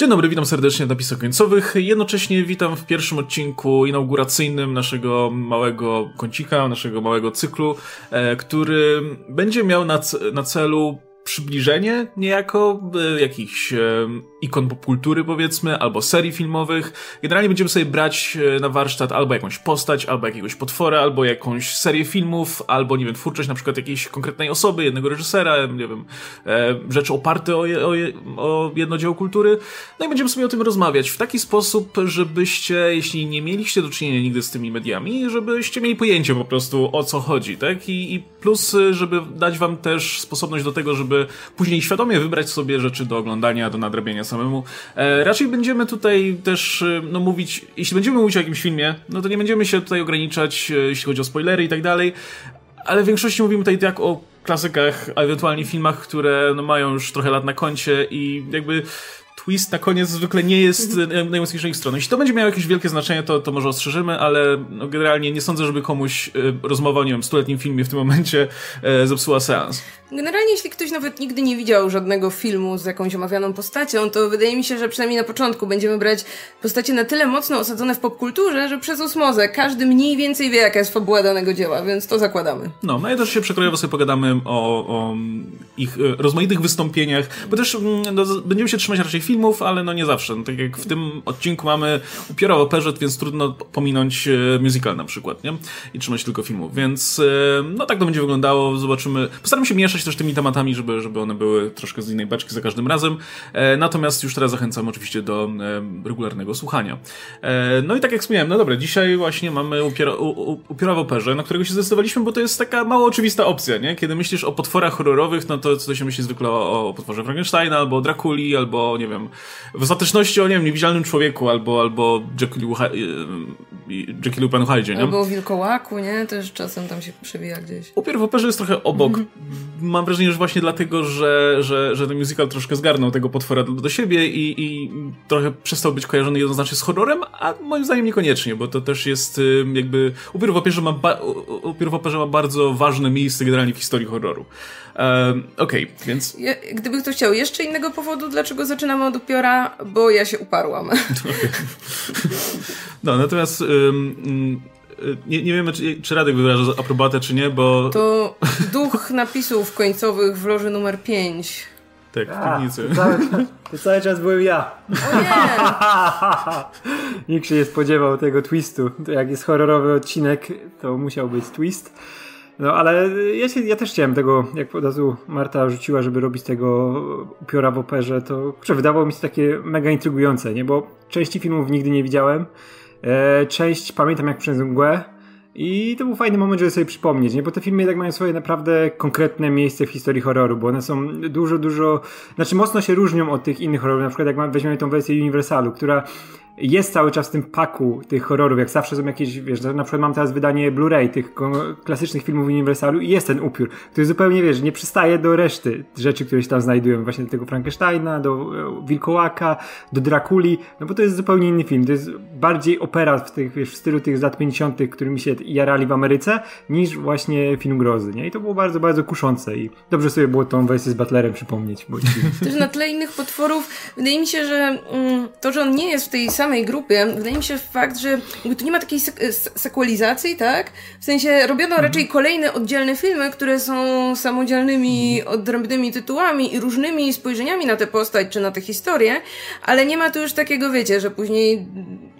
Dzień dobry, witam serdecznie w napisach końcowych. Jednocześnie witam w pierwszym odcinku inauguracyjnym naszego małego kącika, naszego małego cyklu, e, który będzie miał na, na celu przybliżenie niejako e, jakichś e, ikon popkultury powiedzmy, albo serii filmowych. Generalnie będziemy sobie brać e, na warsztat albo jakąś postać, albo jakiegoś potwora, albo jakąś serię filmów, albo nie wiem, twórczość na przykład jakiejś konkretnej osoby, jednego reżysera, nie wiem, e, rzeczy oparte o, o, o jedno dzieło kultury. No i będziemy sobie o tym rozmawiać w taki sposób, żebyście, jeśli nie mieliście do czynienia nigdy z tymi mediami, żebyście mieli pojęcie po prostu o co chodzi, tak? I, i plus, żeby dać wam też sposobność do tego, żeby później świadomie wybrać sobie rzeczy do oglądania, do nadrabiania samemu. E, raczej będziemy tutaj też, e, no mówić, jeśli będziemy mówić o jakimś filmie, no to nie będziemy się tutaj ograniczać, e, jeśli chodzi o spoilery i tak dalej, ale w większości mówimy tutaj tak o klasykach, a ewentualnie filmach, które no, mają już trochę lat na koncie i jakby twist na koniec zwykle nie jest mhm. najmocniejszej strony. Jeśli to będzie miało jakieś wielkie znaczenie, to, to może ostrzeżymy, ale no, generalnie nie sądzę, żeby komuś y, rozmowa o, nie wiem, stuletnim filmie w tym momencie e, zepsuła seans. Generalnie, jeśli ktoś nawet nigdy nie widział żadnego filmu z jakąś omawianą postacią, to wydaje mi się, że przynajmniej na początku będziemy brać postacie na tyle mocno osadzone w popkulturze, że przez osmozę każdy mniej więcej wie, jaka jest fabuła danego dzieła, więc to zakładamy. No, no i też się przekrojowo sobie pogadamy o, o ich rozmaitych wystąpieniach, bo też no, będziemy się trzymać raczej filmów, ale no nie zawsze. No, tak jak w tym odcinku mamy upiorowo perzet, więc trudno pominąć musical na przykład, nie? I trzymać tylko filmów, więc no tak to będzie wyglądało, zobaczymy. Postaram się mieszać też tymi tematami, żeby, żeby one były troszkę z innej beczki za każdym razem. E, natomiast już teraz zachęcam oczywiście do e, regularnego słuchania. E, no i tak jak wspomniałem, no dobra, dzisiaj właśnie mamy upiora w operze, na którego się zdecydowaliśmy, bo to jest taka mało oczywista opcja, nie? Kiedy myślisz o potworach horrorowych, no to co się myśli zwykle o, o potworze Frankensteina, albo o Drakuli, albo nie wiem, w ostateczności o, nie wiem, niewidzialnym człowieku, albo, albo Jackilu, Jackilu Penhide, nie? Albo o wilkołaku, nie? Też czasem tam się przewija gdzieś. Upiór w operze jest trochę obok. Mam wrażenie, że właśnie dlatego, że, że, że ten musical troszkę zgarnął tego potwora do, do siebie i, i trochę przestał być kojarzony jednoznacznie z horrorem, a moim zdaniem niekoniecznie, bo to też jest jakby... Upiór w operze ma, ba... W operze ma bardzo ważne miejsce generalnie w historii horroru. Um, Okej, okay, więc... Ja, gdyby ktoś chciał jeszcze innego powodu, dlaczego zaczynamy od upiora, bo ja się uparłam. no, natomiast... Um, nie, nie wiemy, czy, czy Radek wyraża aprobatę, czy nie, bo... To duch napisów końcowych w loży numer 5. Tak, w piwnicy. To cały, to cały czas byłem ja. O nie! Nikt się nie spodziewał tego twistu. To jak jest horrorowy odcinek, to musiał być twist. No ale ja, się, ja też chciałem tego, jak od razu Marta rzuciła, żeby robić tego upiora w operze, to kurczę, wydawało mi się takie mega intrygujące, nie? Bo części filmów nigdy nie widziałem. E, część pamiętam jak przez mgłę. I to był fajny moment, żeby sobie przypomnieć, nie? bo te filmy jednak mają swoje naprawdę konkretne miejsce w historii horroru, bo one są dużo, dużo, znaczy mocno się różnią od tych innych horrorów. Na przykład jak weźmiemy tą wersję Universalu, która jest cały czas w tym paku tych horrorów, jak zawsze są jakieś, wiesz, na przykład mam teraz wydanie Blu-ray tych klasycznych filmów Universalu i jest ten upiór, który zupełnie, wiesz, nie przystaje do reszty rzeczy, które się tam znajdują, właśnie do tego Frankensteina, do e, Wilkołaka, do Drakuli, no bo to jest zupełnie inny film, to jest bardziej opera w, tych, wiesz, w stylu tych lat 50., którymi się jarali w Ameryce, niż właśnie film grozy, nie? I to było bardzo, bardzo kuszące i dobrze sobie było tą wersję z Butlerem przypomnieć. Bo... Też na tle innych potworów, wydaje mi się, że mm, to, że on nie jest w tej samej grupie, wydaje mi się fakt, że tu nie ma takiej sek sekualizacji, tak? W sensie robiono mhm. raczej kolejne oddzielne filmy, które są samodzielnymi, mhm. odrębnymi tytułami i różnymi spojrzeniami na tę postać czy na tę historię, ale nie ma tu już takiego, wiecie, że później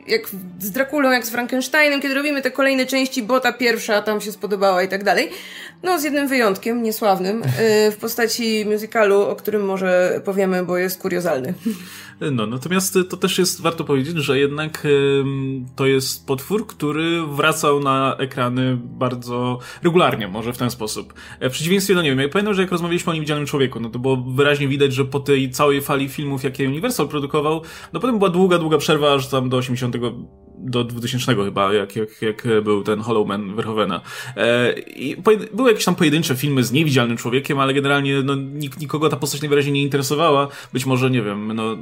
jak z Drakulą, jak z Frankensteinem, kiedy robimy te kolejne części, bo ta pierwsza tam się spodobała i tak dalej. No, z jednym wyjątkiem, niesławnym, y, w postaci musicalu, o którym może powiemy, bo jest kuriozalny. No, natomiast to też jest, warto powiedzieć, że jednak to jest potwór, który wracał na ekrany bardzo regularnie, może w ten sposób. E, w przeciwieństwie, no nie wiem, ja pamiętam, że jak rozmawialiśmy o Niewidzialnym Człowieku, no to było wyraźnie widać, że po tej całej fali filmów, jakie Universal produkował, no potem była długa, długa przerwa, aż tam do 80 do 2000 chyba, jak, jak, jak był ten Hollow Man Verhovena. E, I były jakieś tam pojedyncze filmy z niewidzialnym człowiekiem, ale generalnie no, nik, nikogo ta postać najwyraźniej nie interesowała. Być może, nie wiem, no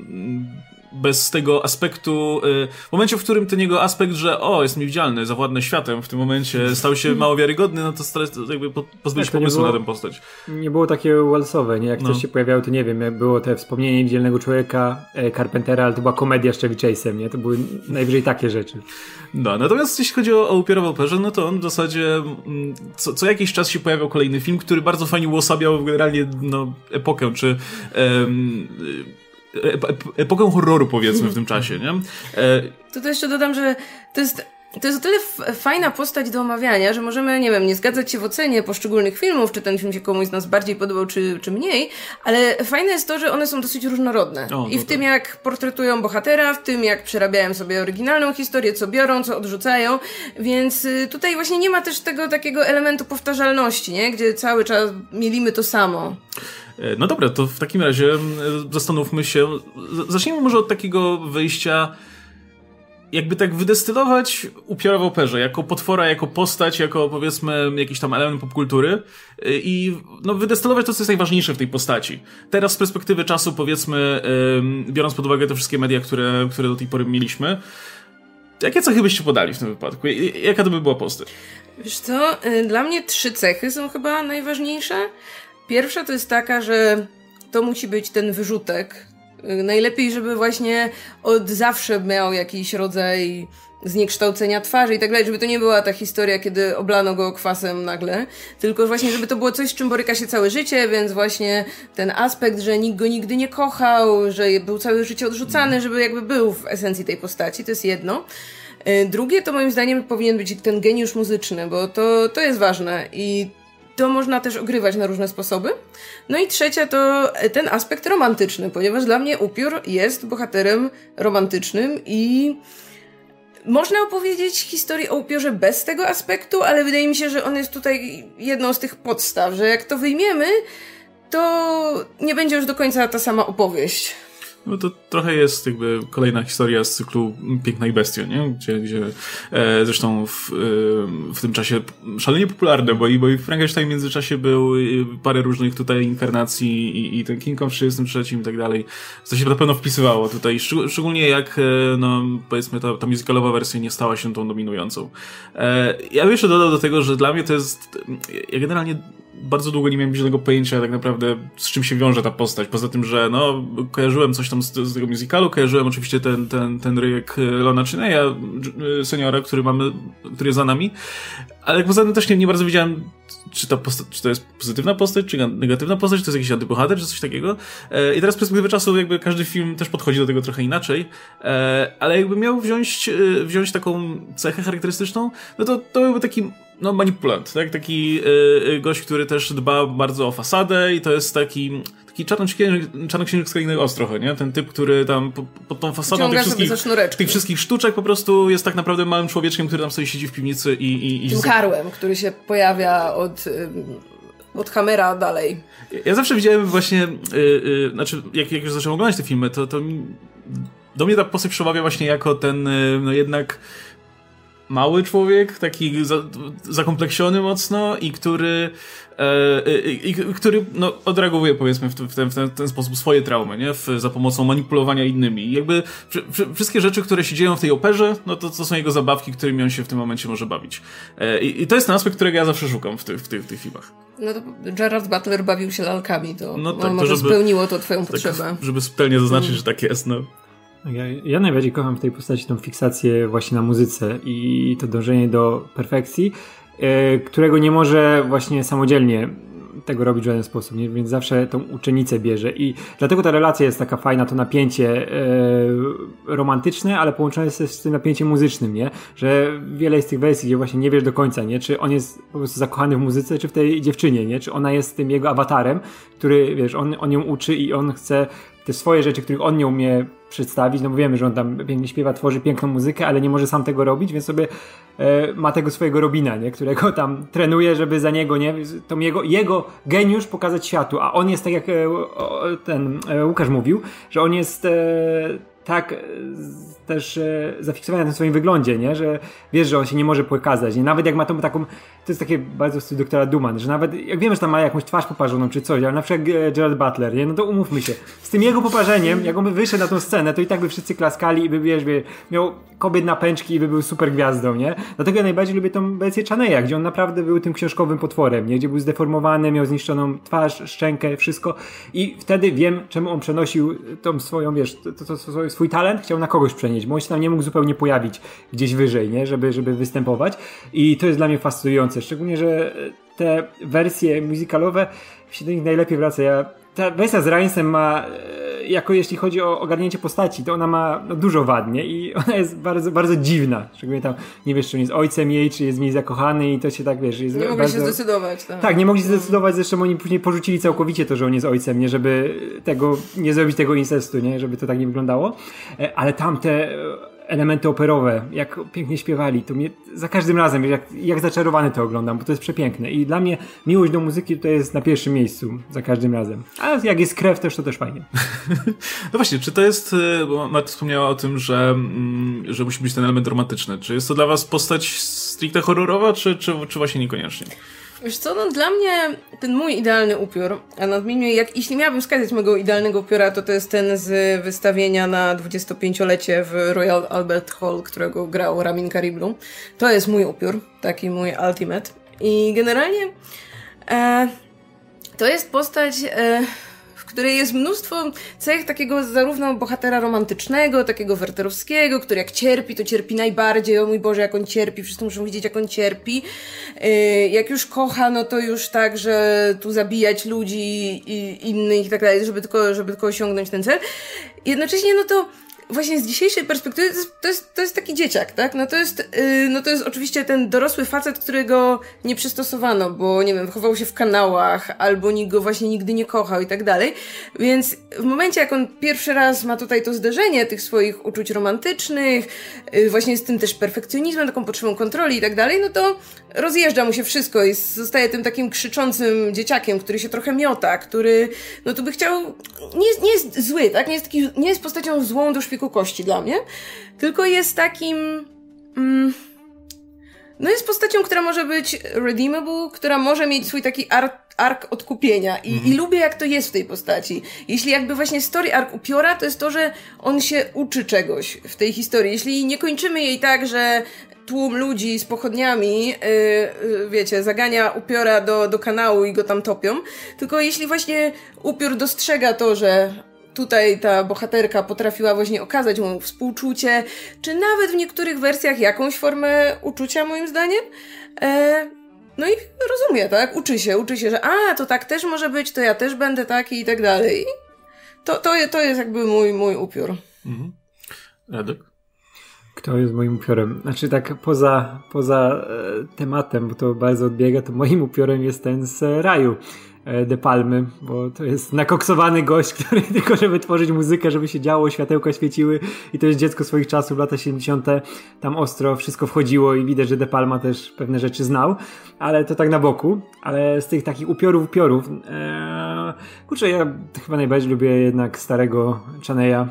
bez tego aspektu, y, w momencie, w którym ten jego aspekt, że o, jest niewidzialny, zawładnę światem, w tym momencie stał się mało wiarygodny, no to jakby pozbyli się pomysłu na tę postać. Nie było takie Wellsowe, nie? Jak no. coś się pojawiało, to nie wiem, jak było te wspomnienie niewidzialnego człowieka, e, Carpentera, ale to była komedia z Chevy Chase'em, nie? To były najwyżej takie rzeczy. No, natomiast jeśli chodzi o, o upiorową operze, no to on w zasadzie mm, co, co, jakiś czas się pojawiał kolejny film, który bardzo fajnie uosabiał generalnie no, epokę, czy um, epokę horroru powiedzmy w tym czasie, nie? E... To, jeszcze dodam, że to jest to jest o tyle fajna postać do omawiania, że możemy, nie wiem, nie zgadzać się w ocenie poszczególnych filmów, czy ten film się komuś z nas bardziej podobał, czy, czy mniej, ale fajne jest to, że one są dosyć różnorodne. O, I w tym, jak portretują bohatera, w tym, jak przerabiają sobie oryginalną historię, co biorą, co odrzucają, więc y, tutaj właśnie nie ma też tego takiego elementu powtarzalności, nie? Gdzie cały czas mielimy to samo. E, no dobra, to w takim razie zastanówmy się. Zacznijmy może od takiego wyjścia jakby tak wydestylować upiora w operze, jako potwora, jako postać, jako powiedzmy jakiś tam element popkultury y, i no, wydestylować to, co jest najważniejsze w tej postaci. Teraz z perspektywy czasu, powiedzmy, biorąc pod uwagę te wszystkie media, które, które do tej pory mieliśmy, jakie cechy byście podali w tym wypadku? Jaka to by była postać? Wiesz co, y, dla mnie trzy cechy są chyba najważniejsze. Pierwsza to jest taka, że to musi być ten wyrzutek, Najlepiej, żeby właśnie od zawsze miał jakiś rodzaj zniekształcenia twarzy i tak dalej, żeby to nie była ta historia, kiedy oblano go kwasem nagle, tylko właśnie, żeby to było coś, z czym boryka się całe życie, więc właśnie ten aspekt, że nikt go nigdy nie kochał, że był całe życie odrzucany, żeby jakby był w esencji tej postaci, to jest jedno. Y, drugie to moim zdaniem powinien być ten geniusz muzyczny, bo to, to jest ważne i to można też ogrywać na różne sposoby. No i trzecia to ten aspekt romantyczny, ponieważ dla mnie upiór jest bohaterem romantycznym i można opowiedzieć historię o upiorze bez tego aspektu, ale wydaje mi się, że on jest tutaj jedną z tych podstaw, że jak to wyjmiemy, to nie będzie już do końca ta sama opowieść. No to trochę jest jakby kolejna historia z cyklu Piękna i Bestia, nie? Gdzie, gdzie e, zresztą w, e, w tym czasie szalenie popularne, bo i, bo i Frankenstein w międzyczasie był parę różnych tutaj inkarnacji i, i ten King Kong w 33 i tak dalej. To się na pewno wpisywało tutaj, szczególnie jak, e, no powiedzmy, ta, ta musicalowa wersja nie stała się tą dominującą. E, ja bym jeszcze dodał do tego, że dla mnie to jest, ja generalnie bardzo długo nie miałem żadnego pojęcia tak naprawdę z czym się wiąże ta postać. Poza tym, że no, kojarzyłem coś tam z, z tego musicalu, kojarzyłem oczywiście ten, ten, ten ryjek Lona Chineya, seniora, który mamy, który jest za nami, ale poza tym też nie, nie bardzo wiedziałem, czy, ta czy to jest pozytywna postać, czy negatywna postać, czy to jest jakiś antybohater, czy coś takiego. E, I teraz z perspektywy czasu jakby każdy film też podchodzi do tego trochę inaczej, e, ale jakby miał wziąć, e, wziąć taką cechę charakterystyczną, no to to byłby taki no, manipulant, tak? Taki gość, który też dba bardzo o fasadę i to jest taki, taki czarnoksiężnik z krainy nie? Ten typ, który tam pod po tą fasadą tych wszystkich, tych wszystkich sztuczek po prostu jest tak naprawdę małym człowieczkiem, który tam sobie siedzi w piwnicy i... i, i Tym karłem, który się pojawia od... Y od kamera dalej. Ja zawsze widziałem właśnie, yy, yy, znaczy jak, jak już zacząłem oglądać te filmy, to, to do mnie ta postać przemawia właśnie jako ten, yy, no jednak mały człowiek, taki za, zakompleksiony mocno i który e, i, który no, odreagowuje powiedzmy w, w, ten, w, ten, w ten sposób swoje traumy, nie? Za pomocą manipulowania innymi. I jakby wszystkie rzeczy, które się dzieją w tej operze, no to, to są jego zabawki, którymi on się w tym momencie może bawić. E, i, I, to jest ten aspekt, którego ja zawsze szukam w, ty, w, tych, w tych filmach. No to Gerard Butler bawił się lalkami, to no tak, może to żeby, spełniło to twoją tak, potrzebę. Żeby subtelnie zaznaczyć, mm. że tak jest, no. Ja, ja, najbardziej kocham w tej postaci tą fiksację właśnie na muzyce i to dążenie do perfekcji, e, którego nie może właśnie samodzielnie tego robić w żaden sposób, nie? więc zawsze tą uczennicę bierze i dlatego ta relacja jest taka fajna, to napięcie e, romantyczne, ale połączone jest z tym napięciem muzycznym, nie? że wiele jest tych wersji, gdzie właśnie nie wiesz do końca, nie? czy on jest po prostu zakochany w muzyce, czy w tej dziewczynie, nie? czy ona jest tym jego awatarem, który, wiesz, on, on ją uczy i on chce te swoje rzeczy, których on nie umie przedstawić, no bo wiemy, że on tam pięknie śpiewa, tworzy piękną muzykę, ale nie może sam tego robić, więc sobie e, ma tego swojego Robina, nie? którego tam trenuje, żeby za niego, nie? To jego, jego geniusz pokazać światu, a on jest tak jak e, ten e, Łukasz mówił, że on jest tak też e, zafiksowany na swoim wyglądzie, nie? Że wiesz, że on się nie może pokazać. Nie? Nawet jak ma tą taką, to jest takie bardzo w stylu doktora Duman, że nawet jak wiemy, że tam ma jakąś twarz poparzoną czy coś, ale na przykład e, Gerard Butler, nie? No to umówmy się. Z tym jego poparzeniem, jak on by wyszedł na tą scenę, to i tak by wszyscy klaskali i by, wiesz, by miał kobiet na pęczki i by był super gwiazdą, nie? Dlatego ja najbardziej lubię tą wersję Chaneya, gdzie on naprawdę był tym książkowym potworem, nie? Gdzie był zdeformowany, miał zniszczoną twarz, szczękę, wszystko i wtedy wiem, czemu on przenosił tą swoją, wiesz, to, to, to swój talent, chciał na kogoś przenieść, bo on się tam nie mógł zupełnie pojawić gdzieś wyżej, nie? Żeby, żeby występować i to jest dla mnie fascynujące, szczególnie, że te wersje muzykalowe się do nich najlepiej wraca. Ja, ta wersja z Reinsem ma jako jeśli chodzi o ogarnięcie postaci, to ona ma no, dużo wad, nie? I ona jest bardzo, bardzo dziwna. Szczególnie tam, nie wiesz, czy on jest ojcem jej, czy jest mi zakochany i to się tak, wiesz, jest Nie mogli się zdecydować. Tak. tak, nie mogli się zdecydować, zresztą oni później porzucili całkowicie to, że on jest ojcem, nie? Żeby tego, nie zrobić tego incestu, nie? Żeby to tak nie wyglądało. E, ale tamte elementy operowe, jak pięknie śpiewali, to mnie za każdym razem, jak, jak zaczarowany to oglądam, bo to jest przepiękne. I dla mnie miłość do muzyki to jest na pierwszym miejscu za każdym razem. A jak jest krew też, to też fajnie. No właśnie, czy to jest, e, bo Matt wspomniała o tym, że, mm, że musi być ten element romantyczny. Czy jest to dla was postać stricte horrorowa, czy, czy, czy właśnie niekoniecznie? Wiesz co, no dla mnie ten mój idealny upiór, a nadmienię, jak jeśli miałabym wskazać mojego idealnego upiora, to to jest ten z wystawienia na 25-lecie w Royal Albert Hall, którego grał Ramin Kariblu. To jest mój upiór, taki mój ultimate. I generalnie e, to jest postać... E, której jest mnóstwo cech takiego zarówno bohatera romantycznego, takiego werterowskiego, który jak cierpi, to cierpi najbardziej, o mój Boże, jak on cierpi, wszyscy muszą widzieć, jak on cierpi. Yy, jak już kocha, no to już tak, że tu zabijać ludzi i innych i tak dalej, żeby tylko, żeby tylko osiągnąć ten cel. Jednocześnie, no to właśnie z dzisiejszej perspektywy to jest, to jest, to jest taki dzieciak, tak? No to jest, yy, no to jest oczywiście ten dorosły facet, którego nie przystosowano, bo nie wiem, wychował się w kanałach, albo nikt go właśnie nigdy nie kochał i tak dalej. Więc w momencie, jak on pierwszy raz ma tutaj to zderzenie tych swoich uczuć romantycznych, yy, właśnie z tym też perfekcjonizmem, taką potrzebą kontroli i tak dalej, no to rozjeżdża mu się wszystko i zostaje tym takim krzyczącym dzieciakiem, który się trochę miota, który, no tu by chciał, nie jest, nie jest zły, tak? Nie jest, taki, nie jest postacią złą do szpiku kości dla mnie, tylko jest takim, mm, no jest postacią, która może być redeemable, która może mieć swój taki ark, ark odkupienia I, mhm. i lubię jak to jest w tej postaci. Jeśli jakby właśnie story ark upiora, to jest to, że on się uczy czegoś w tej historii. Jeśli nie kończymy jej tak, że tłum ludzi z pochodniami, yy, wiecie, zagania upiora do, do kanału i go tam topią. Tylko jeśli właśnie upiór dostrzega to, że tutaj ta bohaterka potrafiła właśnie okazać mu współczucie, czy nawet w niektórych wersjach jakąś formę uczucia, moim zdaniem. E, no i rozumie, tak? Uczy się, uczy się, że a, to tak też może być, to ja też będę taki i tak dalej. To, to, to jest jakby mój, mój upiór. Mhm. Radek? Kto jest moim upiorem? Znaczy tak poza, poza e, tematem, bo to bardzo odbiega, to moim upiorem jest ten z raju. E, De Palmy, bo to jest nakoksowany gość, który tylko żeby tworzyć muzykę, żeby się działo, światełka świeciły i to jest dziecko swoich czasów, lata 70. Tam ostro wszystko wchodziło i widać, że De Palma też pewne rzeczy znał, ale to tak na boku. Ale z tych takich upiorów, upiorów, ee, kurczę, ja chyba najbardziej lubię jednak starego Chaneya,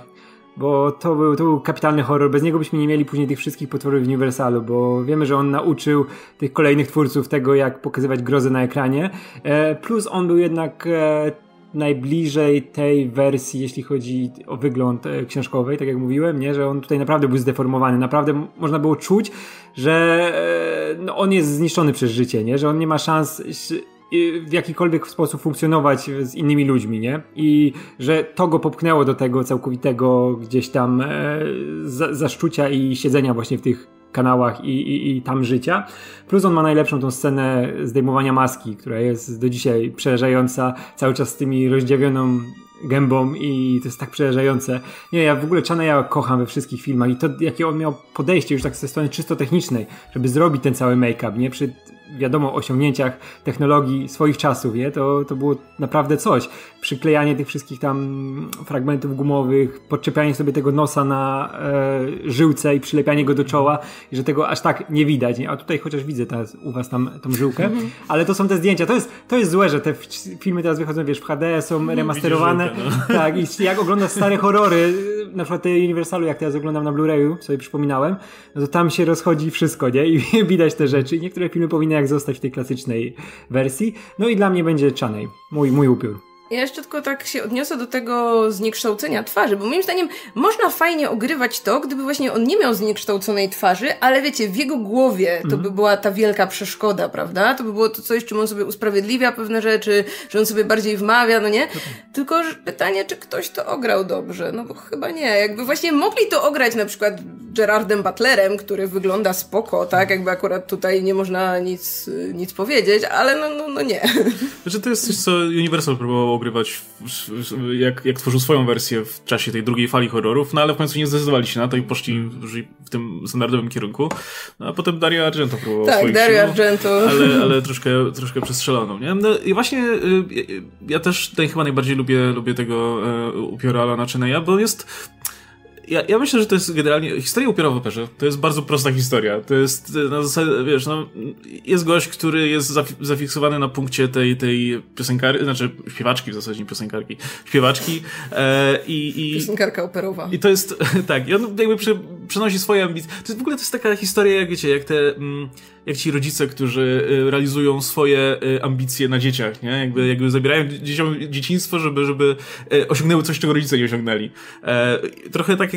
bo to był, to był kapitalny horror. Bez niego byśmy nie mieli później tych wszystkich potworów w Universalu, bo wiemy, że on nauczył tych kolejnych twórców tego, jak pokazywać grozę na ekranie. E, plus on był jednak e, najbliżej tej wersji, jeśli chodzi o wygląd e, książkowej, tak jak mówiłem, nie? że on tutaj naprawdę był zdeformowany. Naprawdę można było czuć, że no, on jest zniszczony przez życie, nie? że on nie ma szans w jakikolwiek sposób funkcjonować z innymi ludźmi, nie? I że to go popchnęło do tego całkowitego gdzieś tam e, za, zaszczucia i siedzenia właśnie w tych kanałach i, i, i tam życia. Plus on ma najlepszą tą scenę zdejmowania maski, która jest do dzisiaj przerażająca, cały czas z tymi rozdziawioną gębą i to jest tak przerażające. Nie, ja w ogóle ja kocham we wszystkich filmach i to, jakie on miał podejście już tak ze strony czysto technicznej, żeby zrobić ten cały make-up, nie? Przy wiadomo osiągnięciach technologii swoich czasów, nie? To, to było naprawdę coś. Przyklejanie tych wszystkich tam fragmentów gumowych, podczepianie sobie tego nosa na e, żyłce i przylepianie go do czoła i że tego aż tak nie widać, nie? A tutaj chociaż widzę teraz u was tam tą żyłkę, mhm. ale to są te zdjęcia. To jest, to jest złe, że te filmy teraz wychodzą, wiesz, w HD, są remasterowane. Żyłkę, no. Tak, i jak oglądasz stare horrory, na przykład te Universalu, jak teraz oglądam na Blu-rayu, sobie przypominałem, no to tam się rozchodzi wszystko, nie? I widać te rzeczy. I niektóre filmy powinny jak zostać w tej klasycznej wersji. No i dla mnie będzie Chaney, mój, mój upiór. Ja jeszcze tylko tak się odniosę do tego zniekształcenia twarzy, bo moim zdaniem można fajnie ogrywać to, gdyby właśnie on nie miał zniekształconej twarzy, ale wiecie, w jego głowie to mm. by była ta wielka przeszkoda, prawda? To by było to coś, czym on sobie usprawiedliwia pewne rzeczy, że on sobie bardziej wmawia, no nie? Tylko pytanie, czy ktoś to ograł dobrze? No bo chyba nie. Jakby właśnie mogli to ograć na przykład Gerardem Butlerem, który wygląda spoko, tak? Jakby akurat tutaj nie można nic, nic powiedzieć, ale no, no, no nie. Znaczy to jest coś, co Universal próbował ogrywać, jak, jak tworzył swoją wersję w czasie tej drugiej fali horrorów, no ale w końcu nie zdecydowali się na to i poszli w tym standardowym kierunku. No a potem Dario Argento próbował Tak, Dario Argento. Ale, ale troszkę, troszkę przestrzeloną, nie? No i właśnie y, ja też tutaj chyba najbardziej lubię, lubię tego e, upiora Alana Cheneya, bo jest ja, ja myślę, że to jest generalnie. Historia upiora w operze to jest bardzo prosta historia. To jest na zasadzie, wiesz, no, jest gość, który jest zafiksowany na punkcie tej, tej piosenkarki, znaczy śpiewaczki w zasadzie, nie piosenkarki, śpiewaczki e, i, i. Piosenkarka operowa. I to jest, tak, i on jakby przy, przenosi swoje ambicje. To jest w ogóle to jest taka historia, jak wiecie, jak te. Mm, jak ci rodzice, którzy y, realizują swoje y, ambicje na dzieciach, nie? Jakby, jakby zabierają dzieciom dzieciństwo, żeby, żeby y, osiągnęły coś, czego rodzice nie osiągnęli. E, trochę tak,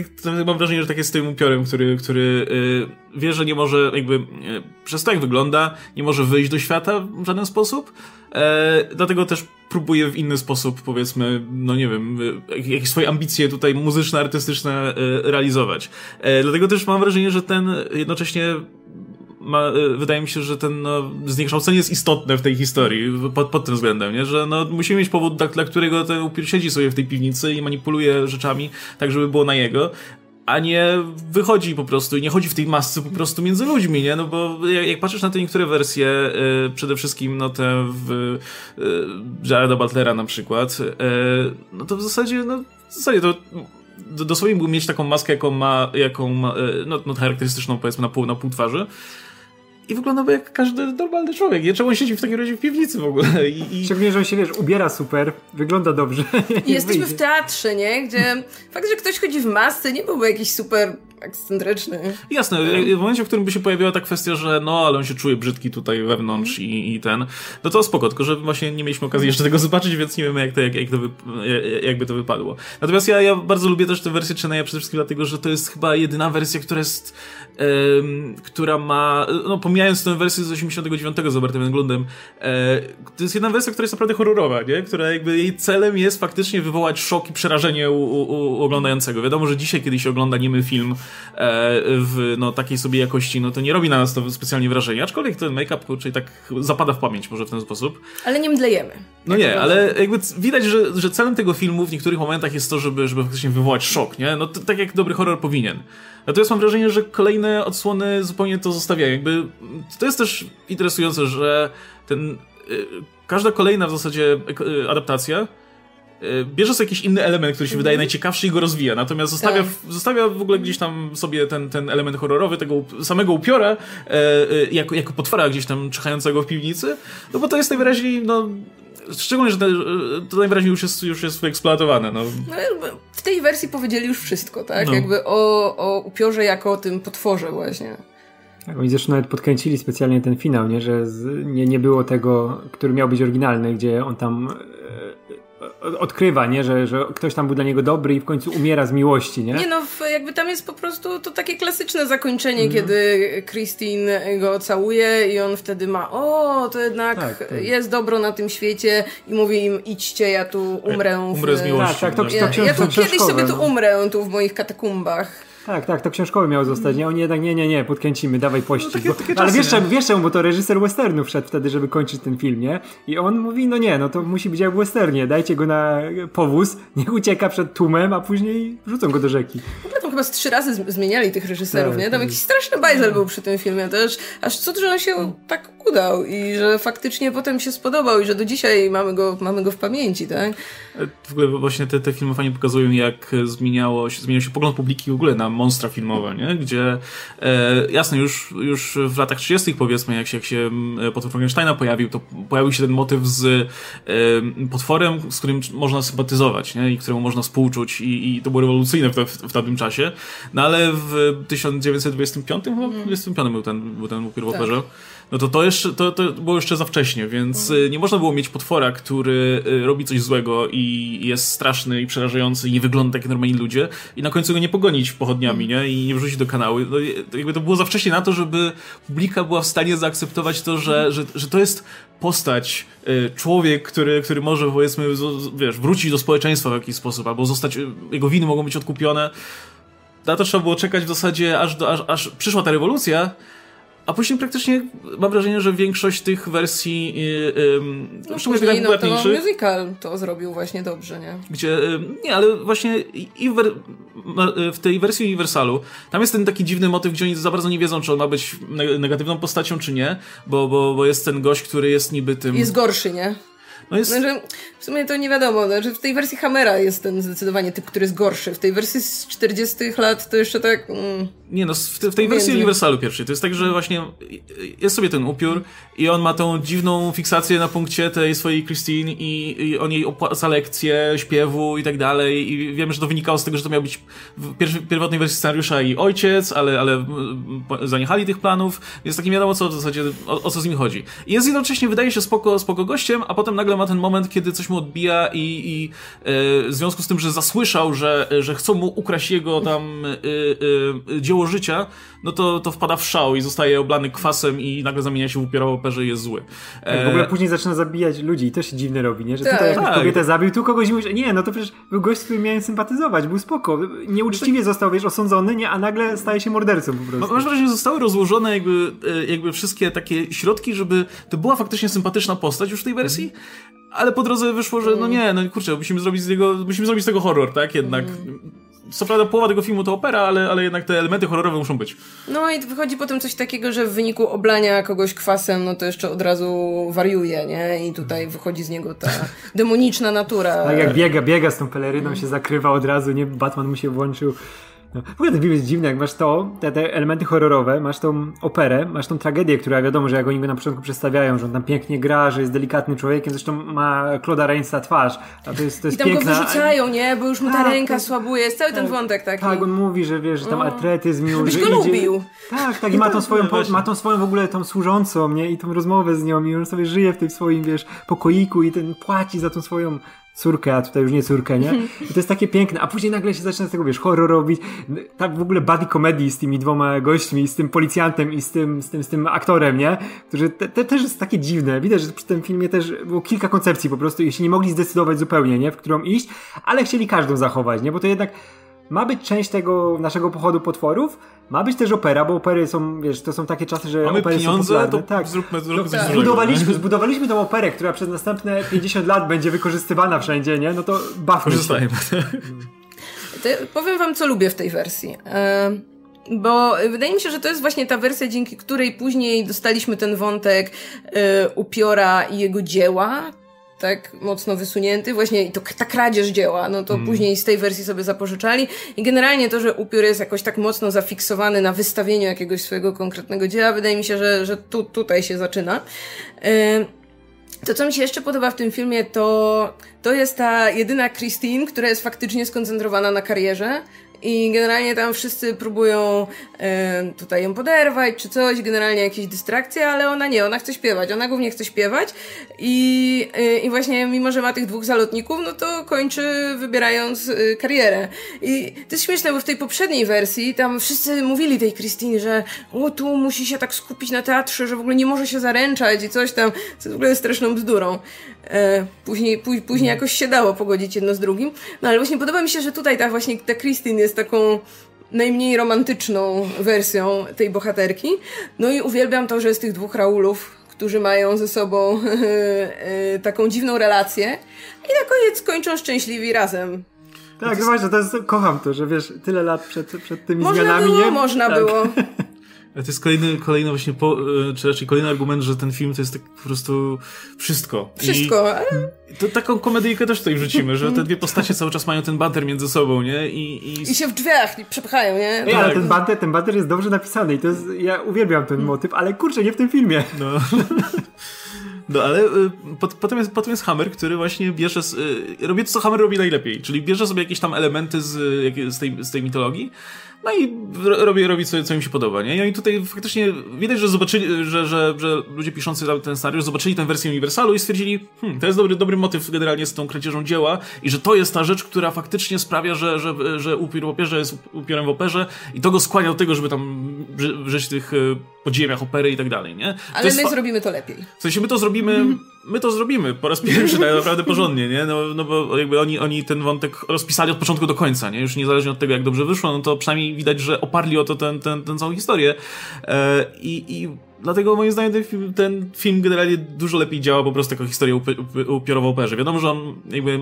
mam wrażenie, że tak jest z tym upiorem, który, który wie, że nie może jakby, przez to jak wygląda, nie może wyjść do świata w żaden sposób, E, dlatego też próbuję w inny sposób, powiedzmy, no nie wiem, jakieś swoje ambicje tutaj muzyczne, artystyczne realizować. E, dlatego też mam wrażenie, że ten jednocześnie ma, e, wydaje mi się, że ten no, zniekształcenie jest istotne w tej historii pod, pod tym względem, nie? że no, musimy mieć powód, dla, dla którego ten upiór siedzi sobie w tej piwnicy i manipuluje rzeczami tak, żeby było na jego, a nie wychodzi po prostu i nie chodzi w tej masce po prostu między ludźmi, nie? No bo jak, jak patrzysz na te niektóre wersje, y, przede wszystkim no te w y, Jareda Butlera na przykład, y, no to w zasadzie, no w zasadzie to dosłownie mógł mieć taką maskę, jaką ma, jaką ma, no, no charakterystyczną powiedzmy na pół, na pół twarzy, i wyglądałby jak każdy normalny człowiek. Nie? Czemu on siedzi w takim razie w piwnicy w ogóle? I, i... Szczególnie, że on się, wiesz, ubiera super, wygląda dobrze. I jesteśmy w teatrze, nie? Gdzie fakt, że ktoś chodzi w masce nie byłby jakiś super ekscentryczny. Jasne, w momencie, w którym by się pojawiła ta kwestia, że no, ale on się czuje brzydki tutaj wewnątrz mm. i, i, ten, no to spoko, tylko że właśnie nie mieliśmy okazji jeszcze tego zobaczyć, więc nie wiemy, jak to, jak, jak to wy, jakby to wypadło. Natomiast ja, ja bardzo lubię też tę wersję Cheneya przede wszystkim dlatego, że to jest chyba jedyna wersja, która jest, um, która ma, no pomijając tę wersję z 89 z Robertem Englundem, to jest jedna wersja, która jest naprawdę horrorowa, nie? Która jakby jej celem jest faktycznie wywołać szok i przerażenie u, u, u oglądającego. Wiadomo, że dzisiaj, kiedy się ogląda niemy film, w no, takiej sobie jakości, no to nie robi na nas to specjalnie wrażenia, aczkolwiek ten make-up kurczę tak zapada w pamięć może w ten sposób. Ale nie mdlejemy. No nie, ale jakby widać, że, że celem tego filmu w niektórych momentach jest to, żeby, żeby faktycznie wywołać szok, nie? No to, tak jak dobry horror powinien. Natomiast mam wrażenie, że kolejne odsłony zupełnie to zostawiają. Jakby to jest też interesujące, że ten y, każda kolejna w zasadzie y, adaptacja E, bierze sobie jakiś inny element, który się wydaje mhm. najciekawszy i go rozwija, natomiast zostawia, tak. zostawia w ogóle gdzieś tam sobie ten, ten element horrorowy, tego samego upiora, e, e, jako, jako potwora gdzieś tam czyhającego w piwnicy, no bo to jest najwyraźniej, no, szczególnie, że to najwyraźniej już jest, już jest wyeksploatowane. No. no w tej wersji powiedzieli już wszystko, tak? No. Jakby o, o upiorze jako o tym potworze właśnie. Tak, oni zresztą nawet podkręcili specjalnie ten finał, nie? że z, nie, nie było tego, który miał być oryginalny, gdzie on tam odkrywa, nie? Że, że ktoś tam był dla niego dobry i w końcu umiera z miłości, nie? Nie no, jakby tam jest po prostu to takie klasyczne zakończenie, mm. kiedy Christine go całuje i on wtedy ma o, to jednak tak, tak. jest dobro na tym świecie i mówi im idźcie, ja tu umrę. W... Umrę z miłości. Tak, tak, to, to, to ja, ja tu kiedyś sobie tu no. umrę, tu w moich katakumbach. Tak, tak, to książkowe miało zostać. Nie, oni jednak nie, nie, nie, podkręcimy, dawaj pościg. No, takie, bo, takie ale wiesz czemu, wiesz czemu, bo to reżyser westernów wszedł wtedy, żeby kończyć ten film, nie? I on mówi, no nie, no to musi być jak w westernie, dajcie go na powóz, niech ucieka przed tłumem, a później wrzucą go do rzeki. Ogóle tam chyba z trzy razy zmieniali tych reżyserów, tak, nie? Tam jakiś straszny bajzel był przy tym filmie, to aż, aż cud, że on się tak udał i że faktycznie potem się spodobał i że do dzisiaj mamy go, mamy go w pamięci, tak? W ogóle właśnie te, te filmy fajnie pokazują, jak zmieniało się, zmieniał się pogląd publiki w ogóle na monstra filmowe, nie? Gdzie e, jasne, już, już w latach 30. powiedzmy, jak się, jak się potwór Frankensteina pojawił, to pojawił się ten motyw z e, potworem, z którym można sympatyzować, nie? I któremu można współczuć i, i to było rewolucyjne w, w, w tamtym czasie. No ale w 1925 chyba, 25 był ten, był ten w tak. No to to, jeszcze, to, to było jeszcze za wcześnie, więc mm. nie można było mieć potwora, który y, robi coś złego i jest straszny i przerażający i nie wygląda tak jak normalni ludzie i na końcu go nie pogonić pochodniami, nie? I nie wrzucić do kanału. No, jakby to było za wcześnie na to, żeby publika była w stanie zaakceptować to, że, że, że to jest postać, y, człowiek, który, który może powiedzmy, wiesz, wrócić do społeczeństwa w jakiś sposób, albo zostać, jego winy mogą być odkupione. Na to trzeba było czekać w zasadzie, aż, do, aż, aż przyszła ta rewolucja, a później praktycznie mam wrażenie, że większość tych wersji, yy, no, szczególnie tych no, to musical to zrobił właśnie dobrze, nie? Gdzie, yy, nie, ale właśnie i w, w, tej wersji Universalu, tam jest ten taki dziwny motyw, gdzie oni za bardzo nie wiedzą, czy on ma być negatywną postacią, czy nie, bo, bo, bo jest ten gość, który jest niby tym... Jest gorszy, nie? No jest... Znaczy, w sumie to nie wiadomo. Znaczy, w tej wersji Hammera jest ten zdecydowanie typ, który jest gorszy. W tej wersji z 40 lat to jeszcze tak... Mm, nie no, w, te, w tej wersji Uniwersalu pierwszej to jest tak, że właśnie jest sobie ten upiór i on ma tą dziwną fiksację na punkcie tej swojej Christine i, i on jej opłaca lekcje śpiewu i tak dalej i wiemy, że to wynikało z tego, że to miał być w pierwotnej wersji scenariusza i ojciec, ale, ale zaniechali tych planów, więc tak nie wiadomo co w zasadzie, o, o co z nim chodzi. I jest jednocześnie, wydaje się spoko, spoko gościem, a potem nagle ma ten moment, kiedy coś mu odbija i, i e, w związku z tym, że zasłyszał, że, że chcą mu ukraść jego tam e, e, dzieło życia, no to, to wpada w szał i zostaje oblany kwasem i nagle zamienia się w upierową operze i jest zły. Tak, w ogóle później zaczyna zabijać ludzi i też się dziwne robi, nie? Że tak. tutaj jakąś tak. kobietę zabił, tu kogoś mówisz, nie, no to przecież był gość, z którym miałem sympatyzować, był spoko. Nieuczciwie został, wiesz, osądzony, nie, a nagle staje się mordercą po prostu. Masz wrażenie, że zostały rozłożone jakby, jakby wszystkie takie środki, żeby to była faktycznie sympatyczna postać już w tej wersji, mhm ale po drodze wyszło, że no nie, no kurczę, musimy zrobić z niego, musimy zrobić z tego horror, tak? Jednak. Mm. Co prawda połowa tego filmu to opera, ale, ale jednak te elementy horrorowe muszą być. No i wychodzi potem coś takiego, że w wyniku oblania kogoś kwasem, no to jeszcze od razu wariuje, nie? I tutaj wychodzi z niego ta demoniczna natura. Tak jak biega, biega z tą peleryną, się zakrywa od razu, nie? Batman mu się włączył. No, w ogóle ten film jest dziwny, jak masz to, te, te, elementy horrorowe, masz tą operę, masz tą tragedię, która wiadomo, że jak oni go na początku przedstawiają, że on tam pięknie gra, że jest delikatnym człowiekiem, zresztą ma Claude'a Rainsa twarz, a to jest, to jest I tam piękna... go wyrzucają, nie? Bo już mu ta tak, ręka to... słabuje, jest cały tak, ten wątek taki. Tak, on mówi, że wiesz, że tam artretyzm już... Byś go idzie... lubił. Tak, tak, i ma tą swoją, po, ma tą swoją w ogóle tą służącą, nie? I tą rozmowę z nią i on sobie żyje w tym swoim, wiesz, pokoiku i ten płaci za tą swoją córkę, a tutaj już nie córkę, nie? I to jest takie piękne, a później nagle się zaczyna z tego, wiesz, horror robić, tak w ogóle buddy comedy z tymi dwoma gośćmi, z tym policjantem i z tym, z tym, z tym aktorem, nie? Którzy te, te też jest takie dziwne. Widać, że przy tym filmie też było kilka koncepcji po prostu i się nie mogli zdecydować zupełnie, nie? W którą iść, ale chcieli każdą zachować, nie? Bo to jednak ma być część tego naszego pochodu potworów, ma być też opera, bo opery są, wiesz, to są takie czasy, że Mamy opery pieniądze, są popularne. To tak. zróbmy, zróbmy tak. Zbudowaliśmy, zbudowaliśmy tą operę, która przez następne 50 lat będzie wykorzystywana wszędzie, nie? No to bawmy się. powiem wam, co lubię w tej wersji. Bo wydaje mi się, że to jest właśnie ta wersja, dzięki której później dostaliśmy ten wątek e, upiora i jego dzieła, tak mocno wysunięty, właśnie i to ta kradzież dzieła, no to mm. później z tej wersji sobie zapożyczali i generalnie to, że upiór jest jakoś tak mocno zafiksowany na wystawieniu jakiegoś swojego konkretnego dzieła, wydaje mi się, że, że tu, tutaj się zaczyna. To, co mi się jeszcze podoba w tym filmie, to, to jest ta jedyna Christine, która jest faktycznie skoncentrowana na karierze i generalnie tam wszyscy próbują e, tutaj ją poderwać czy coś, generalnie jakieś dystrakcje, ale ona nie, ona chce śpiewać, ona głównie chce śpiewać i, e, i właśnie mimo, że ma tych dwóch zalotników, no to kończy wybierając e, karierę. I to jest śmieszne, bo w tej poprzedniej wersji tam wszyscy mówili tej Christine, że o tu musi się tak skupić na teatrze, że w ogóle nie może się zaręczać i coś tam, co w ogóle jest straszną bzdurą. E, później, później, jakoś się dało pogodzić jedno z drugim. No ale właśnie podoba mi się, że tutaj ta właśnie ta Christine jest taką najmniej romantyczną wersją tej bohaterki. No i uwielbiam to, że jest tych dwóch Raulów, którzy mają ze sobą e, taką dziwną relację i na koniec kończą szczęśliwi razem. Tak, no właśnie, to jest, kocham to, że wiesz, tyle lat przed, przed tymi można zmianami, było, nie? Można tak. było. To jest kolejny, kolejny właśnie, po, e, czy raczej kolejny argument, że ten film to jest tak po prostu wszystko. Wszystko, ale I to taką komedyjkę też tutaj wrzucimy, że te dwie postacie cały czas mają ten banter między sobą, nie? I, i... i się w drzwiach przepychają, nie? Ale Tak. ten banter, ten banter jest dobrze napisany i to jest, ja uwielbiam ten motyw, ale kurczę, nie w tym filmie. No. No ale y, pot, potem, jest, potem jest Hammer, który właśnie bierze. Z, y, robi to, co Hammer robi najlepiej, czyli bierze sobie jakieś tam elementy z, y, z, tej, z tej mitologii. No i ro- robi, robi co, co im się podoba, nie? I oni tutaj faktycznie widać, że zobaczyli, że, że, że ludzie piszący ten scenariusz zobaczyli tę wersję Uniwersalu i stwierdzili, hmm, to jest dobry, dobry motyw generalnie z tą kradzieżą dzieła i że to jest ta rzecz, która faktycznie sprawia, że, że, że upiór w operze jest upiorem w operze i to go skłania do tego, żeby tam ży- żyć w tych y, podziemiach opery i tak dalej, nie? To Ale my zrobimy to lepiej. w sensie my to zrobimy, my to zrobimy po raz pierwszy tak naprawdę porządnie, nie? No, no bo jakby oni, oni ten wątek rozpisali od początku do końca, nie? Już niezależnie od tego, jak dobrze wyszło, no to przynajmniej widać, że oparli o to ten, ten, ten całą historię. E, i, I dlatego moim zdaniem ten film, ten film generalnie dużo lepiej działa po prostu jako historia upy, upiorowa operze. Wiadomo, że on jakby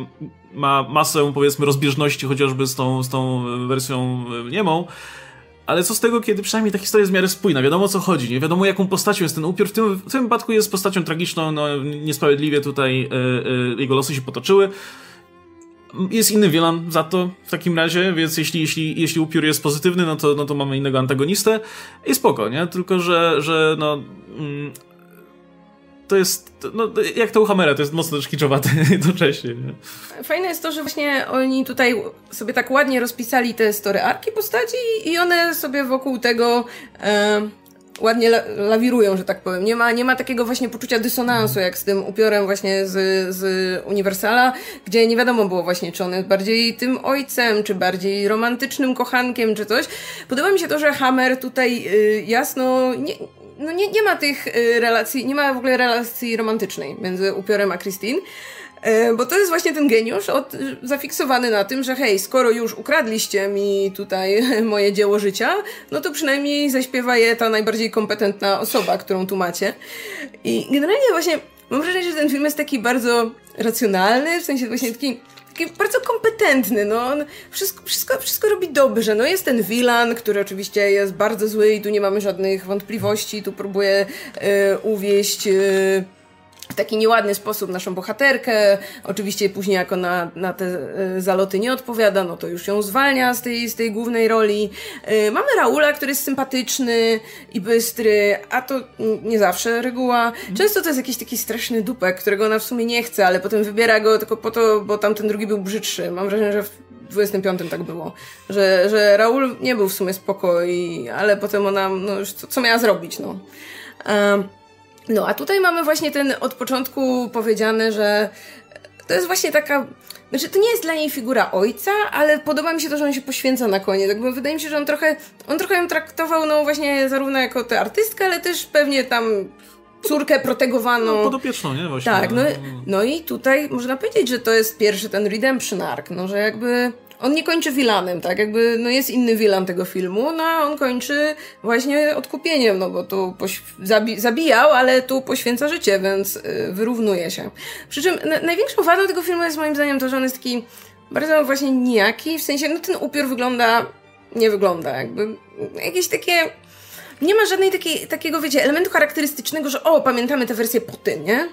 ma masę, powiedzmy, rozbieżności chociażby z tą, z tą wersją e, niemą, ale co z tego, kiedy przynajmniej ta historia jest w miarę spójna, wiadomo o co chodzi, nie wiadomo jaką postacią jest ten upiór. W tym, w tym wypadku jest postacią tragiczną, no niesprawiedliwie tutaj e, e, jego losy się potoczyły. Jest inny wielan za to w takim razie, więc jeśli, jeśli, jeśli upiór jest pozytywny, no to, no to mamy innego antagonistę i spoko, nie? Tylko, że, że no... To jest, no, jak to u Hammera, to jest mocno też kiczowate jednocześnie. Nie? Fajne jest to, że właśnie oni tutaj sobie tak ładnie rozpisali te story arki postaci i one sobie wokół tego e, ładnie la lawirują, że tak powiem. Nie ma, nie ma takiego właśnie poczucia dysonansu, jak z tym upiorem właśnie z, z Uniwersala, gdzie nie wiadomo było właśnie, czy on jest bardziej tym ojcem, czy bardziej romantycznym kochankiem, czy coś. Podoba mi się to, że Hammer tutaj y, jasno nie, no nie, nie ma tych y, relacji, nie ma w ogóle relacji romantycznej między upiorem a Christine. E, Bo to jest właśnie ten geniusz od, zafiksowany na tym, że hej, skoro już ukradliście mi tutaj moje dzieło życia, no to przynajmniej zaśpiewa je ta najbardziej kompetentna osoba, którą tu macie. I generalnie właśnie mam wrażenie, że ten film jest taki bardzo racjonalny, w sensie właśnie taki bardzo kompetentny, no on wszystko, wszystko, wszystko robi dobrze, no jest ten Wilan, który oczywiście jest bardzo zły i tu nie mamy żadnych wątpliwości, tu próbuje e, uwieść e, w taki nieładny sposób naszą bohaterkę. Oczywiście później jak ona na te e, zaloty nie odpowiada, no to już ją zwalnia z tej, z tej głównej roli. E, Mamy Raula, który jest sympatyczny i bystry, a to nie zawsze reguła. Często to jest jakiś taki straszny dupek, którego ona w sumie nie chce, ale potem wybiera go tylko po to, bo tamten drugi był brzydszy. Mam wrażenie, że w 25 tak było, że, że Raul nie był w sumie spoko, i, ale potem ona, no już co, co miała zrobić, no. Em, no, a tutaj mamy właśnie ten od początku powiedziane, że to jest właśnie taka. Znaczy, to nie jest dla niej figura ojca, ale podoba mi się to, że on się poświęca na koniec. Jakby wydaje mi się, że on trochę, on trochę ją traktował, no właśnie, zarówno jako tę artystkę, ale też pewnie tam córkę protegowaną. No, podopieczną, nie? Właśnie. Tak, no, no i tutaj można powiedzieć, że to jest pierwszy ten redemption arc, no że jakby on nie kończy vilanem, tak? Jakby no jest inny vilan tego filmu, no a on kończy właśnie odkupieniem, no bo tu zabi- zabijał, ale tu poświęca życie, więc y, wyrównuje się. Przy czym na- największą wadą tego filmu jest moim zdaniem to, że on jest taki bardzo właśnie nijaki, w sensie no ten upiór wygląda, nie wygląda jakby, jakieś takie nie ma żadnej takiej, takiego, wiecie, elementu charakterystycznego, że o, pamiętamy tę wersję po tym, nie?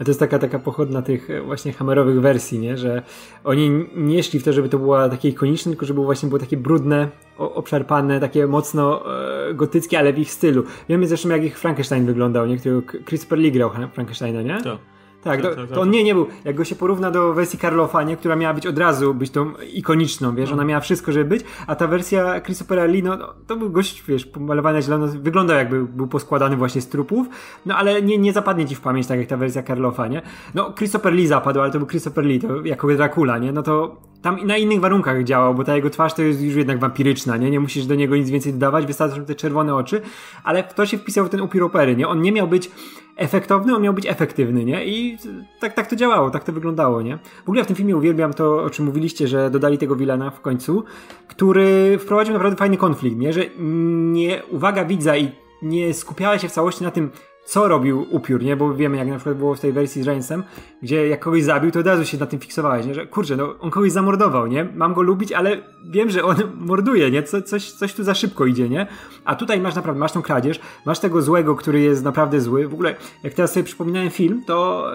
A to jest taka, taka pochodna tych e, właśnie hammerowych wersji, nie? Że oni nie szli w to, żeby to było takie ikoniczne, tylko żeby właśnie było takie brudne, obszarpane, takie mocno e, gotyckie, ale w ich stylu. Wiemy zresztą, jak ich Frankenstein wyglądał, nie? Którego Christopher Lee grał Frankensteina, nie? Tak. Tak, to, to on nie, nie był. Jak go się porówna do wersji Karlofa, nie, która miała być od razu, być tą ikoniczną, wiesz, ona miała wszystko, żeby być, a ta wersja Christophera Lee, no, no to był gość, wiesz, pomalowany na zielono, wyglądał jakby był poskładany właśnie z trupów, no ale nie, nie zapadnie ci w pamięć, tak jak ta wersja Karlofa, nie? No, Christopher Lee zapadł, ale to był Christopher Lee, to jako Dracula, nie? No to tam na innych warunkach działał, bo ta jego twarz to jest już jednak wampiryczna, nie? Nie musisz do niego nic więcej dodawać, wystarczą te czerwone oczy, ale kto się wpisał w ten upiór opery, nie? On nie miał być efektowny, on miał być efektywny, nie? I tak, tak to działało, tak to wyglądało, nie? W ogóle w tym filmie uwielbiam to, o czym mówiliście, że dodali tego Wilana w końcu, który wprowadził naprawdę fajny konflikt, nie? Że nie, uwaga widza i nie skupiała się w całości na tym, co robił upiór, nie? Bo wiemy, jak na przykład było w tej wersji z Rainsem, gdzie jak kogoś zabił, to od razu się na tym fiksowałeś, nie? Że kurczę, no on kogoś zamordował, nie? Mam go lubić, ale wiem, że on morduje, nie? Co, coś, coś tu za szybko idzie, nie? A tutaj masz naprawdę, masz tą kradzież, masz tego złego, który jest naprawdę zły. W ogóle, jak teraz sobie przypominałem film, to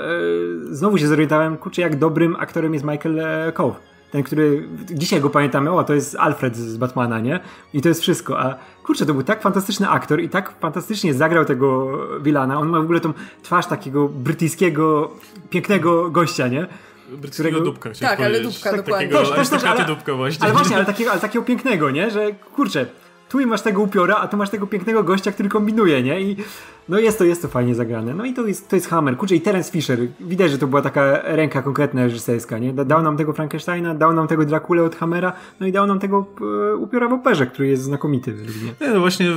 yy, znowu się zorientowałem, kurczę, jak dobrym aktorem jest Michael e, Cove ten, który dzisiaj go pamiętamy, o, to jest Alfred z Batmana, nie? I to jest wszystko, a kurczę, to był tak fantastyczny aktor i tak fantastycznie zagrał tego Wilana. On ma w ogóle tą twarz takiego brytyjskiego, pięknego gościa, nie? Brytyjskiego którego... dupka, Tak, ale dupka, tak, dokładnie. Takiego, też, też, też, ale, dupka właśnie. Ale właśnie, ale takiego, ale takiego pięknego, nie? Że kurczę, tu masz tego upiora, a tu masz tego pięknego gościa, który kombinuje, nie? I no jest to, jest to fajnie zagrane. No i to jest, to jest Hammer. Kurczę, i Terence Fisher. Widać, że to była taka ręka konkretna reżyserska, nie? Dał nam tego Frankensteina, dał nam tego Drakule od Hammera, no i dał nam tego e, upiora w operze, który jest znakomity. Nie, no właśnie e,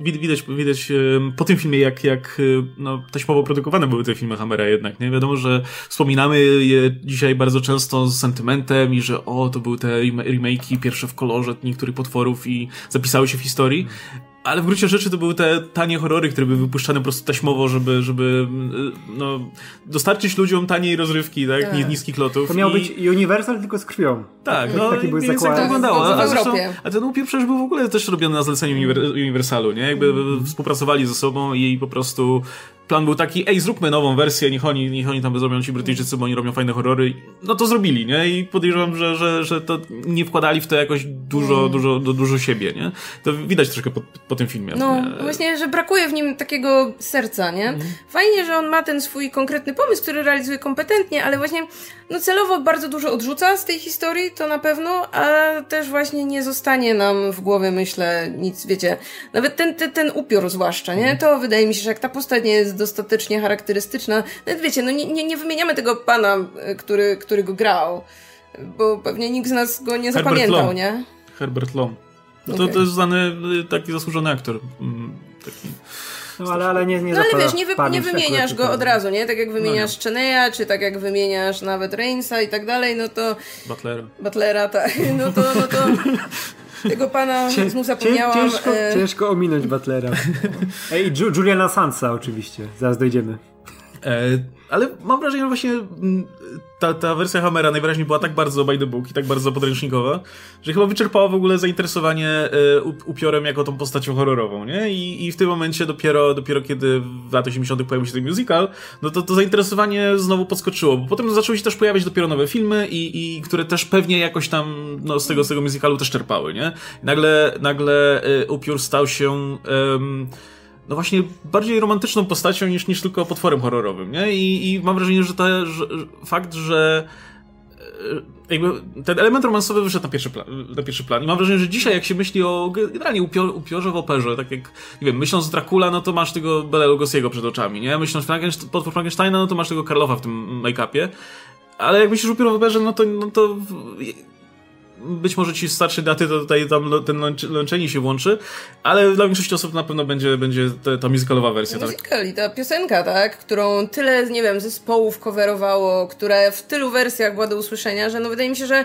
widać, widać e, po tym filmie, jak, jak no, taśmowo produkowane były te filmy Hammera jednak, nie? Wiadomo, że wspominamy je dzisiaj bardzo często z sentymentem i że o, to były te remake'i pierwsze w kolorze niektórych potworów i zapisały się w historii, ale w gruncie rzeczy to były te tanie horrory, które były wypuszczane po prostu taśmowo, żeby, żeby no, dostarczyć ludziom taniej rozrywki, tak? tak. Niskich lotów. To miał I... być Universal tylko z krwią. Tak, no taki były tak to wyglądało. A, zresztą, a ten upiór przecież był w ogóle też robiony na zleceniu Universalu, nie? Jakby mm. współpracowali ze sobą i po prostu plan był taki, ej, zróbmy nową wersję, niech oni, niech oni tam zrobią ci Brytyjczycy, bo oni robią fajne horrory. No to zrobili, nie? I podejrzewam, że, że, że to nie wkładali w to jakoś dużo, mm. dużo, dużo, dużo siebie, nie? To widać troszkę po, po tym filmie. No, nie? właśnie, że brakuje w nim takiego serca, nie? Mm. Fajnie, że on ma ten swój konkretny pomysł, który realizuje kompetentnie, ale właśnie, no celowo bardzo dużo odrzuca z tej historii, to na pewno, a też właśnie nie zostanie nam w głowie, myślę, nic, wiecie, nawet ten, ten, ten upiór zwłaszcza, nie? Mhm. To wydaje mi się, że jak ta postać nie jest dostatecznie charakterystyczna. Nawet wiecie, no nie, nie, nie wymieniamy tego pana, e, który, który go grał, bo pewnie nikt z nas go nie Herbert zapamiętał, Lom. nie? Herbert Lom. No okay. to, to jest znany y, taki zasłużony aktor. Mm, taki... No ale, ale nie, nie No ale wiesz, nie, wy, nie wymieniasz go od razu, nie? Tak jak wymieniasz no, Cheneya, czy tak jak wymieniasz nawet Rainsa i tak dalej, no to... Butlera. Butlera, tak. No to, no to Tego pana Cię, znów zapomniałam. Ciężko, e... ciężko ominąć Butlera. Ej, Juliana Sansa oczywiście, zaraz dojdziemy. E, ale mam wrażenie, że właśnie mm, ta, ta wersja Hammera najwyraźniej była tak bardzo by the book i tak bardzo podręcznikowa, że chyba wyczerpała w ogóle zainteresowanie e, upiorem jako tą postacią horrorową, nie? I, i w tym momencie dopiero, dopiero kiedy w latach 80 pojawił się ten musical, no to to zainteresowanie znowu podskoczyło, bo potem zaczęły się też pojawiać dopiero nowe filmy i, i które też pewnie jakoś tam no, z, tego, z tego musicalu też czerpały, nie? Nagle, nagle e, upiór stał się... no właśnie bardziej romantyczną postacią niż, niż tylko potworem horrorowym, nie? I, i mam wrażenie, że, te, że, fakt, że e, ten element romansowy wyszedł na pierwszy, plan, na pierwszy plan. I mam wrażenie, że dzisiaj jak się myśli o generalnie upior, upiorze w operze, tak jak, nie wiem, myśląc Dracula, no to masz tego Bela Lugosiego przed oczami, nie? Myśląc Frankenstein, potwór Frankensteina, no to masz tego Karlofa w tym make-upie. Ale jak myślisz upiór w operze, no to, no to być może ci starsze daty, to tutaj tam ten łączenie się włączy, ale dla większości osób na pewno będzie, będzie ta, ta musicalowa wersja. Musical tak? ta piosenka, tak, którą tyle, nie wiem, zespołów coverowało, która w tylu wersjach była do usłyszenia, że no wydaje mi się, że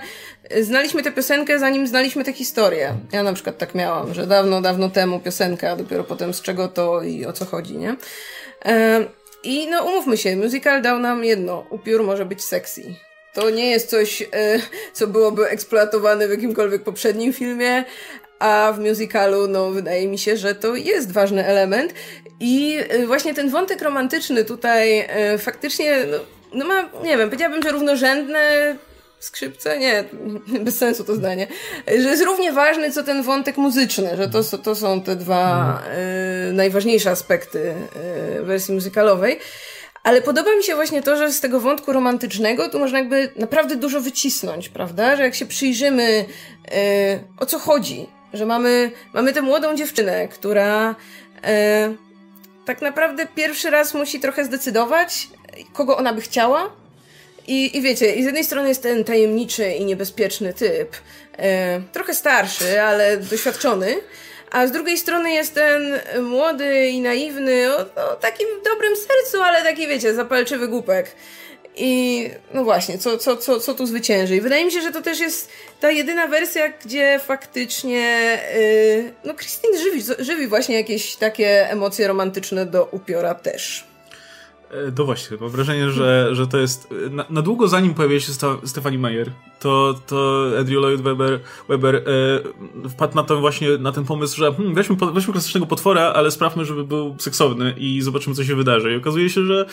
znaliśmy tę piosenkę zanim znaliśmy tę historię. Ja na przykład tak miałam, że dawno, dawno temu piosenka, a dopiero potem z czego to i o co chodzi, nie? I no umówmy się, musical dał nam jedno, upiór może być sexy. To nie jest coś, e, co byłoby eksploatowane w jakimkolwiek poprzednim filmie, a w musicalu, no, wydaje mi się, że to jest ważny element. I e, właśnie ten wątek romantyczny tutaj e, faktycznie, no, no ma, nie wiem, powiedziałabym, że równorzędne skrzypce? Nie, bez sensu to zdanie. Że jest równie ważny, co ten wątek muzyczny, że to, to są te dwa y, najważniejsze aspekty y, wersji muzykalowej. Ale podoba mi się właśnie to, że z tego wątku romantycznego tu można jakby naprawdę dużo wycisnąć, prawda? Że jak się przyjrzymy, yy, o co chodzi, że mamy, mamy tę młodą dziewczynę, która yy, tak naprawdę pierwszy raz musi trochę zdecydować, kogo ona by chciała. I, I wiecie, i z jednej strony jest ten tajemniczy i niebezpieczny typ, yy, trochę starszy, ale doświadczony, a z drugiej strony jest ten młody i naiwny, o, o takim dobrym sercu, ale taki, wiecie, zapalczywy głupek. I no właśnie, co, co, co, co tu zwycięży? I wydaje mi się, że to też jest ta jedyna wersja, gdzie faktycznie yy, no Christine żywi, żywi właśnie jakieś takie emocje romantyczne do upiora też. E, to właśnie, mam wrażenie, że, że to jest. Na, na długo zanim pojawiła się Stephanie Meyer, to, to Andrew Lloyd Webber, Webber e, wpadł na ten właśnie na ten pomysł, że hmm, weźmy, weźmy klasycznego potwora, ale sprawmy, żeby był seksowny i zobaczymy, co się wydarzy. I okazuje się, że,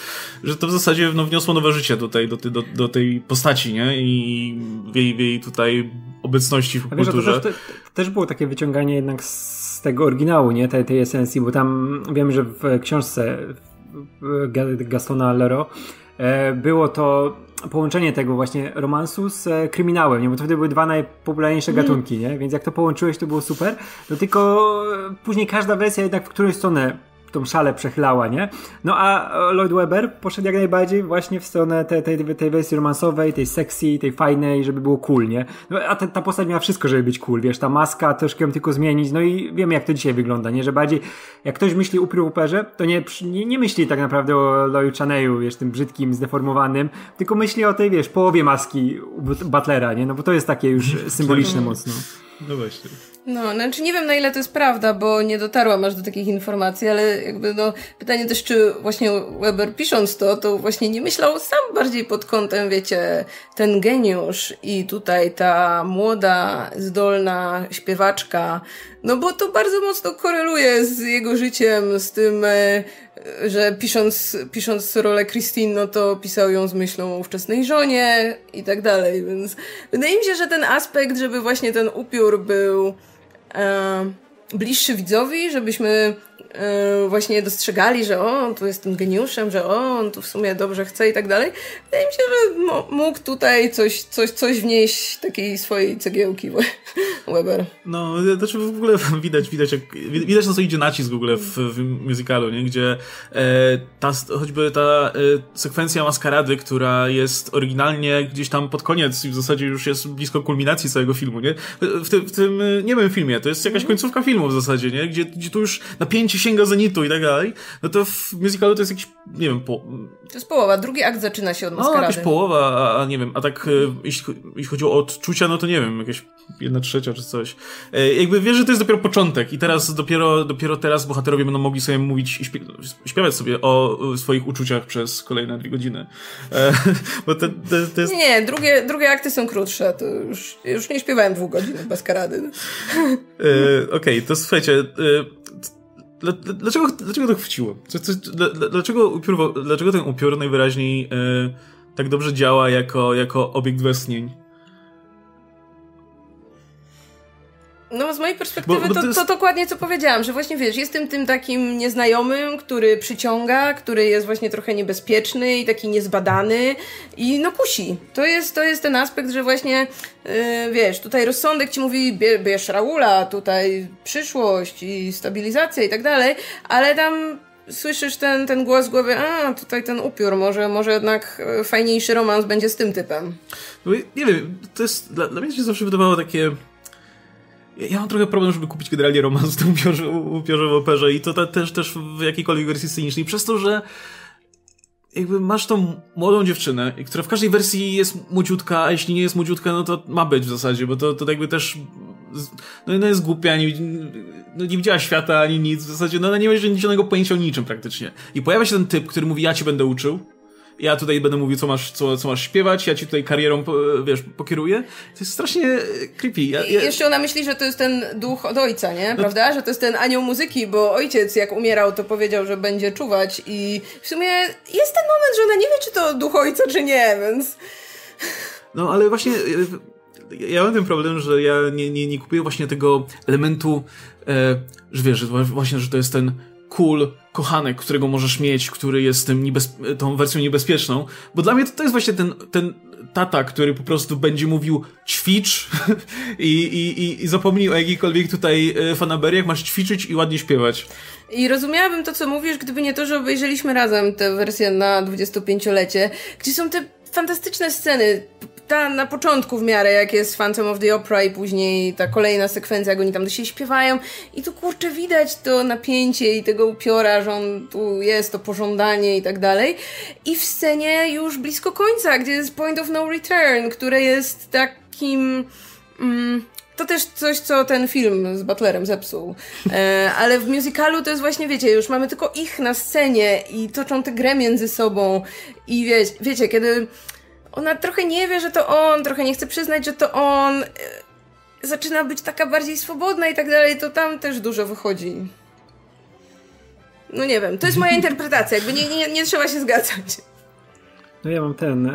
że to w zasadzie no, wniosło nowe życie tutaj, do, do, do tej postaci, nie? I w jej, w jej tutaj obecności w kulturze. Wiesz, to też, to też było takie wyciąganie jednak z tego oryginału, nie? Tej, tej esencji, bo tam wiem, że w książce Gastona Lero, e, było to połączenie tego właśnie romansu z e, kryminałem, nie? bo to wtedy były dwa najpopularniejsze mm. gatunki, nie? więc jak to połączyłeś, to było super. No tylko e, później każda wersja jednak w którąś stronę tą szalę przechylała, nie? No a Lloyd Webber poszedł jak najbardziej właśnie w stronę tej, tej, tej wersji romansowej, tej sexy, tej fajnej, żeby było cool, nie? No, a ta, ta postać miała wszystko, żeby być cool, wiesz, ta maska, troszkę ją tylko zmienić, no i wiemy jak to dzisiaj wygląda, nie? Że bardziej, jak ktoś myśli upiór w operze, to nie, nie, nie myśli tak naprawdę o Lloyd Chaneyu, wiesz, tym brzydkim, zdeformowanym, tylko myśli o tej, wiesz, połowie maski Butlera, nie? No bo to jest takie już symboliczne mocno. No właśnie. No, znaczy nie wiem na ile to jest prawda, bo nie dotarłam aż do takich informacji, ale jakby no pytanie też, czy właśnie Weber pisząc to, to właśnie nie myślał sam bardziej pod kątem, wiecie, ten geniusz i tutaj ta młoda, zdolna śpiewaczka, no bo to bardzo mocno koreluje z jego życiem, z tym, e, że pisząc, pisząc rolę Christine, no to pisał ją z myślą o ówczesnej żonie i tak dalej, więc wydaje mi się, że ten aspekt, żeby właśnie ten upiór był e, bliższy widzowi, żebyśmy właśnie dostrzegali, że o, on tu jest tym geniuszem, że o, on tu w sumie dobrze chce i tak dalej. Wydaje mi się, że mógł tutaj coś, coś, coś wnieść takiej swojej cegiełki Weber. No, znaczy w ogóle widać, widać, jak, widać na co idzie nacisk w ogóle w, w musicalu, nie? gdzie e, ta, choćby ta e, sekwencja maskarady, która jest oryginalnie gdzieś tam pod koniec i w zasadzie już jest blisko kulminacji całego filmu, nie? W, tym, w tym nie wiem filmie, to jest jakaś mhm. końcówka filmu w zasadzie, nie? Gdzie, gdzie tu już napięcie sięga zenitu i tak dalej, no to w musicalu to jest jakiś, nie wiem, po... To jest połowa, drugi akt zaczyna się od maskarady. No, jakaś połowa, a, a nie wiem, a tak e, jeśli, jeśli chodziło o odczucia, no to nie wiem, jakieś jedna trzecia czy coś. E, jakby wiesz, że to jest dopiero początek i teraz dopiero, dopiero teraz bohaterowie będą mogli sobie mówić i śpiewać sobie o swoich uczuciach przez kolejne dwie godziny. E, bo to, to, to jest... Nie, nie, drugie, drugie akty są krótsze, to już, już nie śpiewałem dwóch godzin bez karady. E, Okej, okay, to słuchajcie, Dlaczego, dlaczego to chwyciło? Dlaczego, dlaczego ten upiór najwyraźniej tak dobrze działa jako, jako obiekt westchnień? No, z mojej perspektywy bo, bo to, to, jest... to, dokładnie co powiedziałam, że właśnie wiesz, jestem tym takim nieznajomym, który przyciąga, który jest właśnie trochę niebezpieczny i taki niezbadany i no kusi. To jest, to jest ten aspekt, że właśnie yy, wiesz, tutaj rozsądek ci mówi, bie, bierz Raula, tutaj przyszłość i stabilizacja i tak dalej, ale tam słyszysz ten, ten głos głowy, a tutaj ten upiór, może, może jednak fajniejszy romans będzie z tym typem. No, nie wiem, to jest, dla, dla mnie się zawsze wydawało takie ja mam trochę problem, żeby kupić generalnie romans upiorze, upiorze w operze i to ta, też, też w jakiejkolwiek wersji scenicznej, przez to, że jakby masz tą młodą dziewczynę, która w każdej wersji jest młodziutka, a jeśli nie jest młodziutka, no to ma być w zasadzie, bo to, to jakby też no, no jest głupia, nie, no nie widziała świata ani nic, w zasadzie no ona nie ma żadnego pojęcia o niczym praktycznie. I pojawia się ten typ, który mówi, ja ci będę uczył, ja tutaj będę mówił, co masz, co, co masz śpiewać, ja ci tutaj karierą, wiesz, pokieruję. To jest strasznie creepy. Ja, ja... Jeszcze ona myśli, że to jest ten duch od ojca, nie? No Prawda? Że to jest ten anioł muzyki, bo ojciec jak umierał, to powiedział, że będzie czuwać i w sumie jest ten moment, że ona nie wie, czy to duch ojca, czy nie, więc... No, ale właśnie e, ja mam ten problem, że ja nie, nie, nie kupuję właśnie tego elementu, e, że wiesz, że właśnie, że to jest ten cool kochanek, którego możesz mieć, który jest tym niebez- tą wersją niebezpieczną, bo dla mnie to, to jest właśnie ten, ten tata, który po prostu będzie mówił ćwicz i, i, i zapomnij o jakiejkolwiek tutaj e, fanaberiach, masz ćwiczyć i ładnie śpiewać. I rozumiałabym to, co mówisz, gdyby nie to, że obejrzeliśmy razem tę wersję na 25-lecie, gdzie są te fantastyczne sceny ta na początku w miarę, jak jest Phantom of the Opera i później ta kolejna sekwencja, jak oni tam do siebie śpiewają i tu kurczę widać to napięcie i tego upiora, że on tu jest, to pożądanie i tak dalej. I w scenie już blisko końca, gdzie jest Point of No Return, które jest takim... Mm, to też coś, co ten film z Butlerem zepsuł. E, ale w musicalu to jest właśnie, wiecie, już mamy tylko ich na scenie i toczą tę grę między sobą. I wie, wiecie, kiedy ona trochę nie wie, że to on, trochę nie chce przyznać, że to on, e, zaczyna być taka bardziej swobodna i tak dalej, to tam też dużo wychodzi. No nie wiem, to jest moja interpretacja, jakby nie, nie, nie trzeba się zgadzać. No ja mam ten. E,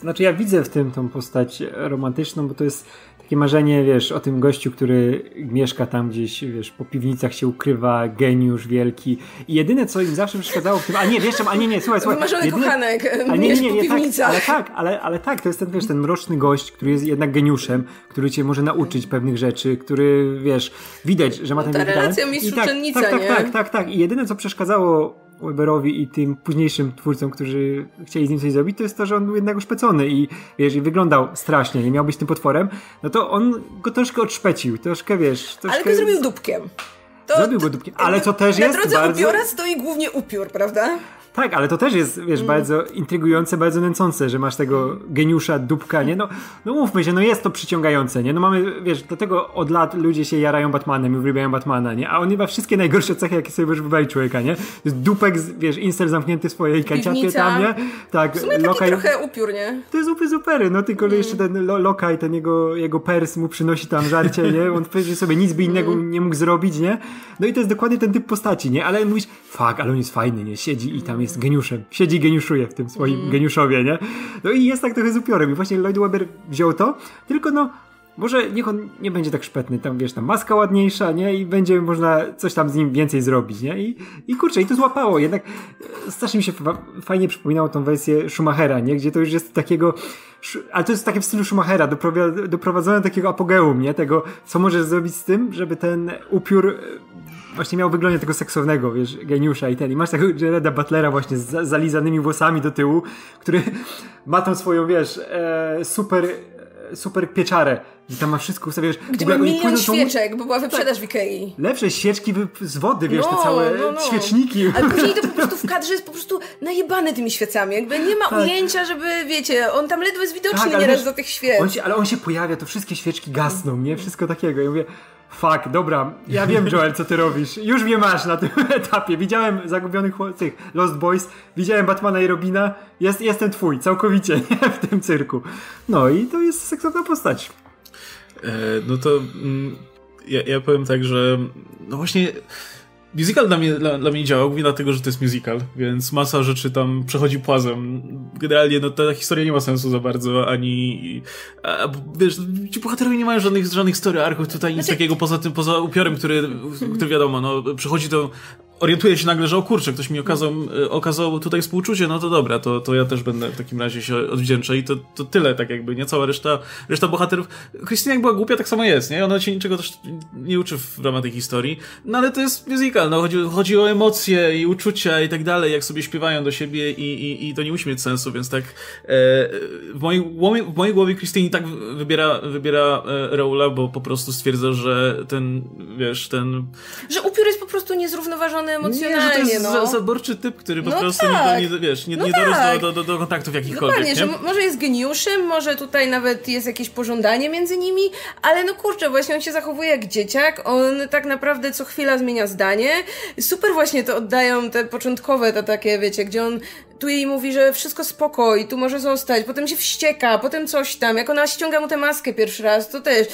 znaczy, ja widzę w tym tą postać romantyczną, bo to jest takie marzenie, wiesz, o tym gościu, który mieszka tam gdzieś, wiesz, po piwnicach się ukrywa, geniusz wielki. I jedyne, co im zawsze przeszkadzało w tym, a nie, wiesz, a nie, nie, słuchaj, słuchaj. Wymarzony jedyne, kochanek, a nie, nie, nie, nie, tak, ale tak, ale, ale tak, to jest ten, wiesz, ten mroczny gość, który jest jednak geniuszem, który cię może nauczyć pewnych rzeczy, który, wiesz, widać, że ma no, ten ta relacja mistrz tak, tak, tak, nie? tak, tak, tak. I jedyne, co przeszkadzało Weberowi i tym późniejszym twórcom, którzy chcieli z nim coś zrobić, to jest to, że on był jednak uszpecony i wiesz, i wyglądał strasznie, nie miał być tym potworem, no to on go troszkę odszpecił, troszkę wiesz. Troszkę... Ale go zrobił dupkiem. To, Zrobił go dupkiem, ale co też na jest. Na drodze bardzo... upiora stoi głównie upiór, prawda? Tak, ale to też jest, wiesz, mm. bardzo intrygujące, bardzo nęcące, że masz tego geniusza, dupka, nie? No, no mówmy się, no jest to przyciągające, nie? No mamy, wiesz, do tego od lat ludzie się jarają Batmanem i uwielbiają Batmana, nie? A on ma wszystkie najgorsze cechy, jakie sobie wybrać człowieka, nie? Dupek, wiesz, insel zamknięty w swojej kanciapie tam, nie? Tak. W sumie taki lokaj... trochę upiór, nie? To jest upy supery, no tylko mm. jeszcze ten lo lokaj, ten jego, jego pers mu przynosi tam żarcie, nie? On powiedział sobie nic by innego mm. nie mógł zrobić, nie? No i to jest dokładnie ten typ postaci, nie? Ale mówisz, fuck, ale on jest fajny, nie? Siedzi i tam jest geniuszem. Siedzi geniuszuje w tym swoim mm. geniuszowie, nie? No i jest tak trochę z upiorem. I właśnie Lloyd Webber wziął to, tylko no może niech on nie będzie tak szpetny, tam wiesz, tam maska ładniejsza, nie? I będzie można coś tam z nim więcej zrobić, nie? I, i kurczę, i to złapało. Jednak e, strasznie mi się fajnie przypominało tą wersję Schumachera, nie? Gdzie to już jest takiego ale to jest takie w stylu Schumachera, doprowadzone do takiego apogeum, nie? Tego, co możesz zrobić z tym, żeby ten upiór e, właśnie miał wyglądać tego seksownego, wiesz, geniusza i ten. I masz tego Jareda Butlera właśnie z zalizanymi włosami do tyłu, który ma tą swoją, wiesz, e, super super pieczarę. I tam ma wszystko wiesz. Gdzie ma milion świeczek, tą... bo była wyprzedaż w Ikei. Lepsze świeczki z wody, wiesz, no, te całe no, no. świeczniki. Ale później to po prostu w kadrze jest po prostu najebany tymi świecami. Jakby nie ma tak. ujęcia, żeby, wiecie, on tam ledwo jest widoczny tak, nieraz wiesz, do tych świec. On się, ale on się pojawia, to wszystkie świeczki gasną, nie? Wszystko takiego. Ja mówię, Fuck, dobra, ja wiem Joel, co ty robisz. Już mnie masz na tym etapie. Widziałem Zagubionych tych Lost Boys, widziałem Batmana i Robina, jest, jestem twój, całkowicie, nie? w tym cyrku. No i to jest seksowna postać. E, no to mm, ja, ja powiem tak, że no właśnie Musical dla mnie, dla, dla mnie działa, głównie dlatego, że to jest musical, więc masa rzeczy tam przechodzi płazem. Generalnie no, ta historia nie ma sensu za bardzo, ani... A, wiesz, ci bohaterowie nie mają żadnych, żadnych story arków tutaj, nic znaczy... takiego poza tym, poza upiorem, który, który wiadomo, no, przechodzi to orientuję się nagle, że o kurczę, ktoś mi okazał, e, okazał tutaj współczucie, no to dobra, to, to ja też będę w takim razie się odwdzięczę i to, to tyle, tak jakby, nie cała reszta, reszta bohaterów. Krystyna jak była głupia, tak samo jest, nie? Ona się niczego też nie uczy w ramach tej historii, no ale to jest musical, no chodzi, chodzi o emocje i uczucia i tak dalej, jak sobie śpiewają do siebie i, i, i to nie musi mieć sensu, więc tak e, w, mojej, w mojej głowie Krystyni tak wybiera, wybiera e, Raula, bo po prostu stwierdza, że ten, wiesz, ten... Że upiór jest po prostu niezrównoważony emocjonalnie, nie, że to jest no. zaborczy typ, który po no prostu tak. nie, nie, wiesz, nie, no nie tak. do, do, do kontaktów jakichkolwiek. Dokładnie, że może jest geniuszem, może tutaj nawet jest jakieś pożądanie między nimi, ale no kurczę, właśnie on się zachowuje jak dzieciak, on tak naprawdę co chwila zmienia zdanie. Super właśnie to oddają te początkowe, te takie, wiecie, gdzie on tu jej mówi, że wszystko spoko i tu może zostać, potem się wścieka, potem coś tam, jak ona ściąga mu tę maskę pierwszy raz, to też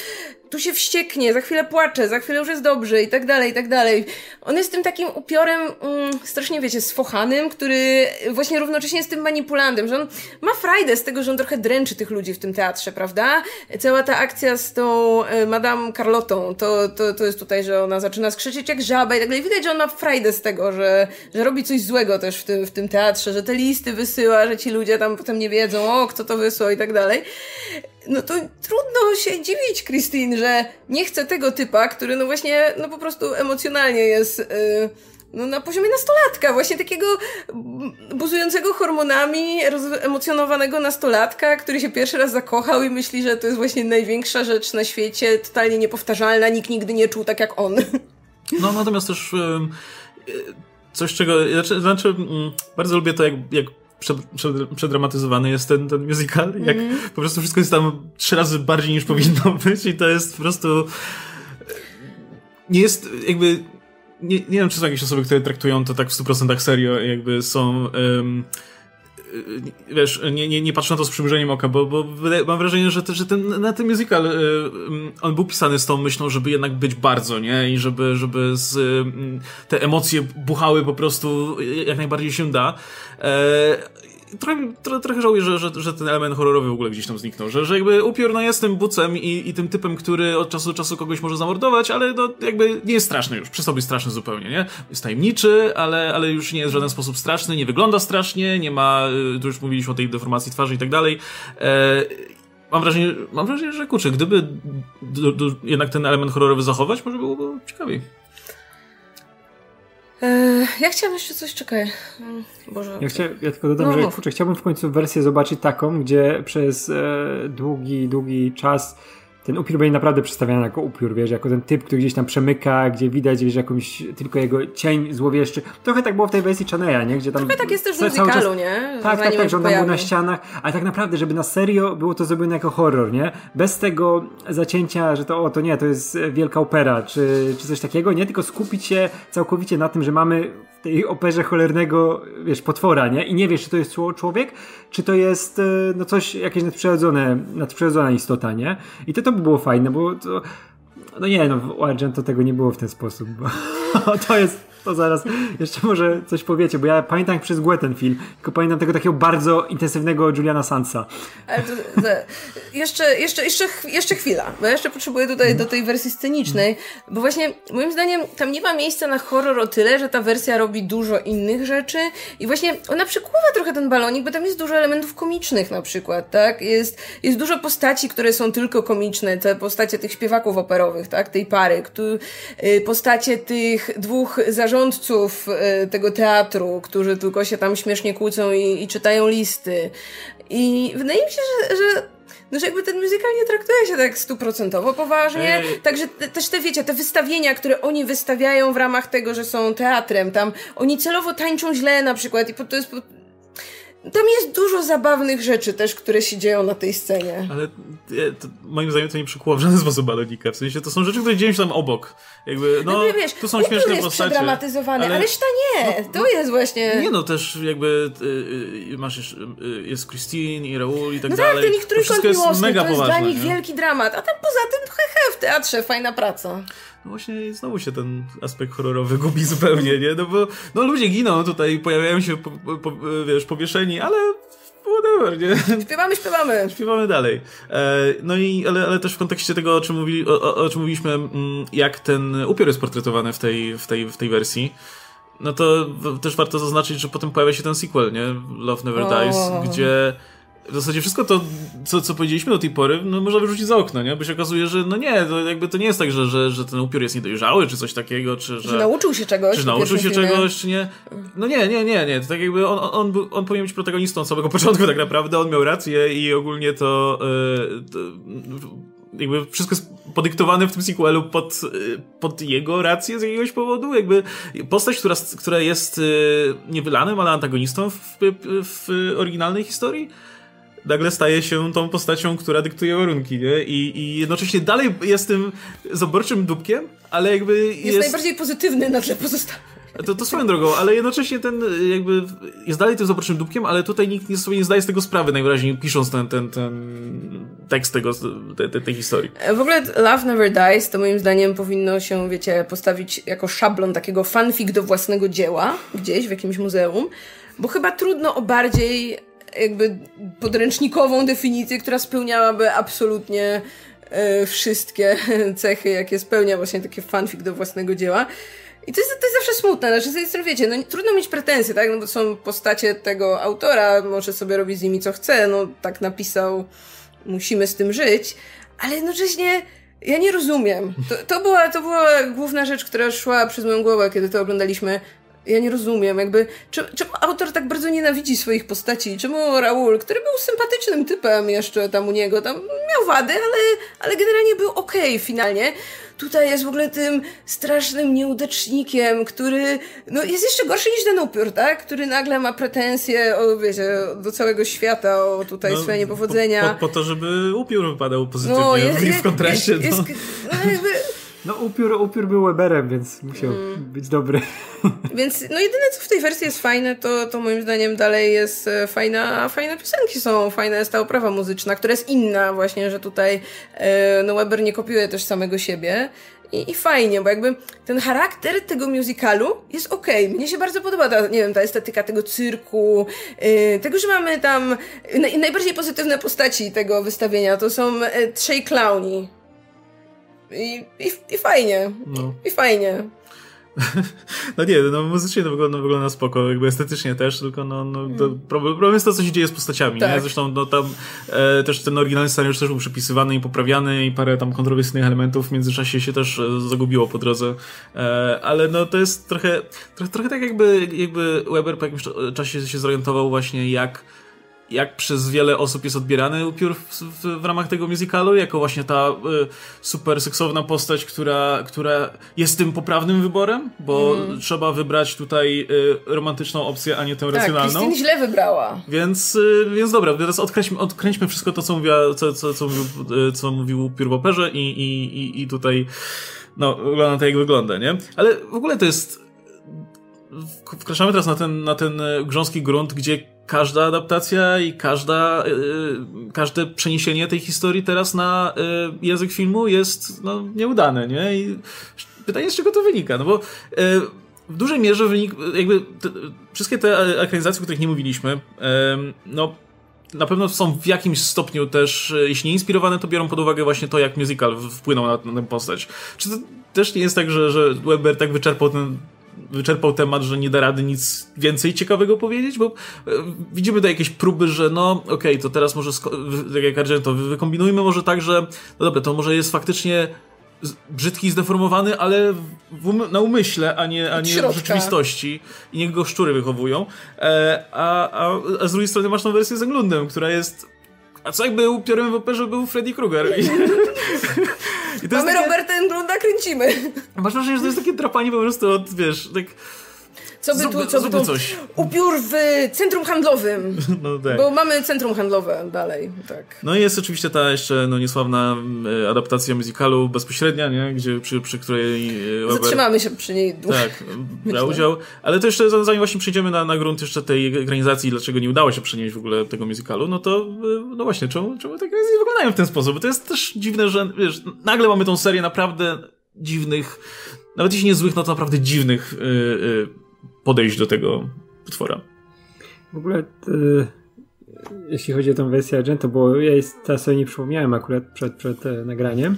tu się wścieknie, za chwilę płacze, za chwilę już jest dobrze i tak dalej, i tak dalej. On jest tym takim upiorem, mm, strasznie wiecie, sfochanym, który właśnie równocześnie jest tym manipulantem, że on ma frajdę z tego, że on trochę dręczy tych ludzi w tym teatrze, prawda? Cała ta akcja z tą e, Madame Carlotą, to, to, to jest tutaj, że ona zaczyna skrzyczeć jak żaba i tak dalej. Widać, że on ma frajdę z tego, że, że robi coś złego też w tym, w tym teatrze, że te listy wysyła, że ci ludzie tam potem nie wiedzą, o, kto to wysłał i tak dalej no to trudno się dziwić, Christine, że nie chce tego typa, który no właśnie, no po prostu emocjonalnie jest yy, no, na poziomie nastolatka, właśnie takiego buzującego hormonami, emocjonowanego nastolatka, który się pierwszy raz zakochał i myśli, że to jest właśnie największa rzecz na świecie, totalnie niepowtarzalna, nikt nigdy nie czuł tak jak on. No natomiast też coś, czego, znaczy, znaczy mm, bardzo lubię to, jak, jak przedramatyzowany jest ten, ten musical, jak mm. po prostu wszystko jest tam trzy razy bardziej niż powinno być i to jest po prostu nie jest jakby nie, nie wiem, czy są jakieś osoby, które traktują to tak w 100% serio, jakby są um, wiesz, nie, nie, nie patrzę na to z przymrużeniem oka, bo, bo mam wrażenie, że, te, że ten, na ten musical on był pisany z tą myślą, żeby jednak być bardzo, nie? I żeby, żeby z, te emocje buchały po prostu jak najbardziej się da. E, trochę, trochę, trochę żałuję, że, że, że ten element horrorowy w ogóle gdzieś tam zniknął, że, że jakby upiór no jest tym bucem i, i tym typem, który od czasu do czasu kogoś może zamordować, ale no jakby nie jest straszny już, przy sobie straszny zupełnie, nie? Jest tajemniczy, ale, ale już nie jest w żaden sposób straszny, nie wygląda strasznie, nie ma, y, tu już mówiliśmy o tej deformacji twarzy i tak dalej. E, mam wrażenie, mam wrażenie, że kurczę, gdyby jednak ten element horrorowy zachować, może byłoby ciekawiej. Ja chciałam jeszcze coś, czekaj. Mm, Boże. Ja, chcia, ja tylko dodam, no, że kurczę, chciałbym w końcu wersję zobaczyć taką, gdzie przez e, długi, długi czas ten upiór będzie naprawdę przedstawiany jako upiór, wiesz, jako ten typ, który gdzieś tam przemyka, gdzie widać, wiesz, jakąś tylko jego cień złowieszczy. Trochę tak było w tej wersji Chaneya, nie? Gdzie tam Trochę tak jest też w muzykalu, czas... nie? Tak, tak, tak, że on tam był na ścianach, ale tak naprawdę, żeby na serio było to zrobione jako horror, nie? Bez tego zacięcia, że to, o, to nie, to jest wielka opera, czy, czy coś takiego, nie? Tylko skupić się całkowicie na tym, że mamy tej operze cholernego, wiesz, potwora, nie? I nie wiesz, czy to jest człowiek, czy to jest, e, no coś, jakieś nadprzyrodzone, nadprzyrodzona istota, nie? I to to by było fajne, bo to, no nie, no w Argento tego nie było w ten sposób, bo to jest to zaraz jeszcze może coś powiecie, bo ja pamiętam jak przez ten film, tylko pamiętam tego takiego bardzo intensywnego Juliana Sansa. Ale to, to, jeszcze, jeszcze, jeszcze, jeszcze chwila, bo ja jeszcze potrzebuję tutaj do tej wersji scenicznej, bo właśnie moim zdaniem tam nie ma miejsca na horror o tyle, że ta wersja robi dużo innych rzeczy i właśnie ona przekłuwa trochę ten balonik, bo tam jest dużo elementów komicznych na przykład, tak? Jest, jest dużo postaci, które są tylko komiczne, te postacie tych śpiewaków operowych, tak? Tej pary, który, postacie tych dwóch zarządów zarządców e, tego teatru, którzy tylko się tam śmiesznie kłócą i, i czytają listy. I wydaje mi się, że, że no, że jakby ten musical nie traktuje się tak stuprocentowo poważnie. Ej. Także te, też te, wiecie, te wystawienia, które oni wystawiają w ramach tego, że są teatrem, tam oni celowo tańczą źle na przykład i to jest tam jest dużo zabawnych rzeczy też, które się dzieją na tej scenie. Ale to, moim zdaniem to nie przykuło w żaden sposób balonika. W sensie to są rzeczy, które dzieją się tam obok. Jakby, no, no wiesz, tu są śmieszne jest postacie. przedramatyzowany, ale, ale reszta nie. No, to jest właśnie... Nie no, też jakby y, masz jeszcze, y, jest Christine i Raul i tak no dalej. No tak, ten ich trójkąt miłosny, mega to jest poważne, dla nich nie? wielki dramat. A tam poza tym, hehe, w teatrze fajna praca. No właśnie znowu się ten aspekt horrorowy gubi zupełnie, nie? No bo no ludzie giną tutaj, pojawiają się, po, po, wiesz, powieszeni, ale whatever, nie? Śpiewamy, śpiewamy. Śpiewamy dalej. E, no i, ale, ale też w kontekście tego, o czym, o, o czym mówiliśmy, mm, jak ten upiór jest portretowany w tej, w tej, w tej wersji, no to też warto zaznaczyć, że potem pojawia się ten sequel, nie? Love Never Dies, gdzie w zasadzie wszystko to, co, co powiedzieliśmy do tej pory, no można wyrzucić za okno, nie? Bo się okazuje, że no nie, to jakby to nie jest tak, że, że, że ten upiór jest niedojrzały, czy coś takiego, czy że... Że nauczył się czegoś. Czy nauczył się filmie. czegoś, czy nie. No nie, nie, nie, nie. To tak jakby on, on, on, on powinien być protagonistą od samego początku tak naprawdę, on miał rację i ogólnie to, yy, to jakby wszystko jest podyktowane w tym sequelu pod, pod jego rację z jakiegoś powodu. Jakby postać, która, która jest y, nie wylanym, ale antagonistą w, w oryginalnej historii nagle staje się tą postacią, która dyktuje warunki, nie? I, i jednocześnie dalej jest tym zaborczym dupkiem, ale jakby jest... Jest najbardziej pozytywny na tle pozostałych. To, to swoją drogą, ale jednocześnie ten jakby jest dalej tym zaborczym dupkiem, ale tutaj nikt sobie nie zdaje z tego sprawy najwyraźniej pisząc ten, ten, ten tekst tego, te, te, tej historii. W ogóle Love Never Dies to moim zdaniem powinno się, wiecie, postawić jako szablon takiego fanfic do własnego dzieła gdzieś w jakimś muzeum, bo chyba trudno o bardziej jakby podręcznikową definicję, która spełniałaby absolutnie e, wszystkie cechy, jakie spełnia właśnie takie fanfic do własnego dzieła. I to jest, to jest zawsze smutne, znaczy z tej strony wiecie, no trudno mieć pretensje, tak, no bo są postacie tego autora, może sobie robić z nimi co chce, no tak napisał, musimy z tym żyć, ale jednocześnie ja nie rozumiem. To, to, była, to była główna rzecz, która szła przez moją głowę, kiedy to oglądaliśmy. Ja nie rozumiem, jakby, czemu, czemu autor tak bardzo nienawidzi swoich postaci? Czemu Raul, który był sympatycznym typem jeszcze tam u niego, tam miał wady, ale, ale generalnie był okej okay finalnie. Tutaj jest w ogóle tym strasznym nieudacznikiem, który no, jest jeszcze gorszy niż ten upiór, tak? Który nagle ma pretensje o, wiecie, do całego świata, o tutaj no, swoje niepowodzenia. Po, po, po, to, żeby upiór wypadał pozytywnie no, jest, w kontraście. Jest, no. Jest, no, jakby, no upiór, upiór był Weberem, więc musiał mm. być dobry. Więc no jedyne co w tej wersji jest fajne, to, to moim zdaniem dalej jest e, fajna, fajne piosenki są, fajna jest ta oprawa muzyczna, która jest inna właśnie, że tutaj e, no Weber nie kopiuje też samego siebie. I, I, fajnie, bo jakby ten charakter tego musicalu jest okej. Okay. Mnie się bardzo podoba ta, nie wiem, ta estetyka tego cyrku, yy, tego, że mamy tam najbardziej pozytywne postaci tego wystawienia. To są trzej klauni. I, i, i fajnie. No. I, fajnie. No nie, no muzycznie to wygląda, wygląda spoko, jakby estetycznie też, tylko no, no mm. problem, problem jest to, co się dzieje z postaciami, tak. nie? Zresztą no tam e, też ten oryginalny scenariusz też był przepisywany i poprawiany i parę tam kontrowersyjnych elementów w międzyczasie się też e, zagubiło po drodze, e, ale no to jest trochę, trochę, trochę tak jakby, jakby Weber po jakimś czasie się zorientował właśnie jak jak przez wiele osób jest odbierany upiór w, w, w ramach tego musicalu, jako właśnie ta y, super seksowna postać, która, która jest tym poprawnym wyborem, bo mm. trzeba wybrać tutaj y, romantyczną opcję, a nie tę tak, racjonalną. Tak, źle wybrała. Więc, y, więc dobra, teraz odkręćmy, odkręćmy wszystko to, co, mówiła, co, co, co, mówił, y, co mówił upiór w operze i, i, i, i tutaj no, wygląda tak, jak wygląda, nie? Ale w ogóle to jest wkraczamy teraz na ten, na ten y, grząski grunt, gdzie każda adaptacja i każda, yy, każde przeniesienie tej historii teraz na yy, język filmu jest no, nieudane, nie? I pytanie z czego to wynika? No bo yy, w dużej mierze wynik, jakby te, wszystkie te ekranizacje, o których nie mówiliśmy, no na pewno są w jakimś stopniu też, jeśli nie inspirowane, to biorą pod uwagę właśnie to, jak musical wpłynął na, na tę postać. Czy to też nie jest tak, że, że Weber tak wyczerpał ten wyczerpał temat, że nie da rady nic więcej ciekawego powiedzieć, bo e, widzimy tutaj jakieś próby, że no okej, okay, to teraz może, tak jak Argento, wykombinujmy może tak, że no dobra, to może jest faktycznie brzydki i zdeformowany, ale um na umyśle, a nie, a nie w rzeczywistości. I niech go szczury wychowują. E, a, a, a z drugiej strony masz tą wersję z Englundem, która jest a co jakby upiorem w operze był Freddy Krueger? Mamy takie... Roberta Englunda, kręcimy. Masz wrażenie, że to jest takie drapanie po prostu od, wiesz, tak co by tu, co by tu coś. upiór w centrum handlowym. No tak. Bo mamy centrum handlowe dalej, tak. No i jest oczywiście ta jeszcze no, niesławna e, adaptacja musicalu bezpośrednia, nie? Gdzie, przy, przy której Weber... Zatrzymamy się przy niej długo. Tak, brał udział. Ale to jeszcze zanim właśnie przejdziemy na, na grunt jeszcze tej ekranizacji, dlaczego nie udało się przenieść w ogóle tego musicalu, no to no właśnie, czemu, czemu te ekranizacje wyglądają w ten sposób? Bo to jest też dziwne, że wiesz, nagle mamy tą serię naprawdę dziwnych, nawet jeśli nie złych, no to naprawdę dziwnych yy, yy, podejść do tego potwora. W ogóle y, jeśli chodzi o tą wersję Argento, bo ja teraz sobie nie przypomniałem akurat przed, przed e, nagraniem,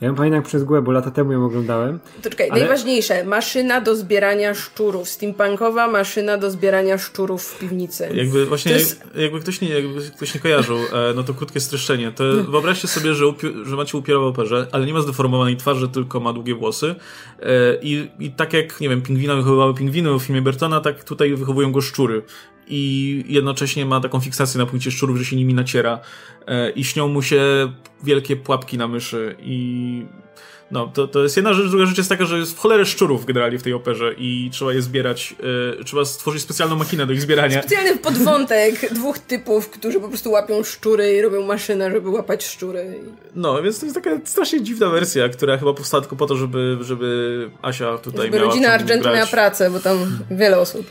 ja ją pamiętam przez głowę, bo lata temu ją oglądałem. To czekaj, ale... najważniejsze, maszyna do zbierania szczurów, steampunkowa maszyna do zbierania szczurów w piwnicy. Jakby właśnie, jest... jakby, ktoś nie, jakby ktoś nie kojarzył, e, no to krótkie streszczenie. To wyobraźcie sobie, że, upi- że macie upiora w operze, ale nie ma zdeformowanej twarzy, tylko ma długie włosy. E, I, I tak jak, nie wiem, pingwina wychowywały pingwiny w filmie Bertona, tak tutaj wychowują go szczury i jednocześnie ma taką fiksację na punkcie szczurów, że się nimi naciera e, i śnią mu się wielkie pułapki na myszy i no, to, to jest jedna rzecz. Druga rzecz jest taka, że jest w cholerę szczurów generalnie w tej operze i trzeba je zbierać. Yy, trzeba stworzyć specjalną makinę do ich zbierania. Specjalny podwątek dwóch typów, którzy po prostu łapią szczury i robią maszynę, żeby łapać szczury. No, więc to jest taka strasznie dziwna wersja, która chyba powstała tylko po to, żeby, żeby Asia tutaj żeby miała... Rodzina Argento miała pracę, bo tam wiele osób.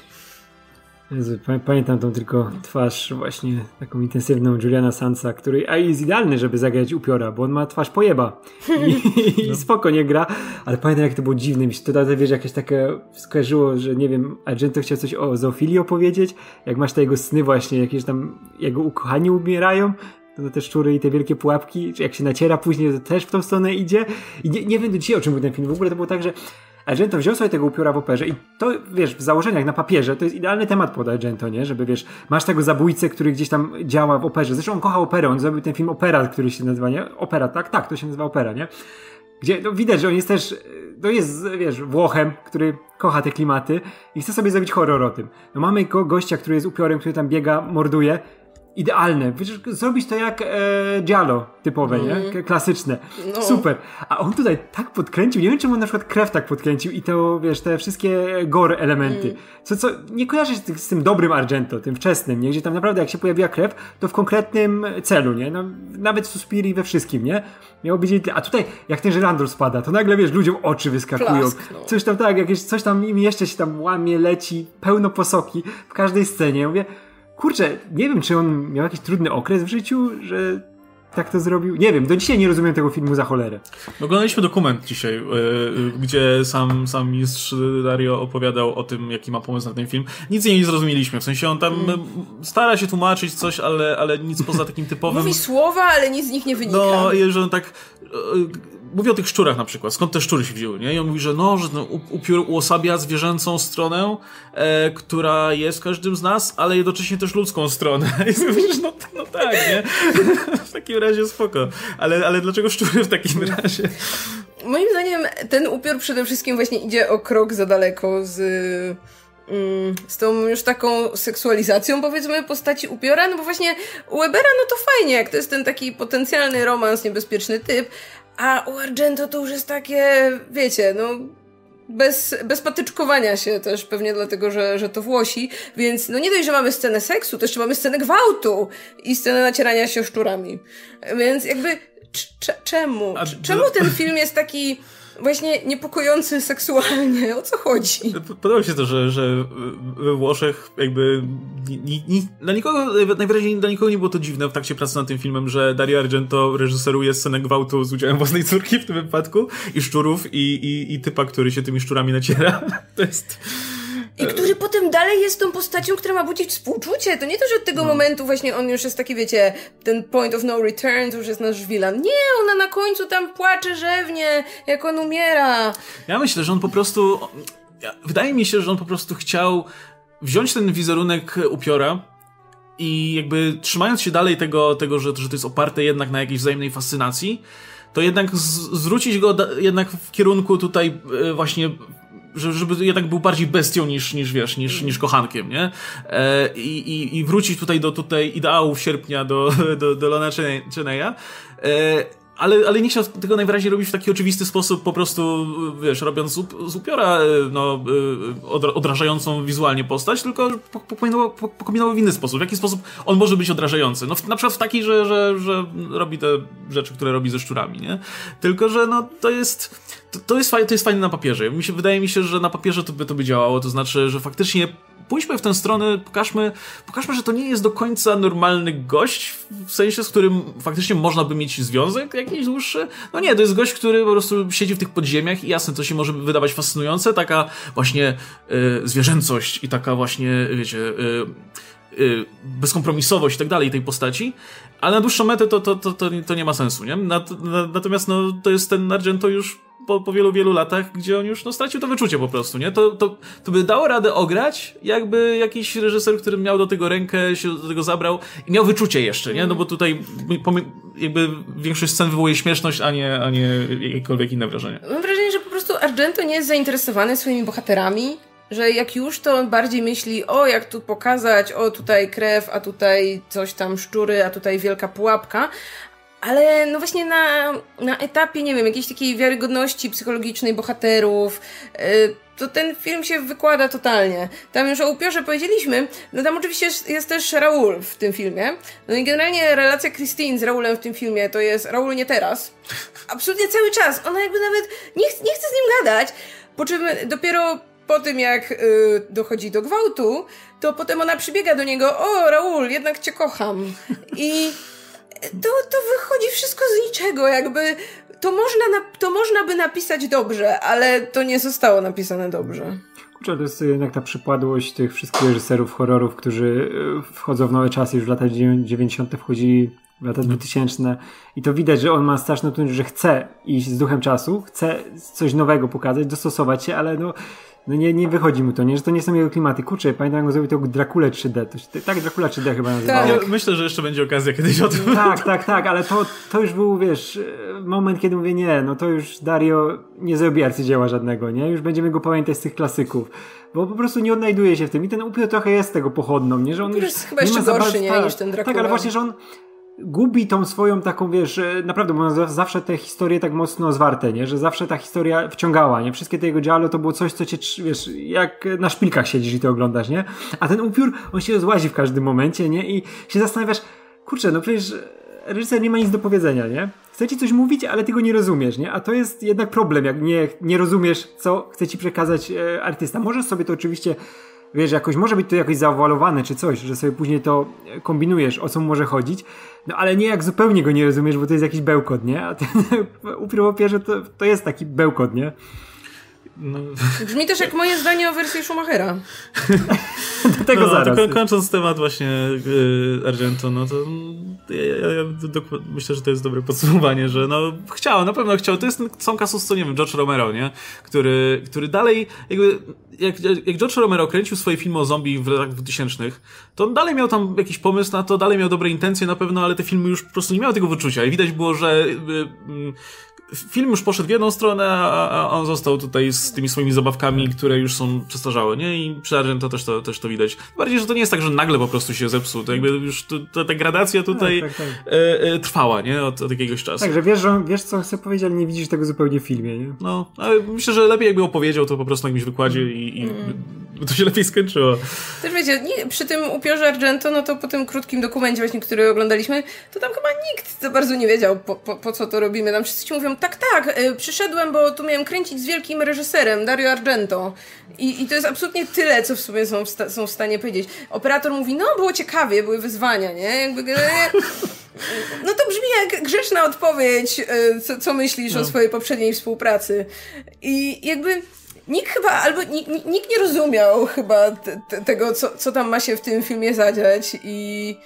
Jezu, pamiętam tą tylko twarz właśnie taką intensywną Juliana Sansa, który a jest idealny, żeby zagrać upiora, bo on ma twarz pojeba. I, i no. spoko nie gra, ale pamiętam jak to było dziwne, mi się to wiesz, jakieś takie skojarzyło, że nie wiem, Argento chciał coś o zoofilii opowiedzieć, jak masz te jego sny właśnie, jakieś tam jego ukochani umierają, to te szczury i te wielkie pułapki, czy jak się naciera później, to też w tą stronę idzie. I nie, nie wiem do dzisiaj o czym był ten film, w ogóle to było tak, że Argento wziął sobie tego upiora w operze i to, wiesz, w założeniach na papierze to jest idealny temat pod Argento, nie? Żeby, wiesz, masz tego zabójcę, który gdzieś tam działa w operze. Zresztą on kocha operę, on zrobił ten film Opera, który się nazywa, nie? Opera, tak? Tak, to się nazywa Opera, nie? Gdzie no, widać, że on jest też to jest, wiesz, Włochem, który kocha te klimaty i chce sobie zrobić horror o tym. No mamy go, gościa, który jest upiorem, który tam biega, morduje idealne. Wiesz, zrobić to jak e, typowe, mm. nie? Mhm. Klasyczne. No. Super. A on tutaj tak podkręcił, nie wiem czemu on na przykład krew tak podkręcił i to, wiesz, te wszystkie gore elementy. Mm. Co, co nie kojarzy się z, tym dobrym Argento, tym wczesnym, nie? Gdzie tam naprawdę jak się pojawiła krew, to w konkretnym celu, nie? No, nawet w Suspiri we wszystkim, nie? Miało być A tutaj, jak ten żyrandol spada, to nagle, wiesz, ludziom oczy wyskakują. Plask, no. Coś tam tak, jakieś, coś tam im jeszcze się tam łamie, leci, pełno posoki w każdej scenie. Ja mówię, kurczę, nie wiem, czy on miał jakiś trudny okres w życiu, że tak to zrobił. Nie wiem, do dzisiaj nie rozumiem tego filmu za cholerę. Oglądaliśmy dokument dzisiaj, yy, gdzie sam, sam mistrz Dario opowiadał o tym, jaki ma pomysł na ten film. Nic nie zrozumieliśmy, w sensie on tam mm. stara się tłumaczyć coś, ale, ale nic poza takim typowym... Mówi słowa, ale nic z nich nie wynika. No, że on tak... Yy, mówi o tych szczurach na przykład, skąd te szczury się wzięły, nie? I on mówi, że no, że no, upiór uosabia zwierzęcą stronę, e, która jest w każdym z nas, ale jednocześnie też ludzką stronę. I myślisz, no, no tak, nie? w takim razie spoko. Ale, ale dlaczego szczury w takim razie? Moim zdaniem ten upiór przede wszystkim właśnie idzie o krok za daleko z mm, z tą już taką seksualizacją, powiedzmy, postaci upiora, no bo właśnie u Webera, no to fajnie, jak to jest ten taki potencjalny romans, niebezpieczny typ, a u Argento to już jest takie, wiecie, no bez, bez patyczkowania się też, pewnie dlatego, że, że to Włosi, więc no nie dość, że mamy scenę seksu, to jeszcze mamy scenę gwałtu i scenę nacierania się szczurami. Więc jakby czemu? Czemu ten film jest taki właśnie niepokojący seksualnie. O co chodzi? Podoba mi się to, że, że we Włoszech jakby ni, ni, dla nikogo, najwyraźniej dla nikogo nie było to dziwne w trakcie pracy nad tym filmem, że Dario Argento reżyseruje scenę gwałtu z udziałem własnej córki w tym wypadku i szczurów i, i, i typa, który się tymi szczurami naciera. To jest... I który potem dalej jest tą postacią, która ma budzić współczucie. To nie to, że od tego no. momentu właśnie on już jest taki, wiecie, ten point of no return, to już jest nasz wilan. Nie, ona na końcu tam płacze rzewnie, jak on umiera. Ja myślę, że on po prostu... Wydaje mi się, że on po prostu chciał wziąć ten wizerunek upiora i jakby trzymając się dalej tego, tego że, że to jest oparte jednak na jakiejś wzajemnej fascynacji, to jednak z, zwrócić go da, jednak w kierunku tutaj e, właśnie żeby jednak był bardziej bestią niż, niż wiesz, niż, niż kochankiem, nie? E, i, I wrócić tutaj do tutaj ideałów sierpnia do, do, do Lona Cheneya. Ale, ale nie chciał tego najwyraźniej robić w taki oczywisty sposób, po prostu, wiesz, robiąc z upiora, e, no, e, odrażającą wizualnie postać, tylko pokombinował, pokombinował w inny sposób. W jaki sposób on może być odrażający? No, na przykład w taki, że, że, że robi te rzeczy, które robi ze szczurami, nie? Tylko, że no, to jest, to, to jest, fajne, to jest fajne na papierze. Mi się, wydaje mi się, że na papierze to by to by działało, to znaczy, że faktycznie pójdźmy w tę stronę, pokażmy, pokażmy, że to nie jest do końca normalny gość, w sensie, z którym faktycznie można by mieć związek jakiś dłuższy. No nie, to jest gość, który po prostu siedzi w tych podziemiach i jasne, to się może wydawać fascynujące, taka właśnie y, zwierzęcość i taka właśnie, wiecie, y, y, bezkompromisowość i tak dalej tej postaci, ale na dłuższą metę to, to, to, to, nie ma sensu, nie? Natomiast no, to jest ten Argento już po, po wielu, wielu latach, gdzie on już no, stracił to wyczucie po prostu, nie? To, to, to by dało radę ograć, jakby jakiś reżyser, który miał do tego rękę, się do tego zabrał i miał wyczucie jeszcze, nie? No bo tutaj jakby większość scen wywołuje śmieszność, a nie, a nie jakiekolwiek inne wrażenie. Mam wrażenie, że po prostu Argento nie jest zainteresowany swoimi bohaterami, że jak już to on bardziej myśli, o jak tu pokazać, o tutaj krew, a tutaj coś tam szczury, a tutaj wielka pułapka, ale no właśnie na, na etapie, nie wiem, jakiejś takiej wiarygodności psychologicznej bohaterów, yy, to ten film się wykłada totalnie. Tam już o upiorze powiedzieliśmy, no tam oczywiście jest, jest, też Raul w tym filmie. No i generalnie relacja Christine z Raulem w tym filmie to jest Raul nie teraz. Absolutnie cały czas. Ona jakby nawet nie, ch nie chce z nim gadać. Po czym dopiero po tym, jak yy, dochodzi do gwałtu, to potem ona przybiega do niego, o Raul, jednak cię kocham. I to, to wychodzi wszystko z niczego, jakby to można, na, to można by napisać dobrze, ale to nie zostało napisane dobrze. Kurczę, to jest jednak ta przypadłość tych wszystkich reżyserów horrorów, którzy e, wchodzą w nowe czasy, już w latach 90. wchodzi w lata 2000 i to widać, że on ma straszną trudność, że chce iść z duchem czasu, chce coś nowego pokazać, dostosować się, ale no no nie, nie wychodzi mu to, nie? Że to nie są jego klimaty. Kurczę, pamiętam jak zrobił to Dracula 3D. To się, tak, Dracula 3D chyba nazywało. Tak. Ja myślę, że jeszcze będzie okazja kiedyś o tym. Tak, tak, tak, ale to, to już był, wiesz, moment, kiedy mówię, nie, no to już Dario nie zrobi arcydzieła żadnego, nie? Już będziemy go pamiętać z tych klasyków. Bo po prostu nie odnajduje się w tym. I ten upiór trochę jest tego pochodną, nie? Że on już jest chyba jeszcze gorszy, nie? Tak, niż ten Dracula. Tak, ale właśnie, że on gubi tą swoją taką, wiesz, naprawdę, bo on zawsze te historie tak mocno zwarte, nie? Że zawsze ta historia wciągała, nie? Wszystkie te jego giallo to było coś, co cię, wiesz, jak na szpilkach siedzisz i to oglądasz, nie? A ten upiór, on się rozłazi w każdym momencie, nie? I się zastanawiasz, kurczę, no przecież reżyser nie ma nic do powiedzenia, nie? Chce ci coś mówić, ale ty go nie rozumiesz, nie? A to jest jednak problem, jak nie, nie rozumiesz, co chce ci przekazać e, artysta. Możesz sobie to oczywiście wiesz, jakoś może być to jakoś zaowalowane czy coś, że sobie później to kombinujesz, o co może chodzić, no ale nie jak zupełnie go nie rozumiesz, bo to jest jakiś bełkot, nie? A ten upiór to, to jest taki bełkot, nie? No. Brzmi też jak moje zdanie o wersji Schumachera. Do tego no, zaraz. To kończąc temat właśnie yy, Argento, no to ja, ja, ja myślę, że to jest dobre podsumowanie, że no chciał, na pewno chciał. To jest są kasus, co nie wiem, George Romero, nie? Który, który dalej jakby jak, jak George Romero kręcił swoje filmy o zombie w latach 2000, to on dalej miał tam jakiś pomysł na to, dalej miał dobre intencje na pewno, ale te filmy już po prostu nie miały tego wyczucia i widać było, że yy, film już poszedł w jedną stronę, a, on został tutaj z tymi swoimi zabawkami, które już są przestarzałe, nie? I przy Argento też to, też to widać. Bardziej, że to nie jest tak, że nagle po prostu się zepsuł. To jakby już to, ta gradacja tutaj tak, tak, tak. E, e, trwała, nie? Od, od jakiegoś czasu. Tak, że wiesz, że wiesz, co chcę powiedzieć, ale nie widzisz tego zupełnie w filmie, nie? No, ale myślę, że lepiej jakby opowiedział to po prostu na jakimś wykładzie i, i mm. To się lepiej skończyło. Też wiecie, nie, przy tym upiorze Argento, no to po tym krótkim dokumencie właśnie, który oglądaliśmy, to tam chyba nikt za bardzo nie wiedział, po, po, po co to robimy. Tam wszyscy ci mówią, tak, tak, y, przyszedłem, bo tu miałem kręcić z wielkim reżyserem, Dario Argento. I, i to jest absolutnie tyle, co w sumie są w, sta- są w stanie powiedzieć. Operator mówi, no było ciekawie, były wyzwania, nie? Jakby... No to brzmi jak grzeczna odpowiedź, y, co, co myślisz no. o swojej poprzedniej współpracy. I jakby nikt chyba, albo nikt, nikt nie rozumiał chyba te, tego, co, co tam ma się w tym filmie zadziać i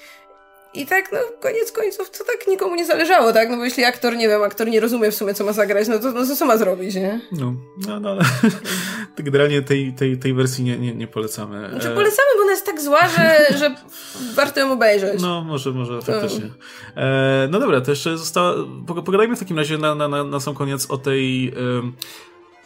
i tak, no, koniec końców, to tak nikomu nie zależało, tak? No bo jeśli aktor, nie wiem, aktor nie rozumie w sumie, co ma zagrać, no to, no to co ma zrobić, nie? No, no, no ale generalnie tej, tej, tej wersji nie, nie, nie polecamy. Znaczy polecamy, bo ona jest tak zła, że, że warto ją obejrzeć. No, może, może faktycznie. E, no dobra, to jeszcze została, pogadajmy w takim razie na, na, na, na sam koniec o tej...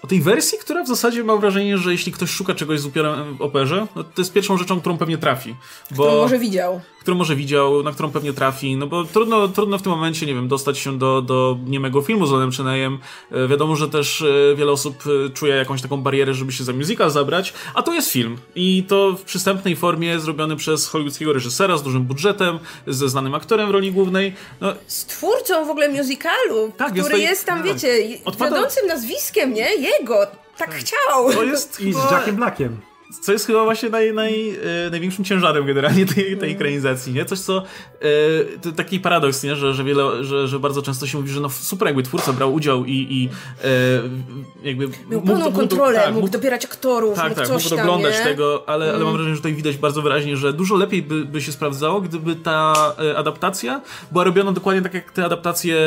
O tej wersji, która w zasadzie ma wrażenie, że jeśli ktoś szuka czegoś z upiorem w operze, no to jest pierwszą rzeczą, którą pewnie trafi. Bo... Którą może widział którą może widział, na którą pewnie trafi, no bo trudno, trudno w tym momencie, nie wiem, dostać się do, do niemego filmu z Lenem Chenejem. E, wiadomo, że też e, wiele osób e, czuje jakąś taką barierę, żeby się za musical zabrać, a to jest film. I to w przystępnej formie zrobiony przez hollywoodzkiego reżysera z dużym budżetem, ze znanym aktorem w roli głównej. No, z twórcą w ogóle musicalu, tak, który jest, jest tam, wiecie, odpada... wiodącym nazwiskiem, nie? Jego. Tak, tak. chciał. To jest i z Jackiem Blackiem. Co jest chyba właśnie naj, naj, e, największym ciężarem generalnie tej, tej ekranizacji, nie? Coś, co e, to taki paradoks, nie? Że, że, wiele, że, że bardzo często się mówi, że no super, jakby twórca brał udział i, i e, jakby... Miał mógł, pełną kontrolę, tak, mógł, dobierać aktorów, tak, mógł tak, coś mógł oglądać nie? tego, ale, ale mam mm. wrażenie, że tutaj widać bardzo wyraźnie, że dużo lepiej by, by się sprawdzało, gdyby ta e, adaptacja była robiona dokładnie tak jak te adaptacje,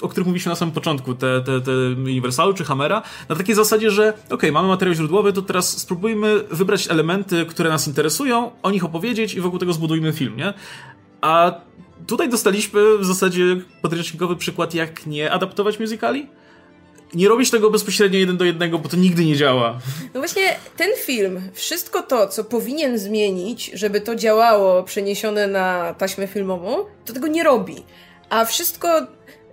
o których mówiliśmy na samym początku, te, te, te Universalu czy Hammera, na takiej zasadzie, że okej, okay, mamy materiał źródłowy, to teraz spróbujmy wybrać elementy, które nas interesują, o nich opowiedzieć i wokół tego zbudujmy film, nie? A tutaj dostaliśmy w zasadzie podręcznikowy przykład, jak nie adaptować musicali. Nie robić tego bezpośrednio jeden do jednego, bo to nigdy nie działa. No właśnie, ten film, wszystko to, co powinien zmienić, żeby to działało przeniesione na taśmę filmową, to tego nie robi. A wszystko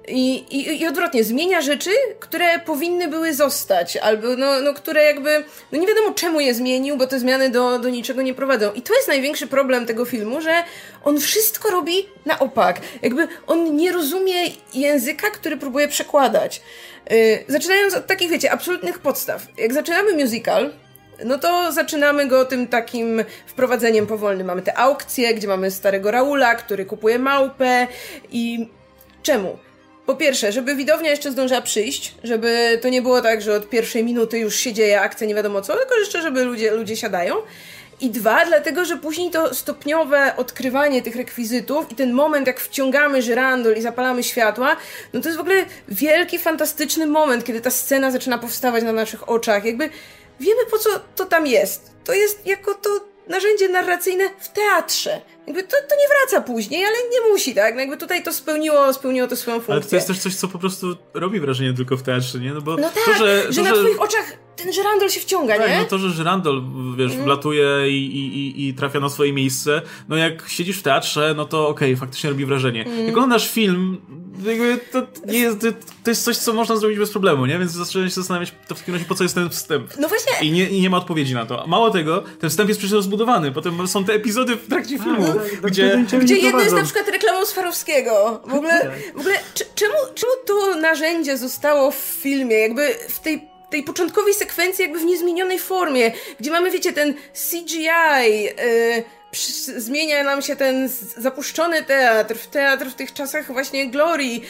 i, i, I odwrotnie, zmienia rzeczy, które powinny były zostać, albo no, no, które jakby, no nie wiadomo czemu je zmienił, bo te zmiany do, do niczego nie prowadzą. I to jest największy problem tego filmu, że on wszystko robi na opak. Jakby on nie rozumie języka, który próbuje przekładać. Yy, zaczynając od takich, wiecie, absolutnych podstaw. Jak zaczynamy musical, no to zaczynamy go tym takim wprowadzeniem powolnym. Mamy te aukcje, gdzie mamy starego Raula, który kupuje małpę i czemu? Po pierwsze, żeby widownia jeszcze zdążyła przyjść, żeby to nie było tak, że od pierwszej minuty już się dzieje akcja, nie wiadomo co, tylko jeszcze, żeby ludzie, ludzie siadają. I dwa, dlatego, że później to stopniowe odkrywanie tych rekwizytów i ten moment, jak wciągamy żyrandol i zapalamy światła, no to jest w ogóle wielki, fantastyczny moment, kiedy ta scena zaczyna powstawać na naszych oczach. Jakby wiemy po co to tam jest. To jest jako to narzędzie narracyjne w teatrze. Jakby to, to nie wraca później, ale nie musi, tak? No jakby tutaj to spełniło, spełniło to swoją funkcję. Ale to jest też coś, co po prostu robi wrażenie tylko w teatrze, nie? No bo no tak, to, że, że, to, na twoich oczach ten żyrandol się wciąga, tak, nie? no to, że żyrandol, wiesz, Mm. wlatuje i, i, i, trafia na swoje miejsce, no jak siedzisz w teatrze, no to okej, faktycznie robi wrażenie. Mm. Jak oglądasz film, to nie jest, to jest coś, co można zrobić bez problemu, nie? Więc zacząłem się zastanawiać, to w takim razie po co jest ten wstęp? No właśnie, I nie, I nie ma odpowiedzi na to. Mało tego, ten wstęp jest przecież rozbudowany. Potem są te epizody w trakcie filmu, no, gdzie... do niczego Gdzie nie jedno jest na przykład reklamą Swarowskiego. W ogóle, w ogóle c- czemu, czemu to narzędzie zostało w filmie? Jakby w tej, tej początkowej sekwencji, jakby w niezmienionej formie, gdzie mamy, wiecie, ten CGI, yy, zmienia nam się ten zapuszczony teatr, w teatr w tych czasach właśnie glorii.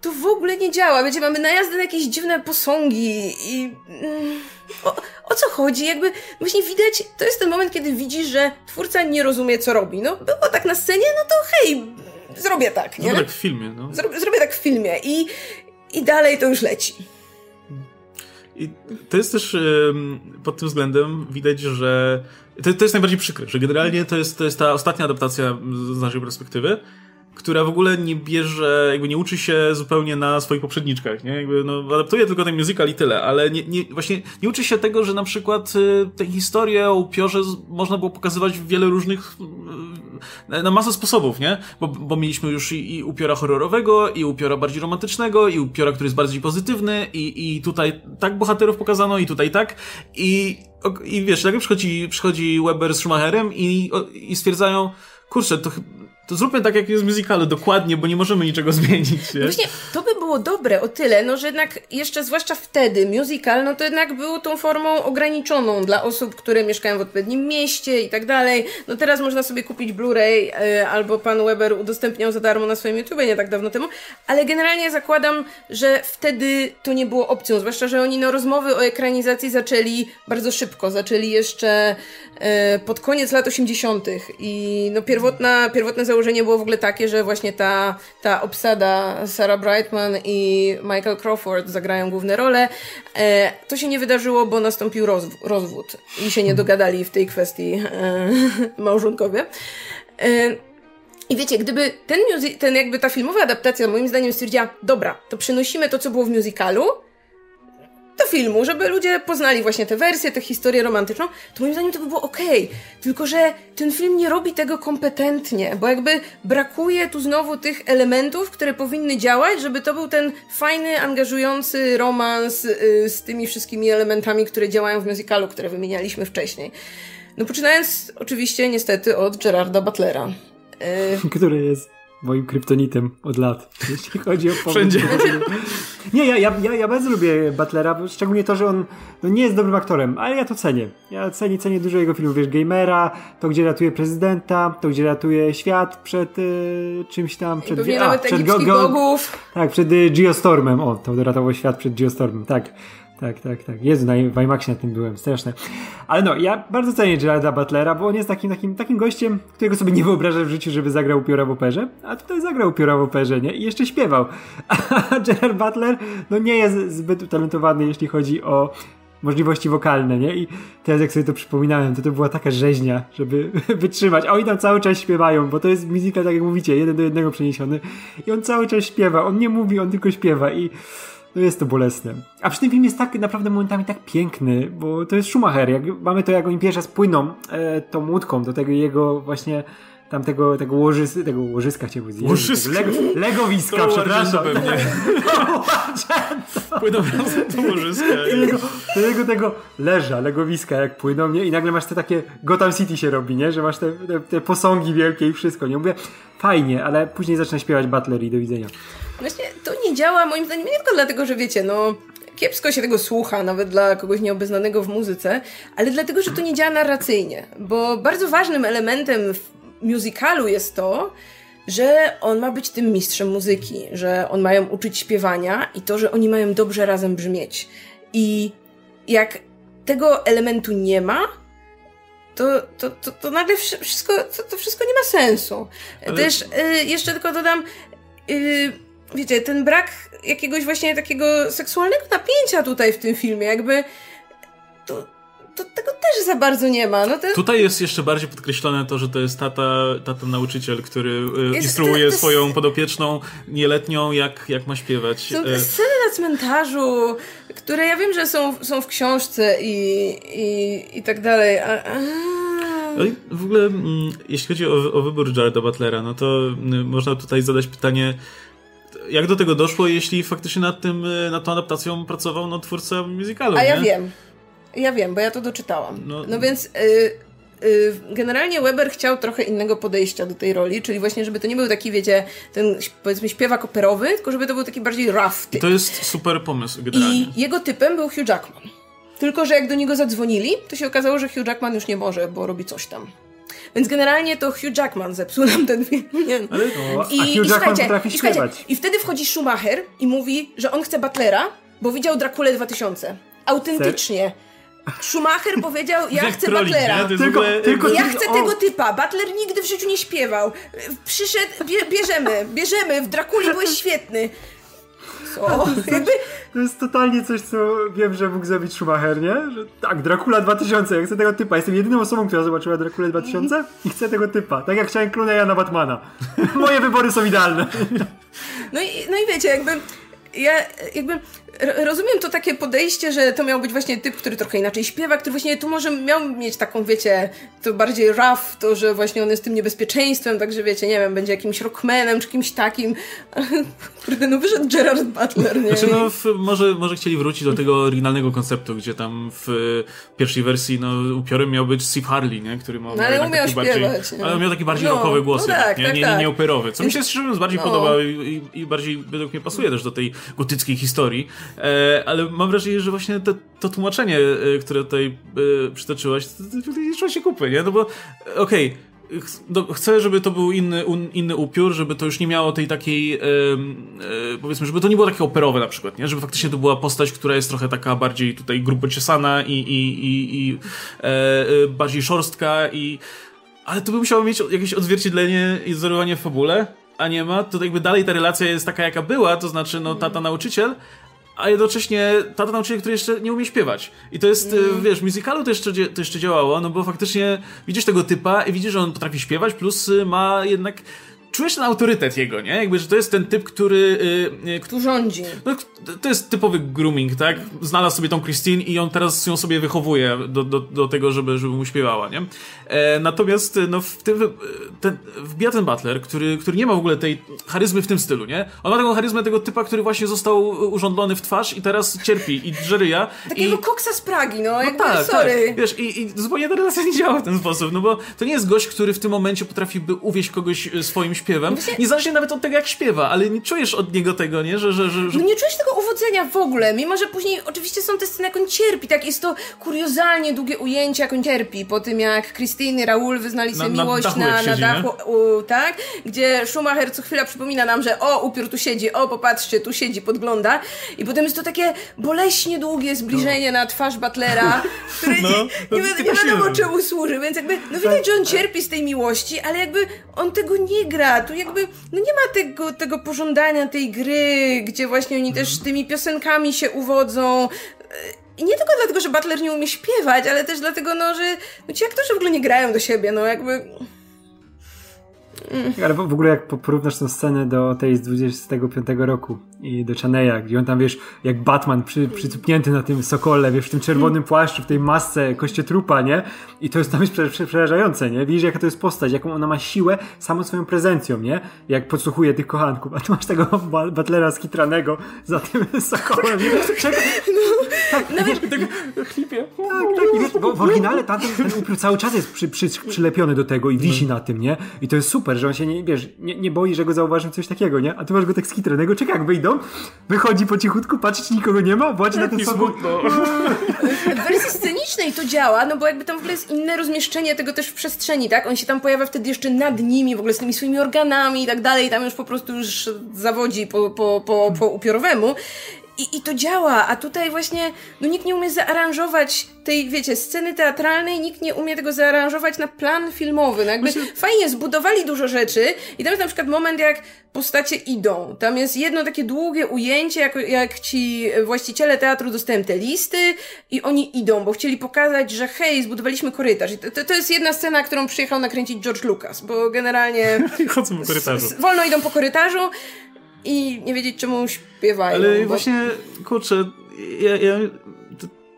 To w ogóle nie działa. Wiecie, mamy najazdy na jakieś dziwne posągi i... mm, O, o co chodzi? Jakby właśnie widać, to jest ten moment, kiedy widzisz, że twórca nie rozumie, co robi. No, było tak na scenie, no to hej, zrobię tak, nie? No tak w filmie, no. Zro, zrobię tak w filmie i, i dalej to już leci. I to jest też pod tym względem widać, że to, to jest najbardziej przykre, że generalnie to jest, to jest ta ostatnia adaptacja z naszej perspektywy, która w ogóle nie bierze, jakby nie uczy się zupełnie na swoich poprzedniczkach, nie? Jakby, no, adaptuje tylko ten musical i tyle, ale nie, nie, właśnie nie uczy się tego, że na przykład y, tę historię o upiorze można było pokazywać w wiele różnych, y, na masę sposobów, nie? Bo, bo mieliśmy już i, i upiora horrorowego, i upiora bardziej romantycznego, i upiora, który jest bardziej pozytywny, i, i tutaj tak bohaterów pokazano, i tutaj tak, i, i wiesz, nagle przychodzi, przychodzi Weber z Schumacherem i, i stwierdzają, kurczę, to, chy- to zróbmy tak, jak jest w musicalu, dokładnie, bo nie możemy niczego zmienić, nie? Właśnie to by było dobre o tyle, no że jednak jeszcze zwłaszcza wtedy musical, no to jednak było tą formą ograniczoną dla osób, które mieszkają w odpowiednim mieście i tak dalej. No teraz można sobie kupić Blu-ray e, albo pan Weber udostępniał za darmo na swoim YouTube nie tak dawno temu, ale generalnie zakładam, że wtedy to nie było opcją, zwłaszcza, że oni no rozmowy o ekranizacji zaczęli bardzo szybko, zaczęli jeszcze e, pod koniec lat 80. i no pierwotna, pierwotne założenie było w ogóle takie, że właśnie ta, ta obsada Sarah Brightman i Michael Crawford zagrają główne role. E, to się nie wydarzyło, bo nastąpił rozw- rozwód i się nie dogadali w tej kwestii e, małżonkowie. E, i wiecie, gdyby ten, ten jakby ta filmowa adaptacja moim zdaniem stwierdziła, dobra, to przenosimy to, co było w musicalu, do filmu, żeby ludzie poznali właśnie tę wersję, tę historię romantyczną, to moim zdaniem to by było okej. Tylko, że ten film nie robi tego kompetentnie, bo jakby brakuje tu znowu tych elementów, które powinny działać, żeby to był ten fajny, angażujący romans y, z tymi wszystkimi elementami, które działają w musicalu, które wymienialiśmy wcześniej. No poczynając oczywiście niestety od Gerarda Butlera. Y, który jest moim kryptonitem od lat, jeśli chodzi o powód. Wszędzie. Nie, ja, ja, ja, ja bardzo lubię Butlera, szczególnie to, że on no nie jest dobrym aktorem, ale ja to cenię. Ja cenię, cenię dużo jego filmów, wiesz, Gamera, to gdzie ratuje prezydenta, to gdzie ratuje świat przed y, czymś tam, przed... pewnie a, nawet przed egipskich bogów. Tak, przed y, Geostormem, o, to ratował świat przed Geostormem, tak. Tak, tak, tak. Jezu, na, w IMAXie na tym byłem, straszne. Ale no, ja bardzo cenię Gerarda Butlera, bo on jest takim, takim, takim gościem, którego sobie nie wyobrażam w życiu, żeby zagrał upiora w operze, a tutaj zagrał upiora w operze, nie? I jeszcze śpiewał. A Gerard Butler, no nie jest zbyt utalentowany, jeśli chodzi o możliwości wokalne, nie? I teraz jak sobie to przypominałem, to to była taka rzeźnia, żeby wytrzymać. A oni tam cały czas śpiewają, bo to jest muzyka, tak jak mówicie, jeden do jednego przeniesiony. I on cały czas śpiewa, on nie mówi, on tylko śpiewa i no jest to bolesne. A przy tym film jest tak naprawdę momentami tak piękny, bo to jest Schumacher. Jak mamy to, jak oni pierwszy raz płyną e, tą łódką do tego jego właśnie tamtego tego, łożys, tego łożyska chciałbym zjeść. Łożyska? Tego Lego, legowiska, To przepraszam. pewnie. Płyną razem do łożyska. Do tego, tego, tego leża, legowiska jak płyną, nie? I nagle masz te takie Gotham City się robi, nie? Że masz te, te, te posągi wielkie i wszystko, nie? Mówię, fajnie, ale później zaczyna śpiewać Butler i do widzenia. Właśnie to nie działa moim zdaniem nie tylko dlatego, że wiecie, no kiepsko się tego słucha, nawet dla kogoś nieobeznanego w muzyce, ale dlatego, że to nie działa narracyjnie, bo bardzo ważnym elementem w musicalu jest to, że on ma być tym mistrzem muzyki, że on mają uczyć śpiewania i to, że oni mają dobrze razem brzmieć. I jak tego elementu nie ma, to, to, to, to nagle wszy- wszystko, to, to wszystko nie ma sensu. Ale- Też y, jeszcze tylko dodam, y, wiecie, ten brak jakiegoś właśnie takiego seksualnego napięcia tutaj w tym filmie, jakby to za bardzo nie ma. No to... Tutaj jest jeszcze bardziej podkreślone to, że to jest tata, tata nauczyciel, który y, Jest- instruuje to- to- swoją podopieczną nieletnią, jak, jak ma śpiewać. Są te sceny na cmentarzu, które ja wiem, że są, są w książce i, i, i tak dalej. A, a... No i w ogóle, mm, jeśli chodzi o, o wybór Jareda Butlera, no to mm, można tutaj zadać pytanie, jak do tego doszło, jeśli faktycznie nad tym, y, nad tą adaptacją pracował no, twórca musicalu, A ja nie? wiem. Ja wiem, bo ja to doczytałam. No- No, więc y, y, generalnie Weber chciał trochę innego podejścia do tej roli, czyli właśnie, żeby to nie był taki, wiecie, ten powiedzmy śpiewak operowy, tylko żeby to był taki bardziej rough I typ. to jest super pomysł generalnie. I jego typem był Hugh Jackman. Tylko, że jak do niego zadzwonili, to się okazało, że Hugh Jackman już nie może, bo robi coś tam. Więc generalnie to Hugh Jackman zepsuł nam ten film. Nie. no. Ale O, a Hugh Jackman słuchajcie, potrafi i śpiewać. I wtedy wchodzi Schumacher i mówi, że on chce Butlera, bo widział Drakulę 2000. Autentycznie. Schumacher powiedział, ja chcę trolling, Butlera. To jest Tylko- ogóle, tylko- Ja O. chcę tego typa. Butler nigdy w życiu nie śpiewał. Przyszedł, bie, bierzemy, bierzemy. W Drakuli byłeś świetny. Co? Jakby, To jest totalnie coś, co wiem, że mógł zrobić Schumacher, nie? Że tak, Dracula 2000, ja chcę tego typa. Jestem jedyną osobą, która zobaczyła Dracula 2000 i chcę tego typa. Tak jak chciałem Clooney'a na Batmana. Moje wybory są idealne. no i, no i wiecie, jakby ja jakby rozumiem to takie podejście, że to miał być właśnie typ, który trochę inaczej śpiewa, który właśnie tu może miał mieć taką, wiecie, to bardziej rough, to, że właśnie on jest tym niebezpieczeństwem, także wiecie, nie wiem, będzie jakimś rockmanem czy kimś takim. Kurde, no wyszedł Gerard Butler, nie? Znaczy, no, w, może, może chcieli wrócić do tego oryginalnego konceptu, gdzie tam w e, pierwszej wersji no, upiorem miał być Steve Harley, nie? który ma No, ale umiał taki bardziej, śpiewać, nie? Ale miał taki bardziej No, rockowy głos, no tak, nie? tak, nie, tak. nie operowy. Co mi się szczerze mówiąc bardziej No. podoba i, i bardziej według mnie pasuje też do tej gotyckiej historii. E, ale mam wrażenie, że właśnie te, to tłumaczenie, e, które tutaj e, przytoczyłaś, to, to, to trzyma się kupy, nie? No bo e, okej. ch- do- Chcę, żeby to był inny, un, inny upiór, żeby to już nie miało tej takiej, e, powiedzmy, żeby to nie było takie operowe na przykład, nie? Żeby faktycznie to była postać, która jest trochę taka bardziej tutaj grubo ciosana i, i, i, i e, e, bardziej szorstka i... Ale to by musiało mieć jakieś odzwierciedlenie i wzorowanie w fabule, a nie ma. To jakby dalej ta relacja jest taka, jaka była, to znaczy, no, tata nauczyciel, a jednocześnie tata nauczyciel, który jeszcze nie umie śpiewać. I to jest, Mm. e, wiesz, w musicalu to jeszcze, to jeszcze działało, no bo faktycznie widzisz tego typa i widzisz, że on potrafi śpiewać, plus y, ma jednak... Czujesz ten autorytet jego, nie? Jakby, że to jest ten typ, który... y, y, Tu rządzi. no, to jest typowy grooming, tak? Znalazł sobie tą Christine i on teraz ją sobie wychowuje do, do, do tego, żeby, żeby mu śpiewała, nie? E, natomiast no, w tym ten, wbija ten Butler, który, który nie ma w ogóle tej charyzmy w tym stylu, nie? On ma taką charyzmę tego typa, który właśnie został urządlony w twarz i teraz cierpi i drzeryja. Takiego i... koksa z Pragi, no, No jakby, tak, sorry. tak. Wiesz, i, i zupełnie ta relacja nie działa w ten sposób, no bo to nie jest gość, który w tym momencie potrafiłby uwieść kogoś swoim śpiewem, Właśnie- niezależnie nawet od tego, jak śpiewa, ale nie czujesz od niego tego, nie? Że, że, że, że No nie czujesz tego uwodzenia w ogóle, mimo że później oczywiście są te sceny, jak on cierpi, tak? Jest to kuriozalnie długie ujęcie, jak on cierpi, po tym jak Christine i Raoul wyznali sobie Na- na miłość dachu na, na dachu, u, tak? Gdzie Schumacher co chwila przypomina nam, że o, upiór tu siedzi, o, popatrzcie, tu siedzi, podgląda i potem jest to takie boleśnie długie zbliżenie na twarz Butlera, które No, nie, no, nie, tylko nie wiadomo czemu służy, więc jakby, no widać, że on cierpi z tej miłości, ale jakby on tego nie gra, tu jakby, no nie ma tego, tego pożądania tej gry, gdzie właśnie oni też tymi piosenkami się uwodzą. I nie tylko dlatego, że Butler nie umie śpiewać, ale też dlatego, no, że no ci aktorzy w ogóle nie grają do siebie, no jakby... Ale w ogóle jak po- porównasz tę scenę do tej z 25 roku do Chaneya, gdzie on tam, wiesz, jak Batman przy, przycupnięty na tym sokole, wiesz, w tym czerwonym płaszczu, w tej masce kościotrupa, nie? I to jest tam jest prze, prze, przerażające, nie? Widzisz, jaka to jest postać, jaką ona ma siłę samą swoją prezencją, nie? Jak podsłuchuje tych kochanków, a tu masz tego ba- Butlera skitranego za tym sokołem, nie? Czekaj, No wiesz, tego tak, tak. I wiesz, bo w oryginale ten, ten upiór cały czas jest przy, przy, przylepiony do tego i wisi na tym, nie? I to jest super, że on się nie, wiesz, nie, nie boi, że go zauważy coś takiego, nie? A tu masz go tak skitranego, czekaj jak wyjdą, wychodzi po cichutku, patrzy, czy nikogo nie ma, właśnie na ten smutno. w wersji scenicznej to działa, no bo jakby tam w ogóle jest inne rozmieszczenie tego też w przestrzeni, tak? On się tam pojawia wtedy jeszcze nad nimi, w ogóle z tymi swoimi organami i tak dalej, tam już po prostu już zawodzi po, po, po, po upiorowemu. I, I to działa, a tutaj właśnie no nikt nie umie zaaranżować tej, wiecie, sceny teatralnej, nikt nie umie tego zaaranżować na plan filmowy. No jakby fajnie, zbudowali dużo rzeczy i tam jest na przykład moment, jak postacie idą. Tam jest jedno takie długie ujęcie, jak, jak ci właściciele teatru dostają te listy i oni idą, bo chcieli pokazać, że hej, zbudowaliśmy korytarz. I to, to jest jedna scena, którą przyjechał nakręcić George Lucas, bo generalnie... Chodzą po korytarzu. wolno idą po korytarzu i nie wiedzieć czemu śpiewają. Ale bo... właśnie, kurczę, ja, ja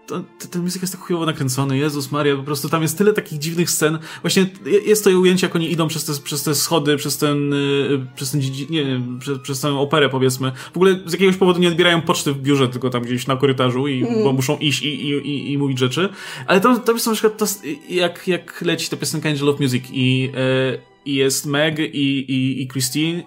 to, to, ten muzyk jest tak chujowo nakręcony, Jezus Maria, po prostu tam jest tyle takich dziwnych scen. Właśnie jest to ujęcie, jak oni idą przez te, przez te schody, przez ten, y, przez ten, nie, nie przez, przez tę operę powiedzmy. W ogóle z jakiegoś powodu nie odbierają poczty w biurze, tylko tam gdzieś na korytarzu, i, mm. bo muszą iść i, i, i, i, mówić rzeczy. Ale tam, tam jest na przykład to, jak, jak leci ta piosenka Angel of Music i, e, i jest Meg i, i, i Christine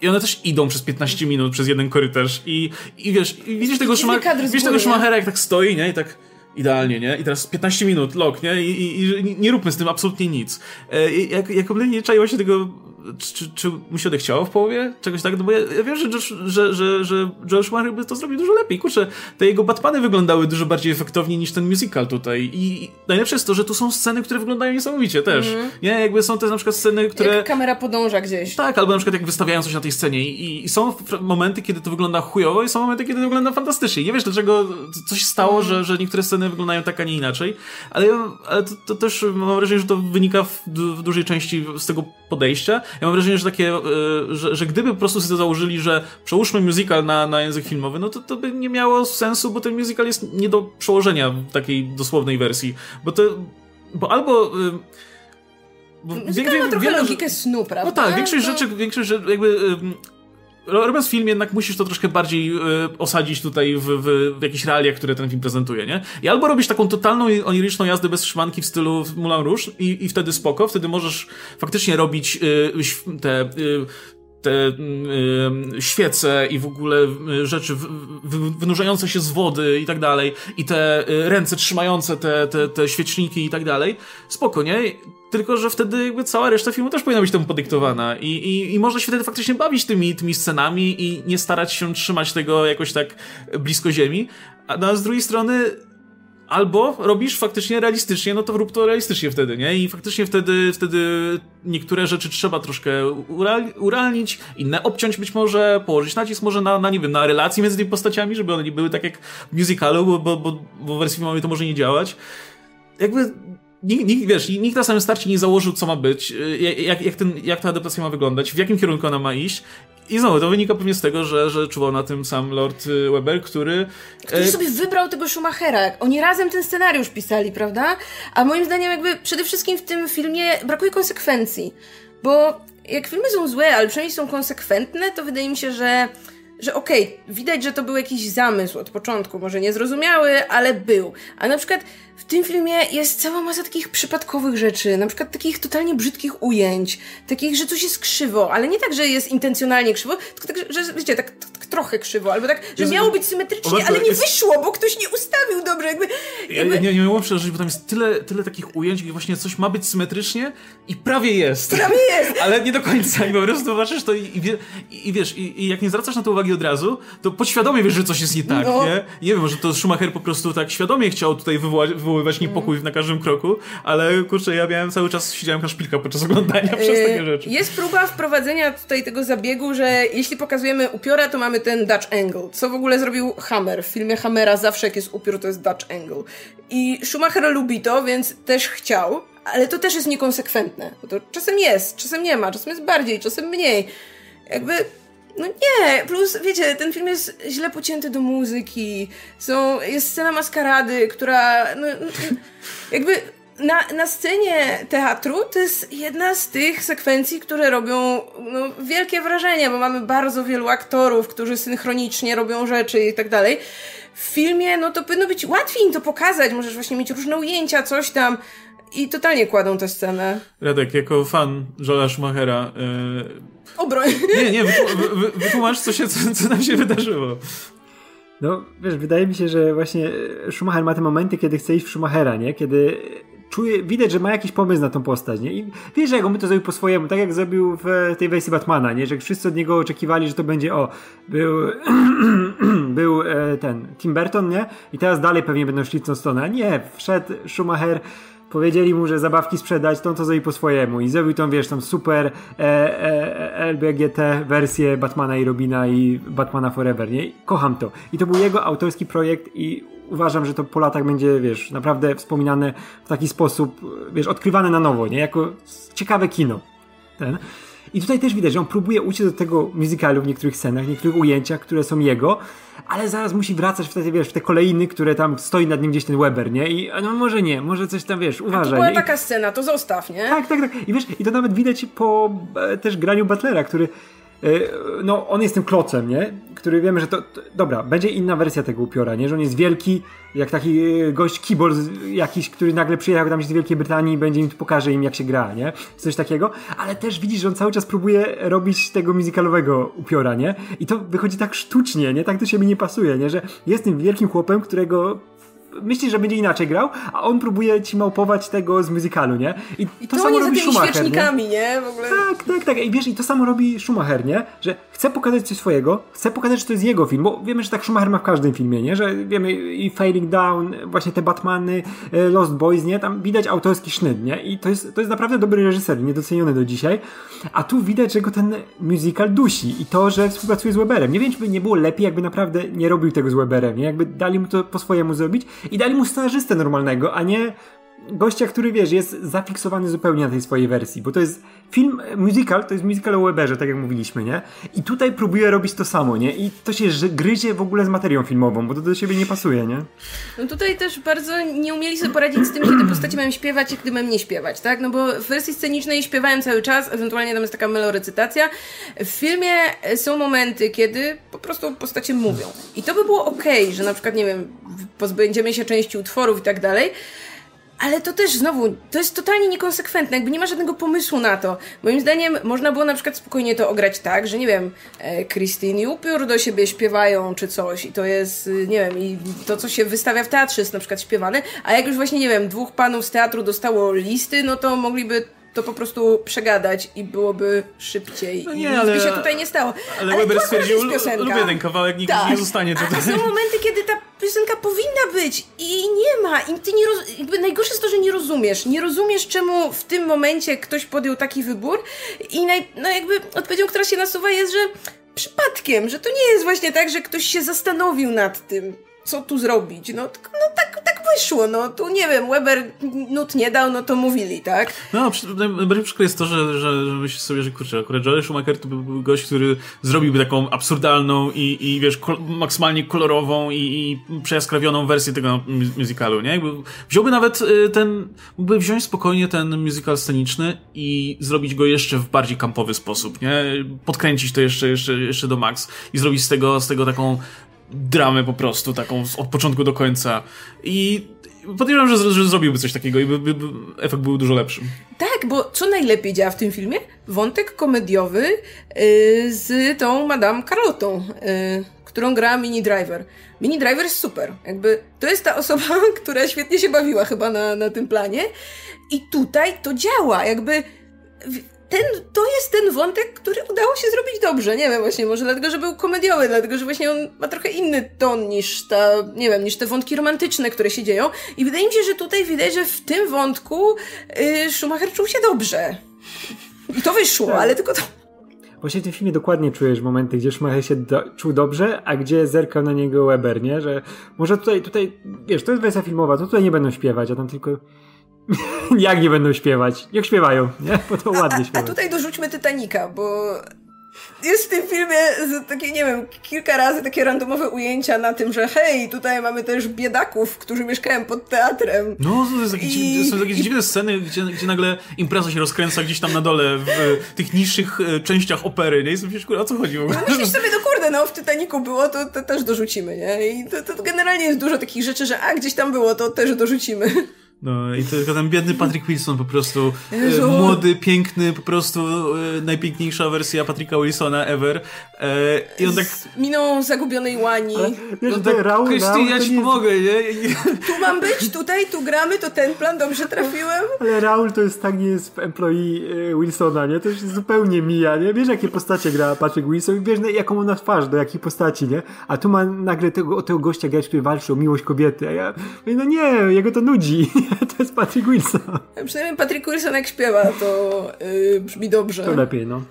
i one też idą przez 15 minut przez jeden korytarz i, i wiesz, i widzisz tego, Schumachera, widzisz tego jak tak stoi, nie? I tak idealnie, nie? I teraz 15 minut, lok, nie? I, i, i nie róbmy z tym absolutnie nic. E, jak, jak nie czaiło się tego czy, czy mu się odechciało w połowie? Czegoś tak? No bo ja, ja wiem, że, Josh, że, że, że Joel Schumacher by to zrobił dużo lepiej. Kurczę, te jego Batmany wyglądały dużo bardziej efektownie niż ten musical tutaj. I najlepsze jest to, że tu są sceny, które wyglądają niesamowicie też. Mm. Nie? Jakby są te na przykład sceny, które... Jak kamera podąża gdzieś. Tak, albo na przykład jak wystawiają coś na tej scenie i, i są momenty, kiedy to wygląda chujowo i są momenty, kiedy to wygląda fantastycznie. Nie wiesz, dlaczego coś stało, mm. że, że niektóre sceny wyglądają tak, a nie inaczej. Ale, ale to, to też mam wrażenie, że to wynika w, w dużej części z tego podejścia. Ja mam wrażenie, że takie, e, że, że gdyby po prostu sobie założyli, że przełóżmy musical na, na język filmowy, no to to by nie miało sensu, bo ten musical jest nie do przełożenia w takiej dosłownej wersji. Bo to, bo albo... E, bo musical ma trochę wiele, logikę snu, prawda? No tak, większość to... rzeczy, większość rzeczy jakby robiąc film jednak musisz to troszkę bardziej y, osadzić tutaj w, w, w jakichś realiach, które ten film prezentuje, nie? I albo robisz taką totalną oniryczną jazdę bez szmanki w stylu Moulin Rouge i, i wtedy spoko, wtedy możesz faktycznie robić y, te y, te y, świece i w ogóle y, rzeczy w, w, wynurzające się z wody i tak dalej, i te y, ręce trzymające te, te, te świeczniki i tak dalej. Spoko, nie? Tylko, że wtedy jakby cała reszta filmu też powinna być temu podyktowana i, i, i można się wtedy faktycznie bawić tymi, tymi scenami i nie starać się trzymać tego jakoś tak blisko ziemi. A no, z drugiej strony albo robisz faktycznie realistycznie, no to rób to realistycznie wtedy, nie? I faktycznie wtedy, wtedy niektóre rzeczy trzeba troszkę urealnić, inne obciąć być może, położyć nacisk może na, na nie wiem, na relacje między tymi postaciami, żeby one nie były tak jak w musicalu, bo, bo, bo, bo w wersji filmowej to może nie działać. Jakby nikt, nikt, wiesz, nikt na samym starcie nie założył, co ma być, y, jak, jak, ten, jak ta adaptacja ma wyglądać, w jakim kierunku ona ma iść. I znowu, to wynika pewnie z tego, że, że czuwał na tym sam Lord y, Weber, który... Który e... sobie wybrał tego Schumachera. Oni razem ten scenariusz pisali, prawda? A moim zdaniem jakby przede wszystkim w tym filmie brakuje konsekwencji. Bo jak filmy są złe, ale przynajmniej są konsekwentne, to wydaje mi się, że że okej, okay, widać, że to był jakiś zamysł od początku, może niezrozumiały, ale był. A na przykład w tym filmie jest cała masa takich przypadkowych rzeczy, na przykład takich totalnie brzydkich ujęć, takich, że coś jest krzywo, ale nie tak, że jest intencjonalnie krzywo, tylko tak, że wiecie, tak, tak trochę krzywo, albo tak, że miało być symetrycznie, ale nie wyszło, bo ktoś nie ustawił dobrze, jakby... jakby... Ja, nie, nie mogłem przeżyć, bo tam jest tyle, tyle takich ujęć, gdzie właśnie coś ma być symetrycznie i prawie jest. Prawie jest! ale nie do końca i po prostu zobaczysz to i, i, i, i wiesz, i, i, jak nie zwracasz na to uwagi od razu, to podświadomie wiesz, że coś jest nie tak, no. nie? Nie wiem, może to Schumacher po prostu tak świadomie chciał tutaj wywołać, wywoływać niepokój mm. na każdym kroku, ale kurczę, ja miałem cały czas, siedziałem na szpilka podczas oglądania przez takie yy, rzeczy. Jest próba wprowadzenia tutaj tego zabiegu, że jeśli pokazujemy upiora, to mamy ten Dutch angle. Co w ogóle zrobił Hammer? W filmie Hammera zawsze jak jest upiór, to jest Dutch angle. I Schumacher lubi to, więc też chciał, ale to też jest niekonsekwentne. Bo to czasem jest, czasem nie ma, czasem jest bardziej, czasem mniej. Jakby no nie, plus wiecie, ten film jest źle pocięty do muzyki, są, jest scena maskarady, która no, no jakby na, na scenie teatru to jest jedna z tych sekwencji, które robią no, wielkie wrażenie, bo mamy bardzo wielu aktorów, którzy synchronicznie robią rzeczy i tak dalej. W filmie, no to powinno być łatwiej im to pokazać, możesz właśnie mieć różne ujęcia, coś tam. I totalnie kładą tę scenę. Radek, jako fan Joela Schumachera. Yy... Obroń. Nie, nie, wytłumacz, co, się, co, co nam się wydarzyło. No, wiesz, wydaje mi się, że właśnie Schumacher ma te momenty, kiedy chce iść w Schumachera, nie? Kiedy czuje, widać, że ma jakiś pomysł na tą postać, nie? I wiesz, jak on by to zrobił po swojemu, tak jak zrobił w tej wersji Batmana, nie? Że wszyscy od niego oczekiwali, że to będzie, o, był, był e, ten Tim Burton, nie? I teraz dalej pewnie będą szli w tą stronę. Nie, wszedł Schumacher, powiedzieli mu, że zabawki sprzedać, to on to zrobił po swojemu i zrobił tą, wiesz, tą super e, e, LBGT wersję Batmana i Robina i Batmana Forever, nie? Kocham to. I to był jego autorski projekt i uważam, że to po latach będzie, wiesz, naprawdę wspominane w taki sposób, wiesz, odkrywane na nowo, nie? Jako ciekawe kino. Ten. I tutaj też widać, że on próbuje uciec do tego musicalu w niektórych scenach, w niektórych ujęciach, które są jego, ale zaraz musi wracać w te, wiesz, w te kolejny, które tam stoi nad nim gdzieś ten Weber, nie? I no może nie, może coś tam, wiesz, uważaj. To była nie? taka scena, to zostaw, nie? Tak, tak, tak. I wiesz, i to nawet widać po e, też graniu Butlera, który no, on jest tym klocem, nie? Który wiemy, że to, to, Dobra, będzie inna wersja tego upiora, nie? Że on jest wielki, jak taki e, gość keyboard jakiś, który nagle przyjechał tam z Wielkiej Brytanii i będzie im pokaże im, jak się gra, nie? Coś takiego. Ale też widzisz, że on cały czas próbuje robić tego muzykalowego upiora, nie? I to wychodzi tak sztucznie, nie? Tak do siebie nie pasuje, nie? Że jest tym wielkim chłopem, którego myślisz, że będzie inaczej grał, a on próbuje ci małpować tego z muzykalu, nie? I, I to, to samo robi Schumacher, świecznikami, nie? nie? W ogóle. Tak, tak, tak. I wiesz, i to samo robi Schumacher, nie? Że chce pokazać coś swojego, chce pokazać, że to jest jego film, bo wiemy, że tak Schumacher ma w każdym filmie, nie? Że wiemy i Failing Down, właśnie te Batmany, e, Lost Boys, nie? Tam widać autorski sznyt, nie? I to jest, to jest naprawdę dobry reżyser, niedoceniony do dzisiaj. A tu widać, że go ten musical dusi i to, że współpracuje z Weberem. Nie wiem, czy by nie było lepiej, jakby naprawdę nie robił tego z Weberem, nie? Jakby dali mu to po swojemu zrobić i dali mu scenarzystę normalnego, a nie gościa, który wiesz, jest zafiksowany zupełnie na tej swojej wersji, bo to jest film, musical, to jest musical o Weberze, tak jak mówiliśmy, nie? I tutaj próbuje robić to samo, nie? I to się gryzie w ogóle z materią filmową, bo to do siebie nie pasuje, nie? No tutaj też bardzo nie umieli sobie poradzić z tym, kiedy postacie mają śpiewać i kiedy mają nie śpiewać, tak? No bo w wersji scenicznej śpiewałem cały czas, ewentualnie tam jest taka melorecytacja. W filmie są momenty, kiedy po prostu postacie mówią. I to by było okay, że na przykład, nie wiem, pozbędziemy się części utworów i tak dalej, ale to też znowu, to jest totalnie niekonsekwentne, jakby nie ma żadnego pomysłu na to. Moim zdaniem można było na przykład spokojnie to ograć tak, że nie wiem, e, Christine i Upiór do siebie śpiewają czy coś i to jest, y, nie wiem, i to co się wystawia w teatrze jest na przykład śpiewane, a jak już właśnie, nie wiem, dwóch panów z teatru dostało listy, no to mogliby to po prostu przegadać i byłoby szybciej. No nie, I ale, by się tutaj nie stało. Ale, ale Weber stwierdził, lubię ten kawałek, nikt tak. nie zostanie tutaj. A są momenty, kiedy ta piosenka powinna być i nie ma. I ty nie roz... jakby najgorsze jest to, że nie rozumiesz. Nie rozumiesz, czemu w tym momencie ktoś podjął taki wybór i naj... no jakby odpowiedzią, która się nasuwa jest, że przypadkiem, że to nie jest właśnie tak, że ktoś się zastanowił nad tym co tu zrobić? No, no tak, tak wyszło, no tu nie wiem, Weber nut nie dał, no to mówili, tak? No, najbardziej przykre jest to, że, że, że myślisz sobie, że kurczę, akurat Joel Schumacher to był gość, który zrobiłby taką absurdalną i, i wiesz, kol maksymalnie kolorową i, i przejaskrawioną wersję tego musicalu, nie? Jakby wziąłby nawet y, ten, mógłby wziąć spokojnie ten musical sceniczny i zrobić go jeszcze w bardziej kampowy sposób, nie? Podkręcić to jeszcze, jeszcze, jeszcze do max i zrobić z tego, z tego taką dramę po prostu, taką od początku do końca. I podejrzewam, że, że zrobiłby coś takiego i by, by, by, efekt był dużo lepszy. Tak, bo co najlepiej działa w tym filmie? Wątek komediowy yy, z tą Madame Carlotą, yy, którą gra Mini Driver. Mini Driver jest super. Jakby to jest ta osoba, która świetnie się bawiła chyba na, na tym planie. I tutaj to działa. Jakby ten, to jest ten wątek, który udało się zrobić dobrze. Nie wiem, właśnie, może dlatego, że był komediowy, dlatego, że właśnie on ma trochę inny ton niż ta, nie wiem, niż te wątki romantyczne, które się dzieją. I wydaje mi się, że tutaj widać, że w tym wątku yy, Schumacher czuł się dobrze. I to wyszło, tak. ale tylko to. Właśnie w tym filmie dokładnie czujesz momenty, gdzie Schumacher się do, czuł dobrze, a gdzie zerkał na niego Weber, nie? Że może tutaj, tutaj, wiesz, to jest wersja filmowa, to tutaj nie będą śpiewać, a tam tylko Jak nie będą śpiewać? Niech śpiewają, nie? Bo to ładnie śpiewać. A, tutaj dorzućmy Titanica, bo jest w tym filmie takie, nie wiem, kilka razy takie randomowe ujęcia na tym, że hej, tutaj mamy też biedaków, którzy mieszkają pod teatrem. No, to, jest jakieś, I... są jakieś dziwne sceny, gdzie, gdzie nagle impreza się rozkręca gdzieś tam na dole, w tych niższych e, częściach opery, nie? I sobie o co chodzi w ogóle? No myślisz sobie, no kurde, no w Titanicu było, to, to też dorzucimy, nie? I to, to generalnie jest dużo takich rzeczy, że a, gdzieś tam było, to też dorzucimy. No i tylko ten biedny Patrick Wilson po prostu, e, młody, piękny, po prostu e, najpiękniejsza wersja Patricka Wilsona ever. E, I on tak... Z miną zagubionej łani. Ale, wiesz, on tak, Raul, Christy, ja ci nie pomogę, nie? Tu mam być, tutaj, tu gramy, to ten plan, dobrze trafiłem? Ale Raul to jest tak nie jest employee e, Wilsona, nie? To już zupełnie mija, nie? Wiesz, jakie postacie gra Patrick Wilson i wiesz, jaką on ma twarz, do jakiej postaci, nie? A tu ma nagle tego, tego gościa grać, który walczy o miłość kobiety, a ja no nie, jego to nudzi. to jest Patrick Wilson. Przynajmniej Patrick Wilson jak śpiewa, to yy, brzmi dobrze. To lepiej, no.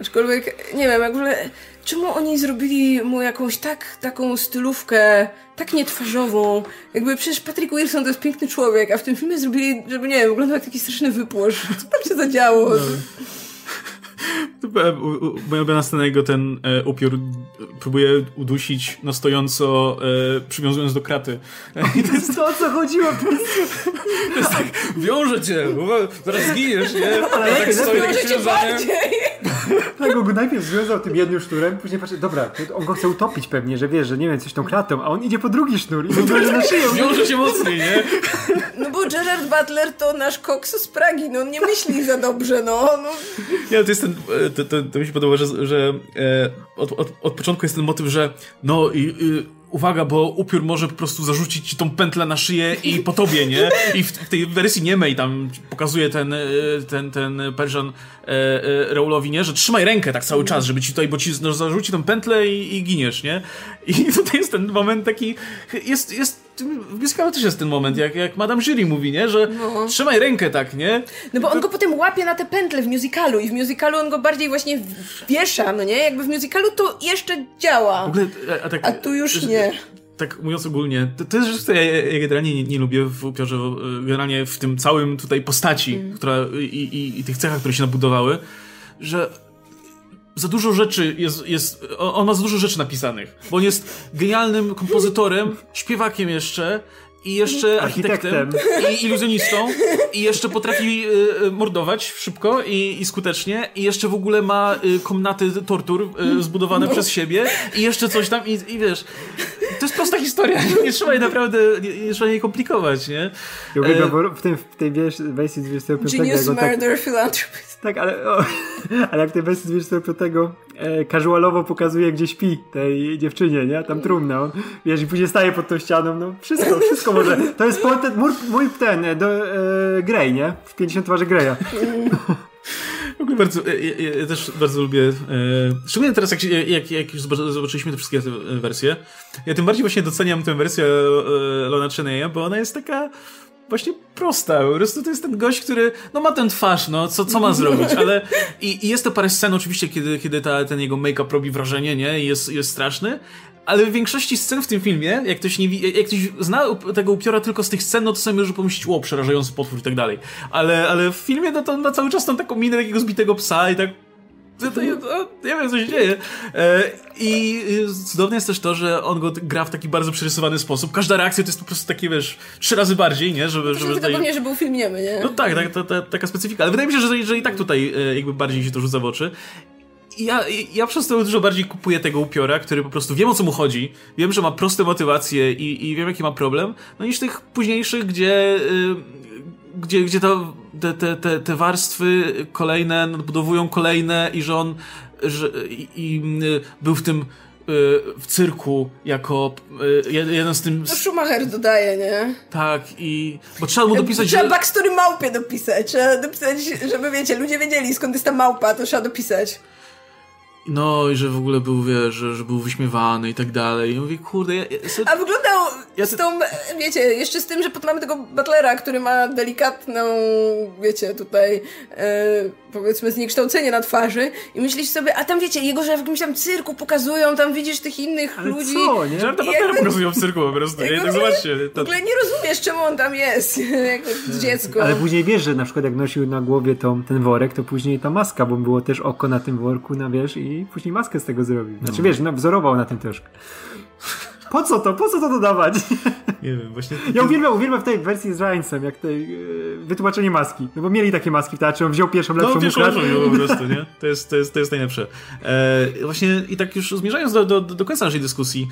Aczkolwiek, nie wiem, jak w ogóle, czemu oni zrobili mu jakąś tak, taką stylówkę, tak nietwarzową? Jakby przecież Patrick Wilson to jest piękny człowiek, a w tym filmie zrobili, żeby, nie wiem, wyglądał jak taki straszny wypłosz. Co tam się zadziało? No. Moja ulubiona scena jego ten e, upiór próbuje udusić na stojąco, e, przywiązując do kraty. I to jest to, o co chodziło. To jest tak, wiąże cię, zaraz zginiesz, nie? Ale tak stoi cię bardziej. Tak, go najpierw związał tym jednym sznurem, później patrzy, dobra, on go chce utopić pewnie, że wiesz, że nie wiem, coś tą kratą, a on idzie po drugi sznur i wiąże na szyję. Wiąże się mocniej, nie? No bo Gerard Butler to nasz koks z Pragi, no on nie myśli za dobrze, no. no. Nie, to jest ten, e, to, to, to mi się podoba, że, że e, od, od, od początku jest ten motyw, że no i, uwaga, bo upiór może po prostu zarzucić ci tą pętlę na szyję i po tobie, nie? I w, w tej wersji niemej tam pokazuje ten, e, ten, ten Persian e, e, nie? Że trzymaj rękę tak cały czas, żeby ci tutaj, bo ci no, zarzuci tą pętlę i, i giniesz, nie? I tutaj jest ten moment taki, jest, jest w Biskalu też jest ten moment, jak, jak Madame Jury mówi, nie? Że no. trzymaj rękę tak, nie? No bo on go potem łapie na te pętle w musicalu i w musicalu on go bardziej właśnie wiesza, no nie? Jakby w musicalu to jeszcze działa. W ogóle, a, tak, a tu już nie tak mówiąc ogólnie, to, to jest rzecz, której ja, ja generalnie nie, nie, lubię w upiorze, generalnie w tym całym tutaj postaci, mm. która i, i, i tych cechach, które się nabudowały, że za dużo rzeczy jest, jest, on ma za dużo rzeczy napisanych, bo on jest genialnym kompozytorem, śpiewakiem jeszcze, i jeszcze architektem, i iluzjonistą, i jeszcze potrafi y, mordować szybko i, i, skutecznie, i jeszcze w ogóle ma y, komnaty tortur y, zbudowane no. przez siebie, i jeszcze coś tam, i, i wiesz, to jest prosta historia, nie trzeba jej naprawdę, nie, nie trzeba jej komplikować, nie? Ja uwielbiam, w, tym, w tej wersji 25 Genius tak- Murder tak, Philanthropist. Tak, ale, o, ale jak w tej wersji 25 e, casualowo pokazuje, gdzie śpi tej dziewczynie, nie? Tam trumna, on, wiesz, i później staje pod tą ścianą, no wszystko, wszystko może. To jest ten, mój, mój ten, e, do, e, Grey, nie? W 50 twarzy Greya. W ogóle bardzo, ja, ja, też bardzo lubię, e, szczególnie teraz jak, jak, jak już zobaczyliśmy te wszystkie wersje, ja tym bardziej właśnie doceniam tę wersję e, Lona Cheneya, bo ona jest taka właśnie prosta. Po prostu to jest ten gość, który no ma ten twarz, no co, co ma zrobić, ale i, i jest to parę scen oczywiście, kiedy, kiedy ta, ten jego make-up robi wrażenie, nie? I jest, jest straszny, ale w większości scen w tym filmie, jak ktoś, nie, jak ktoś zna tego upiora tylko z tych scen, no to sobie może pomyśleć, o, przerażający potwór i tak dalej. Ale, ale w filmie, no to on ma cały czas tą taką minę takiego zbitego psa i tak to, to, to, ja wiem, co się dzieje. E, I cudowne jest też to, że on go gra w taki bardzo przerysowany sposób. Każda reakcja to jest po prostu takie, wiesz, trzy razy bardziej, nie? Żeby, żeby tutaj... pewnie, że był film niemy, nie? No tak, tak taka specyfika. Ale wydaje mi się, że, że i tak tutaj e, jakby bardziej się to rzuca w oczy ja, ja przez to dużo bardziej kupuję tego upiora, który po prostu wiem o co mu chodzi, wiem, że ma proste motywacje i, i wiem jaki ma problem, no niż tych późniejszych, gdzie, y, gdzie, gdzie to, te, te, te, te warstwy kolejne nadbudowują kolejne i że on że, i, i y, był w tym y, w cyrku jako jeden z tym... No Schumacher dodaje, nie? Tak i... Bo trzeba mu dopisać... Trzeba że... backstory małpie dopisać. Trzeba dopisać, żeby wiecie, ludzie wiedzieli skąd jest ta małpa, to trzeba dopisać. No i że w ogóle był, wiesz, że, że był wyśmiewany i tak dalej. I mówię, kurde... Ja, ja sobie... A wyglądał ja z tą, wiecie, jeszcze z tym, że mamy tego Butlera, który ma delikatną, wiecie, tutaj e, powiedzmy zniekształcenie na twarzy i myślisz sobie, a tam wiecie, jego, że w jakimś tam cyrku pokazują, tam widzisz tych innych Ale ludzi. co, nie? Żarta Butlera pokazują w cyrku po prostu, nie? Tak zobaczcie. To... W ogóle nie rozumiesz, czemu on tam jest, jako dziecko. Ale później wiesz, że na przykład jak nosił na głowie tą, ten worek, to później ta maska, bo było też oko na tym worku, na wiesz, i później maskę z tego zrobił. Znaczy no. wiesz, no, wzorował na tym troszkę. Po co to? Po co to dodawać? Nie wiem, właśnie... Ja uwielbiam, uwielbiam w tej wersji z Ryansem, jak tej yy, wytłumaczenie maski. No bo mieli takie maski w teatrze, on wziął pierwszą lepszą No, pierwszą lepszą po prostu, nie? To jest, to jest, to jest najlepsze. E, właśnie i tak już zmierzając do, do, do końca naszej dyskusji,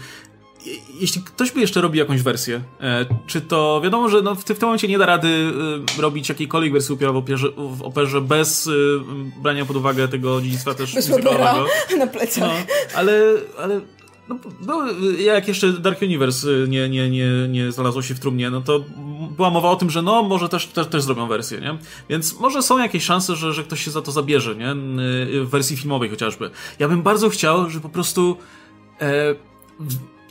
jeśli ktoś by jeszcze robił jakąś wersję, e, czy to wiadomo, że no w, tym momencie nie da rady e, robić jakiejkolwiek wersji upiora w operze, w operze bez e, brania pod uwagę tego dziedzictwa też bez muzykalnego. na plecach. No, ale, ale no, no, jak jeszcze Dark Universe nie, nie, nie, nie znalazło się w trumnie, no to była mowa o tym, że no, może też, też, też zrobią wersję, nie? Więc może są jakieś szanse, że, że ktoś się za to zabierze, nie? W wersji filmowej chociażby. Ja bym bardzo chciał, że po prostu e,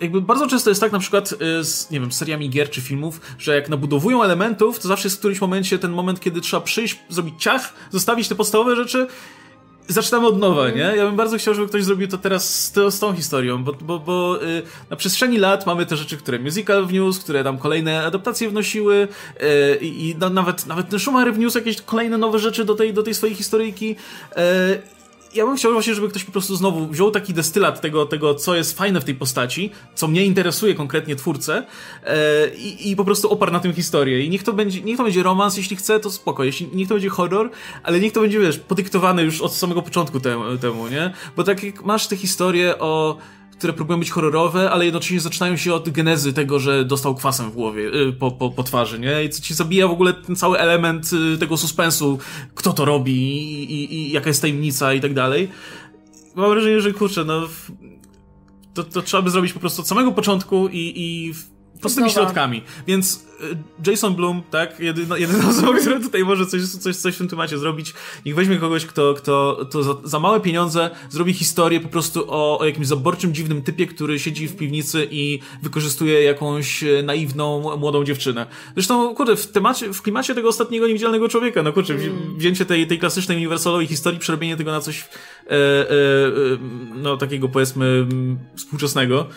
jakby bardzo często jest tak na przykład e, z, nie wiem, seriami gier czy filmów, że jak nabudowują elementów, to zawsze jest w którymś momencie ten moment, kiedy trzeba przyjść, zrobić ciach, zostawić te podstawowe rzeczy zaczynamy od nowa, nie? Ja bym bardzo chciał, żeby ktoś zrobił to teraz z, to, z tą historią, bo, bo, bo y, na przestrzeni lat mamy te rzeczy, które musical wniósł, które tam kolejne adaptacje wnosiły y, i nawet, nawet ten Schumacher wniósł jakieś kolejne nowe rzeczy do tej, do tej swojej historyjki y, ja bym chciał właśnie, żeby ktoś po prostu znowu wziął taki destylat tego, tego co jest fajne w tej postaci, co mnie interesuje konkretnie twórcę e, i, i, po prostu oparł na tym historię. I niech to, będzie, niech to będzie romans, jeśli chce, to spoko. Jeśli, niech to będzie horror, ale niech to będzie, wiesz, podyktowany już od samego początku temu, temu nie? Bo tak jak masz te historie o które próbują być horrorowe, ale jednocześnie zaczynają się od genezy tego, że dostał kwasem w głowie, y, po, po, po twarzy, nie? I co ci zabija w ogóle ten cały element y, tego suspensu, kto to robi i, i, i jaka jest tajemnica i tak dalej. Mam wrażenie, że kurczę, no to, to trzeba by zrobić po prostu od samego początku i, i prostymi środkami. Więc y, Jason Bloom, tak, jedyna, jedyna osoba, która tutaj może coś, coś, coś w tym temacie zrobić, niech weźmie kogoś, kto, kto to za, za małe pieniądze zrobi historię po prostu o, o jakimś zaborczym, dziwnym typie, który siedzi w piwnicy i wykorzystuje jakąś e, naiwną, młodą dziewczynę. Zresztą, kurde, w temacie, w klimacie tego ostatniego niewidzialnego człowieka, no kurczę, mm. wzięcie tej, tej klasycznej uniwersalowej historii, przerobienie tego na coś e, e, e, no takiego powiedzmy współczesnego,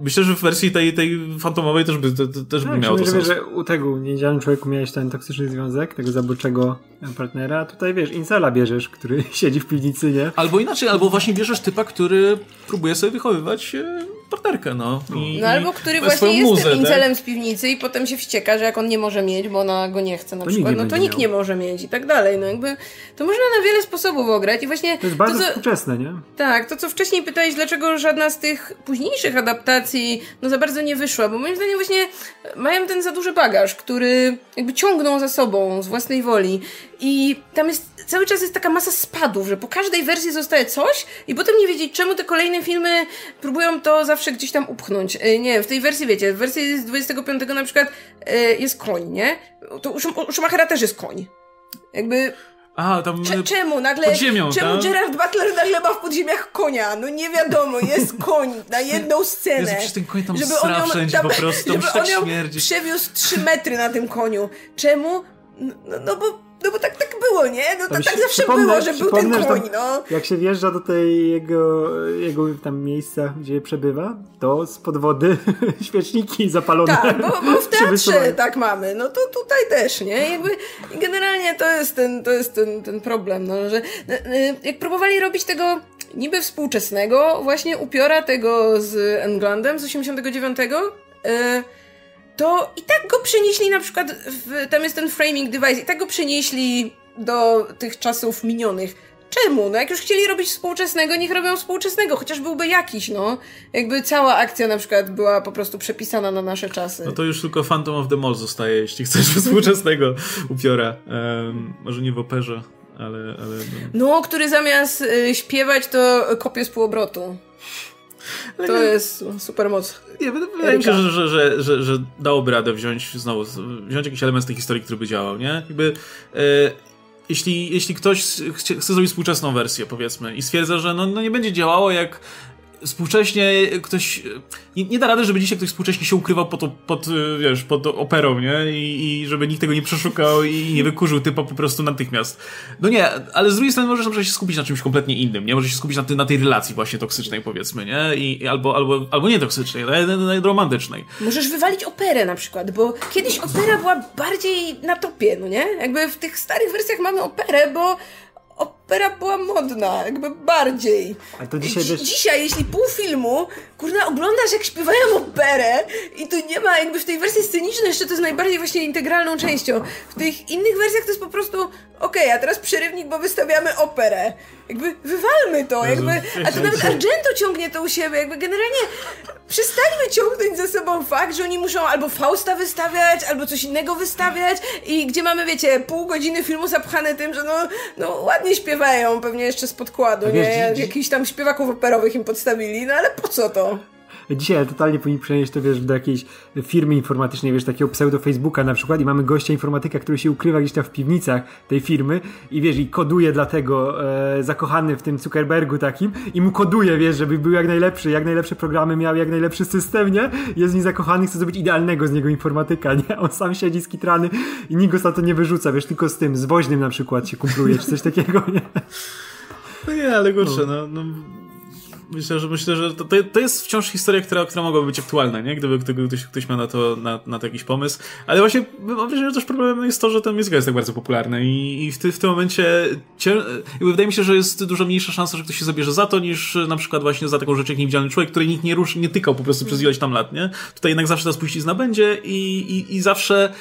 Myślę, że w wersji tej, tej fantomowej też by, te, też by tak, miało to sens. że u tego niedzielnym człowieku miałeś ten toksyczny związek, tego zabójczego partnera, a tutaj wiesz, incela bierzesz, który siedzi w piwnicy, nie? Albo inaczej, albo właśnie bierzesz typa, który próbuje sobie wychowywać partnerkę, no. I, no albo który właśnie jest muzę, tym incelem tak? z piwnicy i potem się wścieka, że jak on nie może mieć, bo ona go nie chce na to przykład, no to nikt nie może mieć i tak dalej, no jakby to można na wiele sposobów ograć i właśnie... To jest bardzo to, co, współczesne, nie? Tak, to co wcześniej pytałeś, dlaczego żadna z tych późniejszych adaptacji no za bardzo nie wyszła, bo moim zdaniem właśnie mają ten za duży bagaż, który jakby ciągną za sobą z własnej woli i tam jest cały czas jest taka masa spadów, że po każdej wersji zostaje coś i potem nie wiedzieć, czemu te kolejne filmy próbują to zawsze gdzieś tam upchnąć. E, nie w tej wersji, wiecie, w wersji z 25 na przykład e, jest koń, nie? To u, Schum u Schumachera też jest koń. Jakby... A, tam Cze czemu nagle, pod ziemią, czemu tam? Gerard Butler nagle ma w podziemiach konia? No nie wiadomo, jest koń na jedną scenę. Jezu, ten koń tam żeby on ją, wszędzie tam, po prostu, żeby on tak ją śmierdzi. przewiózł 3 metry na tym koniu. Czemu? No, no bo no bo tak, tak było, nie? No to tak zawsze było, że był ten koń, no. Jak się wjeżdża do tej jego, jego tam miejsca, gdzie przebywa, to z wody świeczniki zapalone. Tak, bo, bo w teatrze tak mamy, no to tutaj też, nie? Jakby generalnie to jest ten, to jest ten, ten problem, no, że no, y, jak próbowali robić tego niby współczesnego właśnie upiora tego z Englandem z 89, yy, to i tak go przenieśli na przykład, w, tam jest ten framing device, i tak go przenieśli do tych czasów minionych. Czemu? No jak już chcieli robić współczesnego, niech robią współczesnego, chociaż byłby jakiś, no. Jakby cała akcja na przykład była po prostu przepisana na nasze czasy. No to już tylko Phantom of the Mall zostaje, jeśli chcesz współczesnego upiora. Um, może nie w operze, ale... ale no. no, który zamiast y, śpiewać, to kopie z półobrotu. To jest super moc. Nie, wydaje mi się, że, że, że, że, dałoby radę wziąć znowu, wziąć jakiś element z tej historii, który by działał, nie? Jakby, e, jeśli, jeśli ktoś chce, chce zrobić współczesną wersję, powiedzmy, i stwierdza, że no, no nie będzie działało jak współcześnie ktoś. Nie, nie, da rady, żeby dzisiaj ktoś współcześnie się ukrywał pod, pod wiesz, pod operą, nie? I, I, żeby nikt tego nie przeszukał i nie wykurzył typa po prostu natychmiast. No nie, ale z drugiej strony możesz się skupić na czymś kompletnie innym, nie? Możesz się skupić na, ty, na tej relacji właśnie toksycznej, powiedzmy, nie? I, albo, albo, albo nie toksycznej, romantycznej. Możesz wywalić operę na przykład, bo kiedyś opera była bardziej na topie, no nie? Jakby w tych starych wersjach mamy operę, bo opera była modna, jakby bardziej. A to dzisiaj, Dzi dzisiaj, jeśli pół filmu, kurna, oglądasz jak śpiewają operę i tu nie ma, jakby w tej wersji scenicznej jeszcze to jest najbardziej właśnie integralną częścią. W tych innych wersjach to jest po prostu, okej, okay, a teraz przerywnik, bo wystawiamy operę. Jakby wywalmy to, jakby, a to nawet Argento ciągnie to u siebie, jakby generalnie przestańmy ciągnąć ze sobą fakt, że oni muszą albo Fausta wystawiać, albo coś innego wystawiać i gdzie mamy, wiecie, pół godziny filmu zapchane tym, że no, no ładnie śpiewają, pewnie jeszcze z podkładu, nie? Jakichś tam śpiewaków operowych im podstawili, no ale po co to? Dzisiaj totalnie powinni przenieść to, wiesz, do jakiejś firmy informatycznej, wiesz, takiego pseudo Facebooka na przykład i mamy gościa informatyka, który się ukrywa gdzieś tam w piwnicach tej firmy i wiesz, i koduje dla tego e, zakochany w tym Zuckerbergu takim i mu koduje, wiesz, żeby był jak najlepszy, jak najlepsze programy miał, jak najlepszy system, nie? Jest w nim zakochany, chce zrobić idealnego z niego informatyka, nie? On sam siedzi skitrany i nikt go za to nie wyrzuca, wiesz, tylko z tym, z woźnym na przykład się kumpluje, czy coś takiego, nie? No nie, ale kurczę, no, no myślę, że myślę, że to, to jest wciąż historia, która, która mogłaby być aktualna, nie? Gdyby, gdyby ktoś, ktoś miał na to, na, na to jakiś pomysł. Ale właśnie mam wrażenie, że też problemem jest to, że ten musical jest tak bardzo popularny i, i w, ty, w tym momencie cię, wydaje mi się, że jest dużo mniejsza szansa, że ktoś się zabierze za to, niż na przykład właśnie za taką rzecz jak niewidzialny człowiek, której nikt nie rusz, nie tykał po prostu przez ileś tam lat, nie? Tutaj jednak zawsze ta spuścizna będzie i, i, i zawsze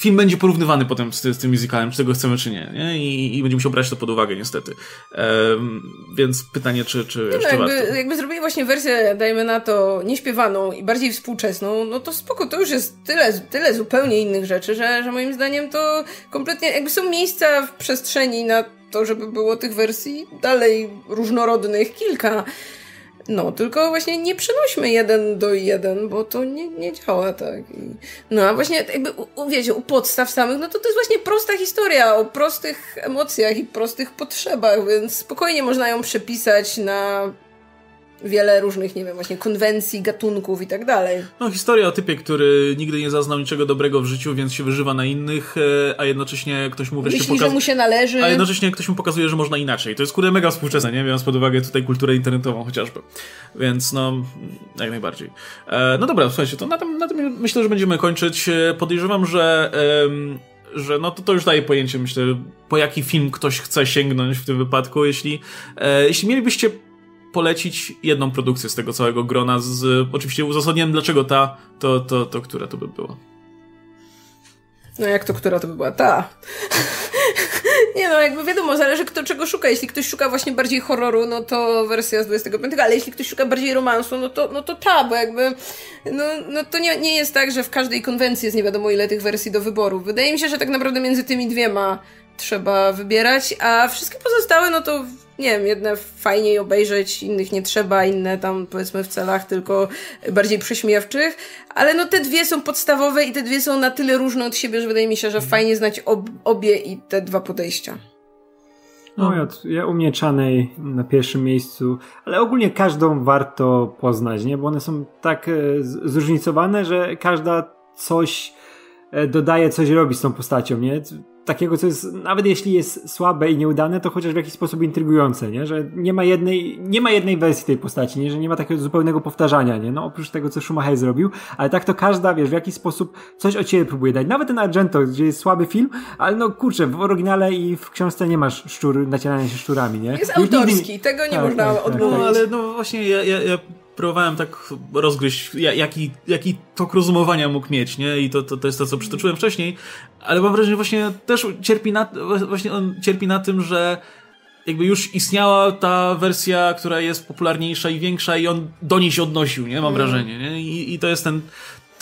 film będzie porównywany potem z, z tym musicalem, czy tego chcemy, czy nie, nie? I, i będzie musiał brać to pod uwagę, niestety. Um, więc pytanie, czy, czy No, jeszcze warto. jakby, jakby zrobili właśnie wersję, dajmy na to, nieśpiewaną i bardziej współczesną, no to spoko, to już jest tyle, tyle zupełnie innych rzeczy, że, że moim zdaniem to kompletnie, jakby są miejsca w przestrzeni na to, żeby było tych wersji dalej różnorodnych kilka. No, tylko właśnie nie przenośmy jeden do jeden, bo to nie, nie działa tak. No, a właśnie jakby, u, wiecie, u podstaw samych, no to to jest właśnie prosta historia o prostych emocjach i prostych potrzebach, więc spokojnie można ją przepisać na wiele różnych, nie wiem, właśnie konwencji, gatunków i tak dalej. No, historia o typie, który nigdy nie zaznał niczego dobrego w życiu, więc się wyżywa na innych, e, a jednocześnie ktoś mu wreszcie Myśli, że mu się należy. A jednocześnie ktoś mu pokazuje, że można inaczej. To jest kurde mega współczesne, nie? Biorąc pod uwagę tutaj kulturę internetową chociażby. Więc no, jak najbardziej. E, no dobra, słuchajcie, to na tym, na tym myślę, że będziemy kończyć. E, Podejrzewam, że... em, że no to, to już daje pojęcie, myślę, po jaki film ktoś chce sięgnąć w tym wypadku. Jeśli, e, jeśli mielibyście polecić jedną produkcję z tego całego grona, z oczywiście uzasadnieniem dlaczego ta, to, to, to która to by była. No jak to, która to by była? Ta. Nie no, jakby wiadomo, zależy kto czego szuka. Jeśli ktoś szuka właśnie bardziej horroru, no to wersja z 25, ale jeśli ktoś szuka bardziej romansu, no to, no to ta, bo jakby no, no to nie, nie jest tak, że w każdej konwencji jest nie wiadomo ile tych wersji do wyboru. Wydaje mi się, że tak naprawdę między tymi dwiema trzeba wybierać, a wszystkie pozostałe, no to nie wiem, jedne fajniej obejrzeć, innych nie trzeba, inne tam powiedzmy w celach tylko bardziej prześmiewczych, ale no te dwie są podstawowe i te dwie są na tyle różne od siebie, że wydaje mi się, że fajnie znać ob obie i te dwa podejścia. No, ja, ja u mnie Czanej na pierwszym miejscu, ale ogólnie każdą warto poznać, nie? Bo one są tak e, zróżnicowane, że każda coś e, dodaje, coś robi z tą postacią, nie? Takiego, co jest, nawet jeśli jest słabe i nieudane, to chociaż w jakiś sposób intrygujące, nie? Że nie ma jednej, nie ma jednej wersji tej postaci, nie? Że nie ma takiego zupełnego powtarzania, nie? No oprócz tego, co Schumacher zrobił, ale tak to każda, wiesz, w jakiś sposób coś od ciebie próbuje dać. Nawet ten Argento, gdzie jest słaby film, ale no kurczę, w oryginale i w książce nie masz szczur, nacierania się szczurami, nie? Jest autorski, tego nie Tak, można tak, tak, odmówić. No, ale no właśnie ja, ja, ja próbowałem tak rozgryźć, ja- jaki, jaki tok rozumowania mógł mieć, nie? I to, to, to jest to, co przytoczyłem wcześniej, ale mam wrażenie, że właśnie też cierpi na, właśnie on cierpi na tym, że jakby już istniała ta wersja, która jest popularniejsza i większa i on do niej się odnosił, nie? Mam wrażenie, nie? I, i to jest ten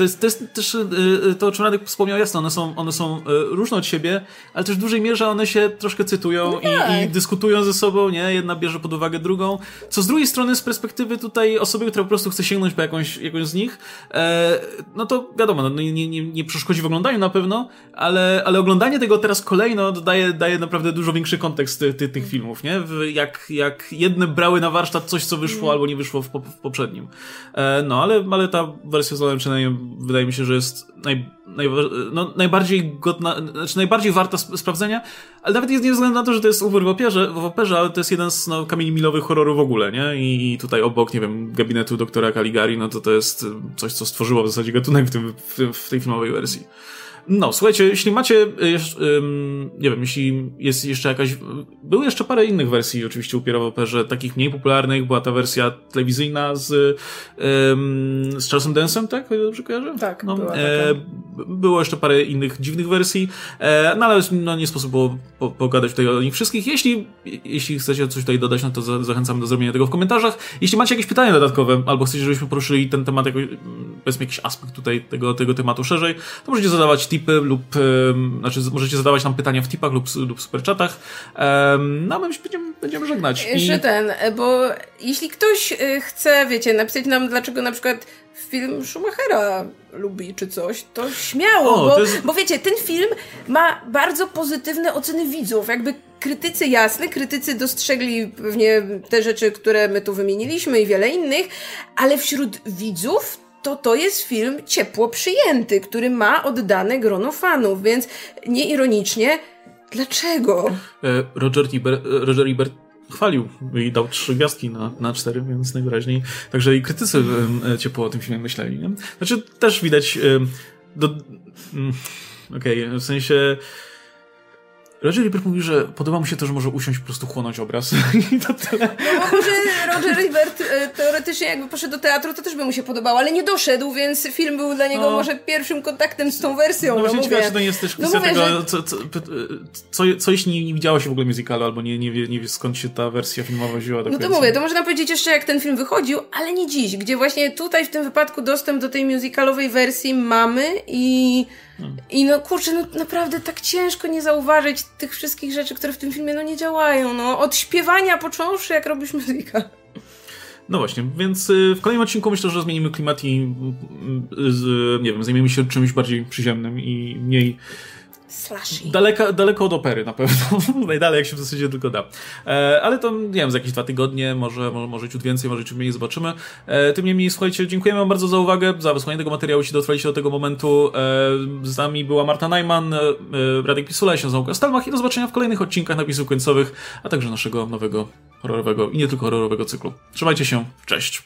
to jest, to jest też y, y, to, o czym Radek wspomniał, jasno, one są, one są y, różne od siebie, ale też w dużej mierze one się troszkę cytują i, i dyskutują ze sobą, nie? Jedna bierze pod uwagę drugą, co z drugiej strony z perspektywy tutaj osoby, która po prostu chce sięgnąć po jakąś, jakąś z nich, e, no to wiadomo, no, nie, nie, nie, nie przeszkodzi w oglądaniu na pewno, ale, ale oglądanie tego teraz kolejno daje, daje naprawdę dużo większy kontekst ty, ty, tych filmów, nie? Jak, jak jedne brały na warsztat coś, co wyszło albo nie wyszło w, w poprzednim. E, no, ale, ale ta wersja z przynajmniej wydaje mi się, że jest naj, naj, no, najbardziej godna, znaczy najbardziej warta sp- sprawdzenia, ale nawet jest nie względu na to, że to jest Uber w operze, w operze ale to jest jeden z no, kamieni milowych horrorów w ogóle, nie? I, I tutaj obok, nie wiem, gabinetu doktora Caligari, no to to jest coś, co stworzyło w zasadzie gatunek w, tym, w, w tej filmowej wersji. No, słuchajcie, jeśli macie, nie wiem, jeśli jest jeszcze jakaś, były jeszcze parę innych wersji oczywiście Upiora w Operze, takich mniej popularnych, była ta wersja telewizyjna z, z Charlesem Dance'em, tak? Dobrze kojarzę? Tak, no, była e, Było jeszcze parę innych dziwnych wersji, e, no ale no, nie sposób było po, pogadać tutaj o nich wszystkich. Jeśli, jeśli chcecie coś tutaj dodać, no to za, zachęcam do zrobienia tego w komentarzach. Jeśli macie jakieś pytania dodatkowe, albo chcecie, żebyśmy poruszyli ten temat, jakoś, powiedzmy jakiś aspekt tutaj tego, tego tematu szerzej, to możecie zadawać tipy lub, znaczy możecie zadawać nam pytania w tipach lub, lub superchatach. No a my będziemy, będziemy żegnać. Jeszcze I... ten, bo jeśli ktoś y, chce, wiecie, napisać nam, dlaczego na przykład film Schumachera lubi czy coś, to śmiało, o, bo, to jest... bo wiecie, ten film ma bardzo pozytywne oceny widzów, jakby krytycy jasne, krytycy dostrzegli pewnie te rzeczy, które my tu wymieniliśmy i wiele innych, ale wśród widzów to to jest film ciepło przyjęty, który ma oddane grono fanów, więc nieironicznie, dlaczego? E, Roger Ebert, Roger Ebert chwalił i dał trzy gwiazdki na, na cztery, więc najwyraźniej także i krytycy e, ciepło o tym filmie myśleli. Nie? Znaczy też widać do... Mm, okej, okay, w sensie Roger Ebert mówił, że podoba mu się to, że może usiąść po prostu chłonąć obraz. I to tyle. No może Roger Ebert e, teoretycznie jakby poszedł do teatru, to też by mu się podobało, ale nie doszedł, więc film był dla niego no. może pierwszym kontaktem z tą wersją. No, no właśnie ciekawe, czy to nie jest też no kwestia no tego, że... co, co, co, co, jeśli nie, nie widziało się w ogóle musicalu, albo nie, nie, wie, nie wie skąd się ta wersja filmowa wzięła. Tak no to mówię, to można powiedzieć jeszcze jak ten film wychodził, ale nie dziś, gdzie właśnie tutaj w tym wypadku dostęp do tej musicalowej wersji mamy i i no kurczę, no naprawdę tak ciężko nie zauważyć tych wszystkich rzeczy, które w tym filmie no nie działają, no. Od śpiewania począwszy, jak robisz muzykę. No właśnie, więc y, w kolejnym odcinku myślę, że zmienimy klimat i nie wiem, zajmiemy się czymś bardziej przyziemnym i mniej Slashy. Daleka, daleko od opery na pewno. Najdalej jak się w zasadzie tylko da. E, ale to, nie wiem, za jakieś dwa tygodnie, może, może, może ciut więcej, może ciut mniej zobaczymy. E, tym niemniej, słuchajcie, dziękujemy wam bardzo za uwagę, za wysłanie tego materiału, jeśli dotrwaliście do tego momentu. E, z nami była Marta Najman, e, Radek Pisula, się nazywam Stelmach i do zobaczenia w kolejnych odcinkach napisów końcowych, a także naszego nowego horrorowego i nie tylko horrorowego cyklu. Trzymajcie się, cześć!